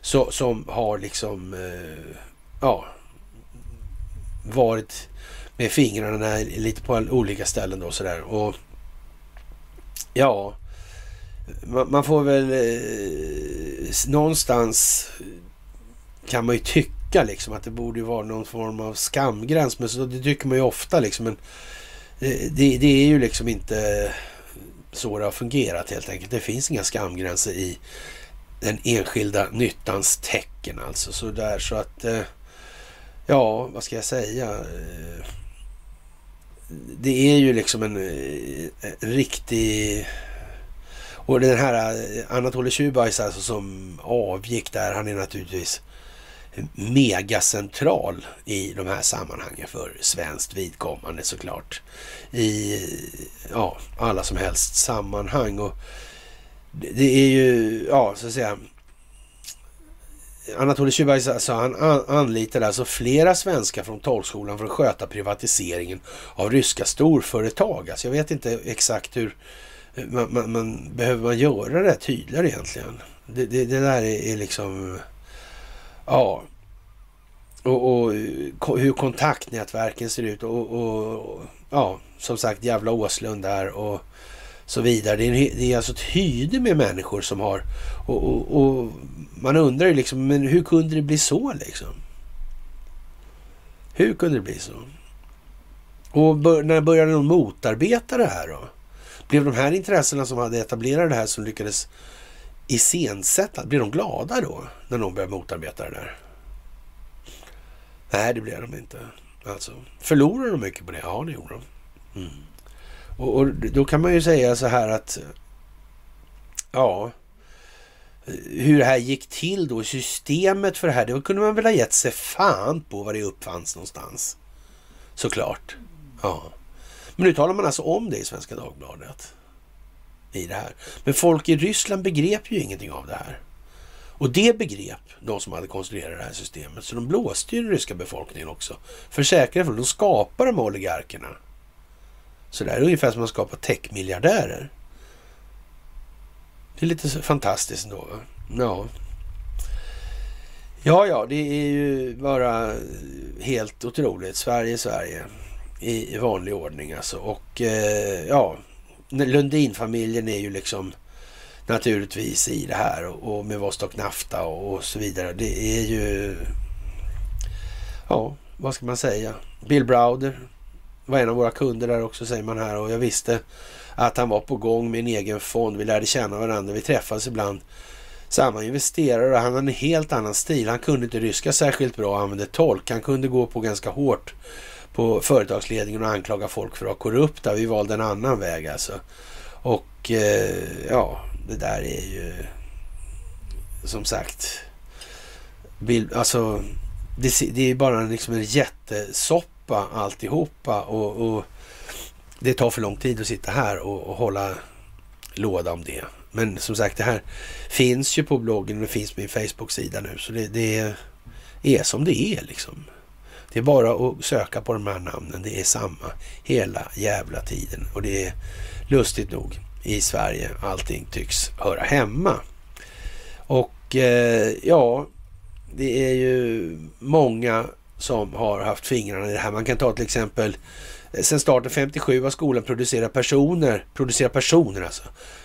så, som har liksom, eh, ja, varit med fingrarna lite på olika ställen då sådär. Och Ja, man, får väl eh, någonstans kan man ju tycka liksom att det borde vara någon form av skamgräns. Men så, det tycker man ju ofta liksom. Men eh, det, det är ju liksom inte så det har fungerat helt enkelt. Det finns inga skamgränser i den enskilda nyttans tecken alltså. Så där så att, eh, ja, vad ska jag säga? Eh, det är ju liksom en, eh, en riktig... Och den här eh, Anatoly Tjubajs alltså som avgick där, han är naturligtvis megacentral i de här sammanhangen för svenskt vidkommande såklart. I ja, alla som helst sammanhang. Och det är ju, ja, så att säga, Anatoly Tjubajs, alltså, han anlitade alltså flera svenskar från tolkskolan för att sköta privatiseringen av ryska storföretag. Alltså jag vet inte exakt hur man, man, man behöver man göra det tydligare egentligen. Det, det, det där är, är, liksom, ja. Och, och, hur kontaktnätverken ser ut och, och, ja, som sagt jävla Åslund där och så vidare. Det är, det är alltså ett hyde med människor som har och, och, och, man undrar ju liksom, men hur kunde det bli så liksom? Hur kunde det bli så? Och bör, när började de motarbeta det här då? Blev de här intressena som hade etablerat det här som lyckades iscensätta, blev de glada då när de började motarbeta det där? Nej, det blev de inte. Alltså, förlorade de mycket på det? Ja, det gjorde de. Mm. Och, och, då kan man ju säga så här att ja, hur det här gick till då, systemet för det här, det kunde man väl ha gett sig fan på var det uppfanns någonstans. Såklart. Ja. Men nu talar man alltså om det i Svenska Dagbladet. I det här. Men folk i Ryssland begrep ju ingenting av det här. Och det begrep de som hade konstruerat det här systemet. Så de blåste ju den ryska befolkningen också. För säkerhet, de skapade de här oligarkerna. Så det är ungefär som att skapa techmiljardärer. Det är lite fantastiskt ändå. Ja. Ja, ja, det är ju bara helt otroligt. Sverige, Sverige i vanlig ordning alltså. Och eh, ja, Lundinfamiljen är ju liksom naturligtvis i det här och, och med Vostok Nafta och, och, så vidare. Det är ju ja, vad ska man säga? Bill Browder var en av våra kunder där också säger man här och jag visste att han var på gång med en egen fond. Vi lärde känna varandra, vi träffades ibland. Samma investerare han hade en helt annan stil. Han kunde inte ryska särskilt bra och använde tolk. Han kunde gå på ganska hårt på företagsledningen och anklaga folk för att vara korrupta. Vi valde en annan väg alltså. Och eh, ja, det där är ju som sagt, alltså det, det är bara liksom en jättesoppa alltihopa och, och det tar för lång tid att sitta här och, och, hålla låda om det. Men som sagt, det här finns ju på bloggen och det finns på min Facebook-sida nu. Så det, det, är som det är liksom. Det är bara att söka på de här namnen. Det är samma hela jävla tiden. Och det är lustigt nog i Sverige allting tycks höra hemma. Och eh, ja, det är ju många som har haft fingrarna i det här. Man kan ta till exempel eh, Sen starten 57 har skolan producerat personer, producerat personer alltså,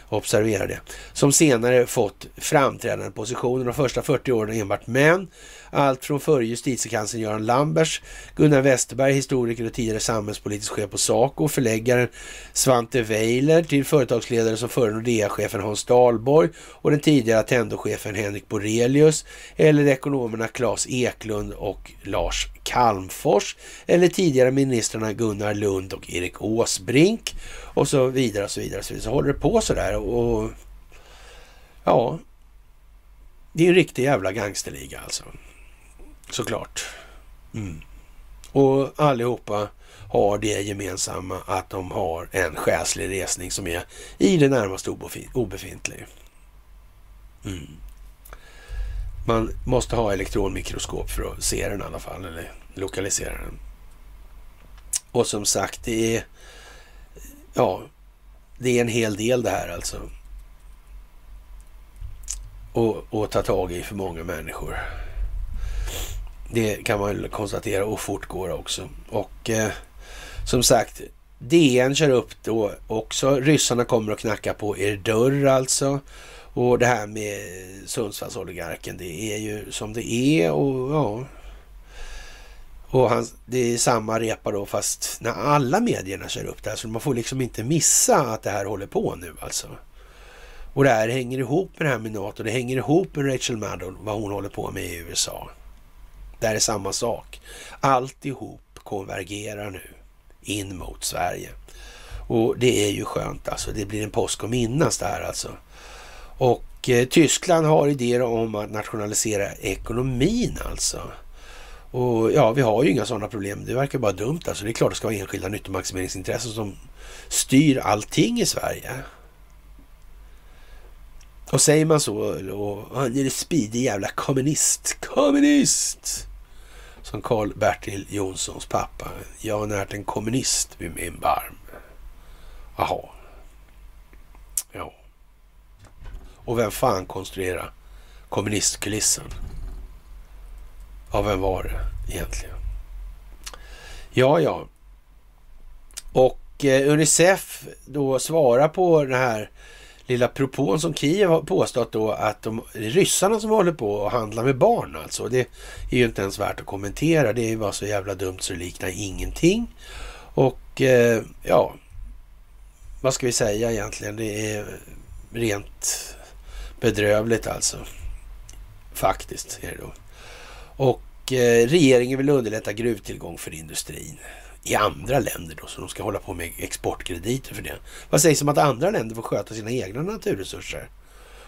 observera det, som senare fått framträdande positioner. De första 40 åren enbart män. Allt från förre justitiekanslern Göran Lambers, Gunnar Westerberg, historiker och tidigare samhällspolitisk chef på Saco, förläggaren Svante Weiler till företagsledare som förre Nordea-chefen Hans Dahlborg och den tidigare Attendo-chefen Henrik Borelius eller ekonomerna Claes Eklund och Lars Kalmfors eller tidigare ministrarna Gunnar Lund och Erik Åsbrink och så vidare och så vidare. Och så, vidare. så håller det på sådär och ja, det är en riktig jävla gangsterliga alltså. Såklart. Mm. Och allihopa har det gemensamma att de har en själslig resning som är i det närmaste obefintlig. Mm. Man måste ha elektronmikroskop för att se den i alla fall, eller lokalisera den. Och som sagt, det är ja, det är en hel del det här alltså. Och, och ta tag i för många människor. Det kan man konstatera och fortgår också. Och eh, som sagt, DN kör upp då också. Ryssarna kommer att knacka på er dörr alltså. Och det här med Sundsvallsoligarken, det är ju som det är och ja. Och han, det är samma repa då fast när alla medierna kör upp det här. Så man får liksom inte missa att det här håller på nu alltså. Och det här hänger ihop med det här med NATO. Det hänger ihop med Rachel Maddow, vad hon håller på med i USA. Det här är samma sak. Alltihop konvergerar nu in mot Sverige. Och det är ju skönt alltså. Det blir en påsk att minnas det här alltså. Och eh, Tyskland har idéer om att nationalisera ekonomin alltså. Och ja, vi har ju inga sådana problem. Det verkar bara dumt alltså. Det är klart det ska vara enskilda nyttomaximeringsintressen som styr allting i Sverige. Och säger man så, och han är en speedig jävla kommunist. Kommunist! Som Karl-Bertil Jonssons pappa. Jag har närt en kommunist vid min barm. Jaha. Ja. Och vem fan konstruerade kommunistkulissen? Ja, vem var det egentligen? Ja, ja. Och eh, Unicef då svarar på det här lilla propån som Kiev har påstått då att de, det är ryssarna som håller på att handla med barn alltså. Det är ju inte ens värt att kommentera. Det är ju bara så jävla dumt så det liknar ingenting. Och eh, ja, vad ska vi säga egentligen? Det är rent bedrövligt alltså. Faktiskt är det då. Och eh, regeringen vill underlätta gruvtillgång för industrin i andra länder då, så de ska hålla på med exportkrediter för det. Vad sägs om att andra länder får sköta sina egna naturresurser?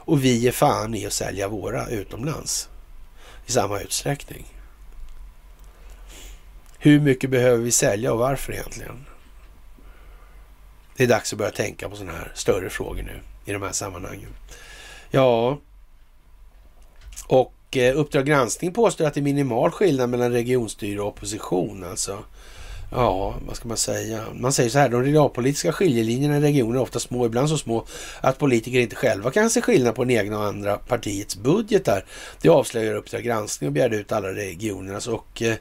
Och vi är fan i att sälja våra utomlands i samma utsträckning. Hur mycket behöver vi sälja och varför egentligen? Det är dags att börja tänka på sådana här större frågor nu i de här sammanhangen. Ja, och eh, Uppdrag granskning påstår att det är minimal skillnad mellan regionstyre och opposition. Alltså Ja, vad ska man säga? Man säger så här, de realpolitiska skiljelinjerna i regionen är ofta små, ibland så små att politiker inte själva kan se skillnad på den egna och andra partiets budgetar. Det avslöjar Uppdrag granskning och begärde ut alla regionernas och eh,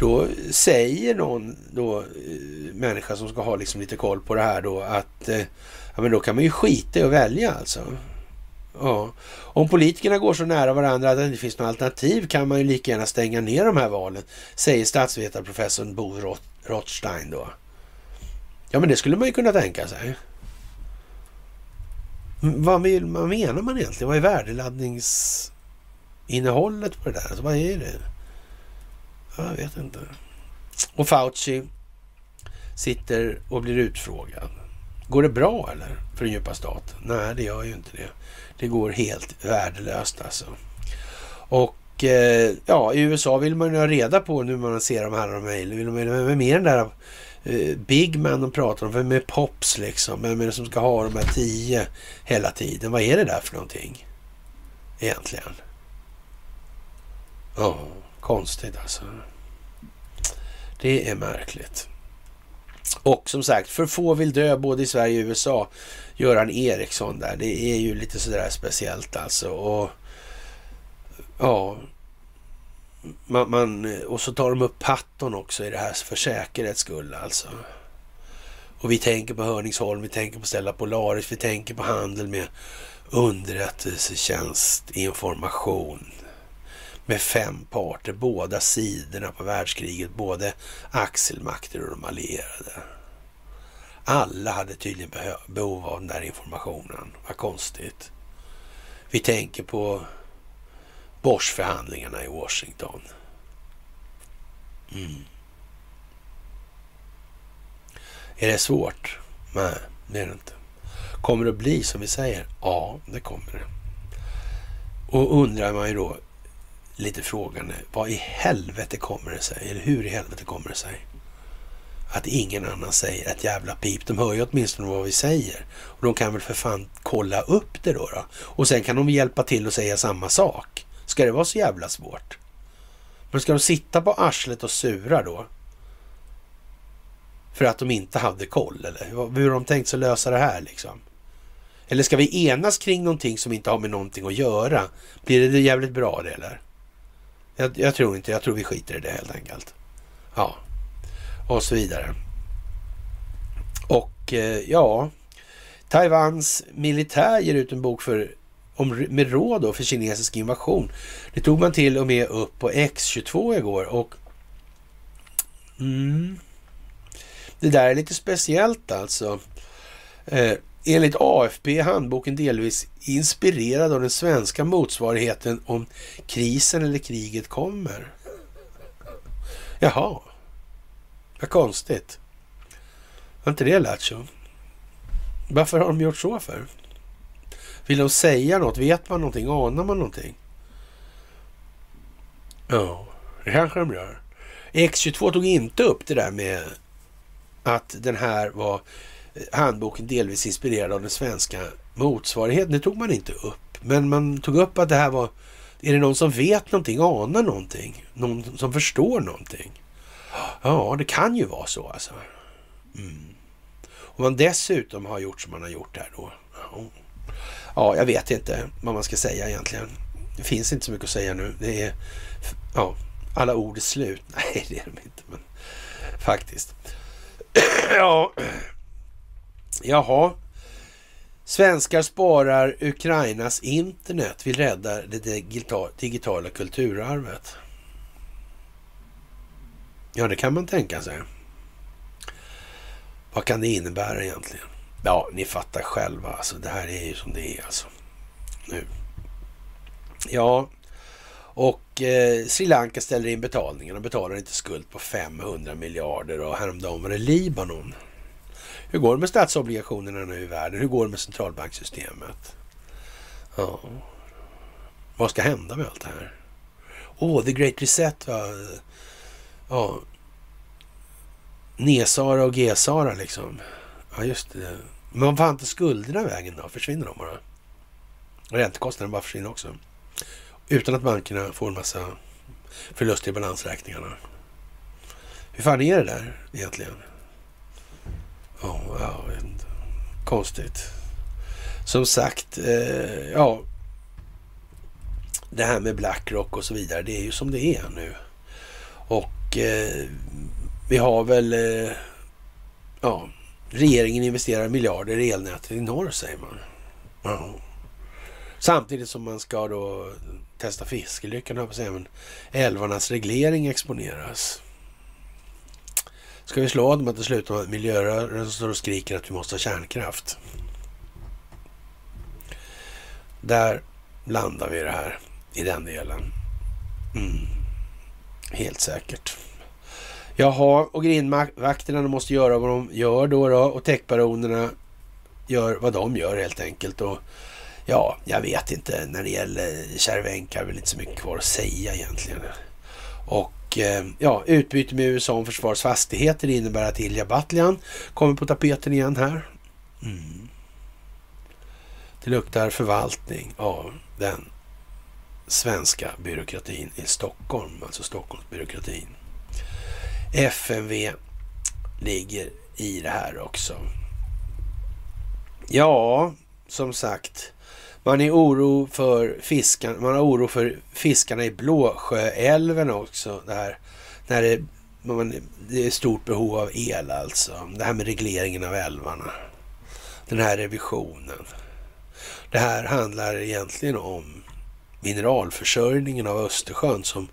då säger någon då, eh, människa som ska ha liksom lite koll på det här då att eh, ja, men då kan man ju skita i att välja alltså. Ja. Om politikerna går så nära varandra att det inte finns något alternativ kan man ju lika gärna stänga ner de här valen, säger statsvetarprofessorn Bo Rott. Rothstein då. Ja, men det skulle man ju kunna tänka sig. Vad, vill, vad menar man egentligen? Vad är värdeladdningsinnehållet på det där? Alltså, vad är det? Jag vet inte. Och Fauci sitter och blir utfrågad. Går det bra eller för den djupa staten? Nej, det gör ju inte det. Det går helt värdelöst alltså. Och eh, ja, i USA vill man ju ha reda på nu man ser de här mejlen. Vill man ha mer den där eh, Big Man de pratar om. Vem är Pops liksom? Vem är det som ska ha de här tio hela tiden? Vad är det där för någonting? Egentligen. Ja, oh, konstigt alltså. Det är märkligt. Och som sagt, för få vill dö både i Sverige och USA. Göran Eriksson där, det är ju lite sådär speciellt alltså. Och ja, man, man, och så tar de upp Patton också i det här för säkerhets skull alltså. Och vi tänker på Hörningsholm, vi tänker på Stella Polaris, vi tänker på handel med underrättelsetjänst, information med fem parter, båda sidorna på världskriget, både axelmakter och de allierade. Alla hade tydligen behov av den där informationen. Vad konstigt. Vi tänker på Boschförhandlingarna i Washington. Mm. Är det svårt? Nej, det är det inte. Kommer det att bli som vi säger? Ja, det kommer det. Och undrar man ju då lite frågande, vad i helvete kommer det sig? Eller hur i helvete kommer det sig? Att ingen annan säger ett jävla pip. De hör ju åtminstone vad vi säger. Och de kan väl för fan kolla upp det då. då. Och sen kan de hjälpa till att säga samma sak. Ska det vara så jävla svårt? Men ska de sitta på arslet och sura då? För att de inte hade koll eller? Hur har de tänkt sig lösa det här liksom? Eller ska vi enas kring någonting som inte har med någonting att göra? Blir det jävligt bra det eller? Jag, jag tror inte, jag tror vi skiter i det helt enkelt. Ja, och så vidare. Och eh, ja, Taiwans militär ger ut en bok för, om, med råd då för kinesisk invasion. Det tog man till och med upp på X22 igår och mm, det där är lite speciellt alltså. Eh, enligt AFP är handboken delvis inspirerad av den svenska motsvarigheten om krisen eller kriget kommer. Jaha, vad konstigt. Var inte det lattjo? Varför har de gjort så för? Vill de säga något? Vet man någonting? Anar man någonting? Ja, det kanske de gör. X22 tog inte upp det där med att den här var eh, handboken delvis inspirerad av den svenska motsvarigheten. Det tog man inte upp. Men man tog upp att det här var... Är det någon som vet någonting, anar någonting? Någon som förstår någonting? Ja, det kan ju vara så alltså. Mm. Om man dessutom har gjort som man har gjort här då. Ja, jag vet inte vad man ska säga egentligen. Det finns inte så mycket att säga nu. Det är, ja, alla ord är slut. [laughs] Nej, det är de inte, men faktiskt. [clears throat] ja, jaha. Svenskar sparar Ukrainas internet, vill rädda det digitala kulturarvet. Ja, det kan man tänka sig. Vad kan det innebära egentligen? Ja, ni fattar själva. Alltså, det här är ju som det är alltså. Nu. Ja, och eh, Sri Lanka ställer in betalningen och betalar inte skuld på 500 miljarder och häromdagen var det Libanon. Hur går det med statsobligationerna nu i världen? Hur går det med centralbanksystemet? Ja. Vad ska hända med allt det här? Åh, oh, the great reset va? Ja. Nesara och Gesara, liksom. Ja, just det. Men vad fan tar skulderna vägen då? Försvinner de bara? Räntekostnaden bara försvinner också. Utan att bankerna får en massa förluster i balansräkningarna. Hur fan är det där egentligen? Ja, jag vet inte. Konstigt. Som sagt, eh, ja. Det här med Blackrock och så vidare, det är ju som det är nu. Och eh, vi har väl... Eh, ja, regeringen investerar miljarder i elnätet i norr, säger man. Ja. Samtidigt som man ska då testa fiskelyckan, höll på säga, men älvarnas reglering exponeras. Ska vi slå dem att det slutar med att miljörörelsen står och skriker att vi måste ha kärnkraft? Där landar vi det här i den delen. Mm. Helt säkert. Jaha, och grindvakterna de måste göra vad de gör då, då och techbaronerna gör vad de gör helt enkelt. Och ja, jag vet inte. När det gäller Cervenka är väl inte så mycket kvar att säga egentligen. Och eh, ja, utbyte med USA om försvarets fastigheter innebär att Ilja Batljan kommer på tapeten igen här. Mm. Det luktar förvaltning av den svenska byråkratin i Stockholm, alltså Stockholmsbyråkratin. FMV ligger i det här också. Ja, som sagt, man är oro för fiskarna. Man har oro för fiskarna i Blåsjöälven också. Där, när det, man, det är stort behov av el alltså. Det här med regleringen av älvarna. Den här revisionen. Det här handlar egentligen om mineralförsörjningen av Östersjön som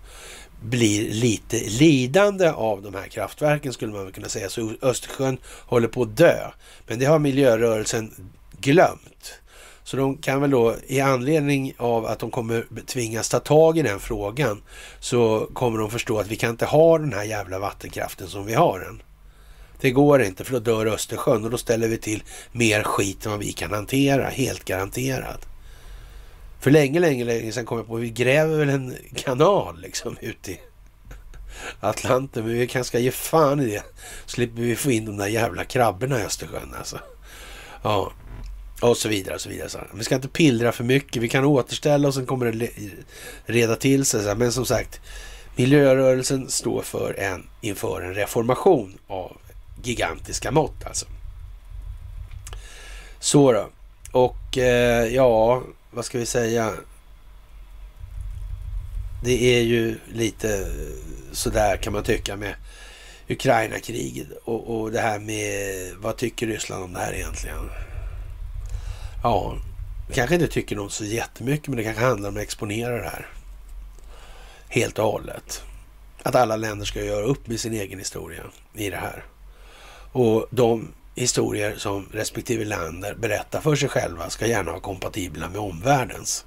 blir lite lidande av de här kraftverken skulle man kunna säga. Så Östersjön håller på att dö. Men det har miljörörelsen glömt. Så de kan väl då i anledning av att de kommer tvingas ta tag i den frågan så kommer de förstå att vi kan inte ha den här jävla vattenkraften som vi har den. Det går inte för då dör Östersjön och då ställer vi till mer skit än vad vi kan hantera, helt garanterat. För länge, länge, länge sedan kom jag på att vi gräver väl en kanal liksom ute i Atlanten. Men vi kanske ska ge fan i det. Slipper vi få in de där jävla krabborna i Östersjön alltså. Ja, och så vidare och så vidare. Så vi ska inte pillra för mycket. Vi kan återställa och sen kommer det reda till sig. Men som sagt, miljörörelsen står för en, inför en reformation av gigantiska mått alltså. Så då. Och eh, ja, vad ska vi säga? Det är ju lite sådär kan man tycka med Ukraina-kriget och, och det här med vad tycker Ryssland om det här egentligen? Ja, kanske inte tycker något så jättemycket men det kanske handlar om att exponera det här. Helt och hållet. Att alla länder ska göra upp med sin egen historia i det här. Och de historier som respektive länder berättar för sig själva ska gärna vara kompatibla med omvärldens.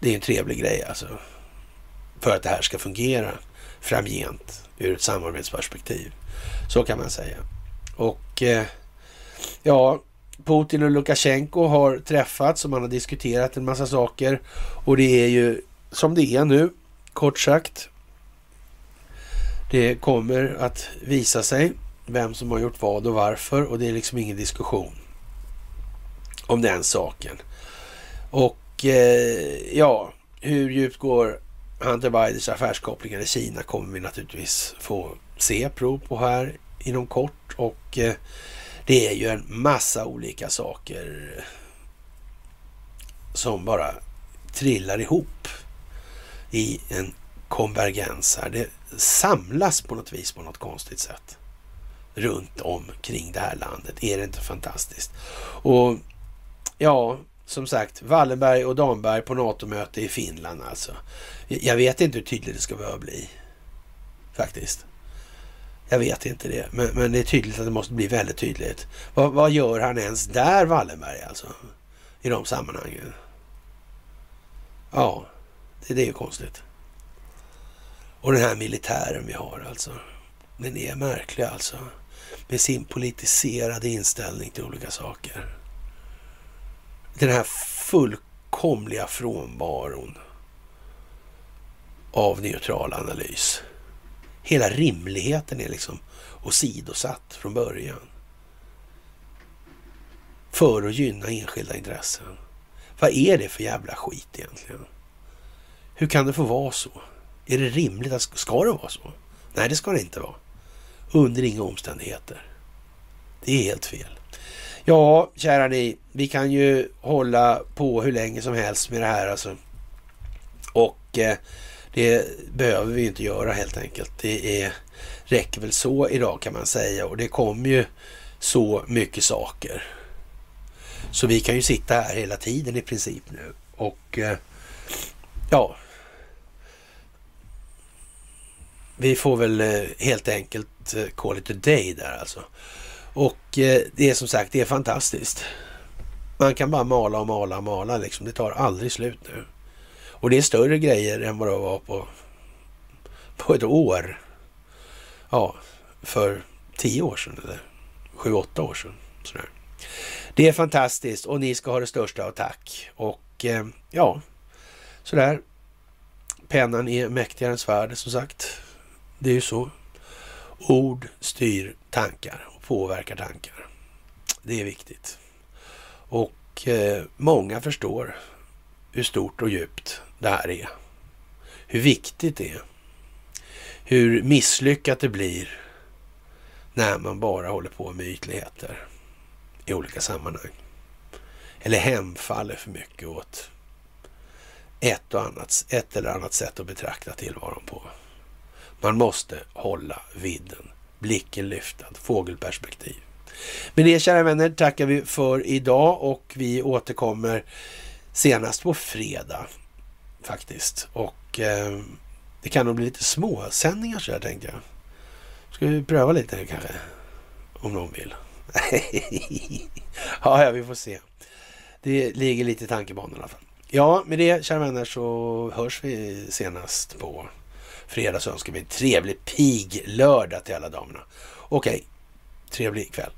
Det är en trevlig grej alltså. För att det här ska fungera framgent ur ett samarbetsperspektiv. Så kan man säga. Och eh, ja, Putin och Lukasjenko har träffats och man har diskuterat en massa saker. Och det är ju som det är nu, kort sagt. Det kommer att visa sig vem som har gjort vad och varför och det är liksom ingen diskussion om den saken. Och eh, ja, hur djupt går Hunter Bidens affärskopplingar i Kina kommer vi naturligtvis få se prov på här inom kort och eh, det är ju en massa olika saker som bara trillar ihop i en konvergens här. Det samlas på något vis på något konstigt sätt runt omkring det här landet. Är det inte fantastiskt? Och ja, som sagt, Wallenberg och Damberg på NATO-möte i Finland alltså. Jag vet inte hur tydligt det ska behöva bli. Faktiskt. Jag vet inte det, men, men, det är tydligt att det måste bli väldigt tydligt. Vad, vad gör han ens där, Wallenberg, alltså? I de sammanhangen? Ja, det, det är ju konstigt. Och den här militären vi har alltså. Den är märklig alltså med sin politiserade inställning till olika saker. Den här fullkomliga frånvaron av neutral analys. Hela rimligheten är liksom åsidosatt från början. För att gynna enskilda intressen. Vad är det för jävla skit egentligen? Hur kan det få vara så? Är det rimligt? att Ska det vara så? Nej, det ska det inte vara. Under inga omständigheter. Det är helt fel. Ja, kära ni, vi kan ju hålla på hur länge som helst med det här alltså. Och eh, det behöver vi inte göra helt enkelt. Det är, räcker väl så idag kan man säga och det kommer ju så mycket saker. Så vi kan ju sitta här hela tiden i princip nu. Och eh, ja, vi får väl eh, helt enkelt eh, call it a day där alltså. Och eh, det är som sagt, det är fantastiskt. Man kan bara mala och mala och mala liksom. Det tar aldrig slut nu. Och det är större grejer än vad det var på, på ett år. Ja, för tio år sedan eller sju, åtta år sedan. Sådär. Det är fantastiskt och ni ska ha det största av tack. Och ja, sådär. Pennan är mäktigare än svärdet som sagt. Det är ju så. Ord styr tankar och påverkar tankar. Det är viktigt. Och eh, många förstår hur stort och djupt det här är. Hur viktigt det är. Hur misslyckat det blir när man bara håller på med ytligheter i olika sammanhang. Eller hemfaller för mycket åt ett, och annat, ett eller annat sätt att betrakta tillvaron på. Man måste hålla vidden, blicken lyftad, fågelperspektiv. Med det kära vänner tackar vi för idag och vi återkommer senast på fredag faktiskt. Och eh, det kan nog bli lite småsändningar så här tänkte jag. Ska vi pröva lite kanske? Om någon vill. [laughs] ja, ja, vi får se. Det ligger lite i tankebanan i alla fall. Ja, med det kära vänner så hörs vi senast på fredag så önskar vi en trevlig piglördag till alla damerna. Okej, trevlig kväll.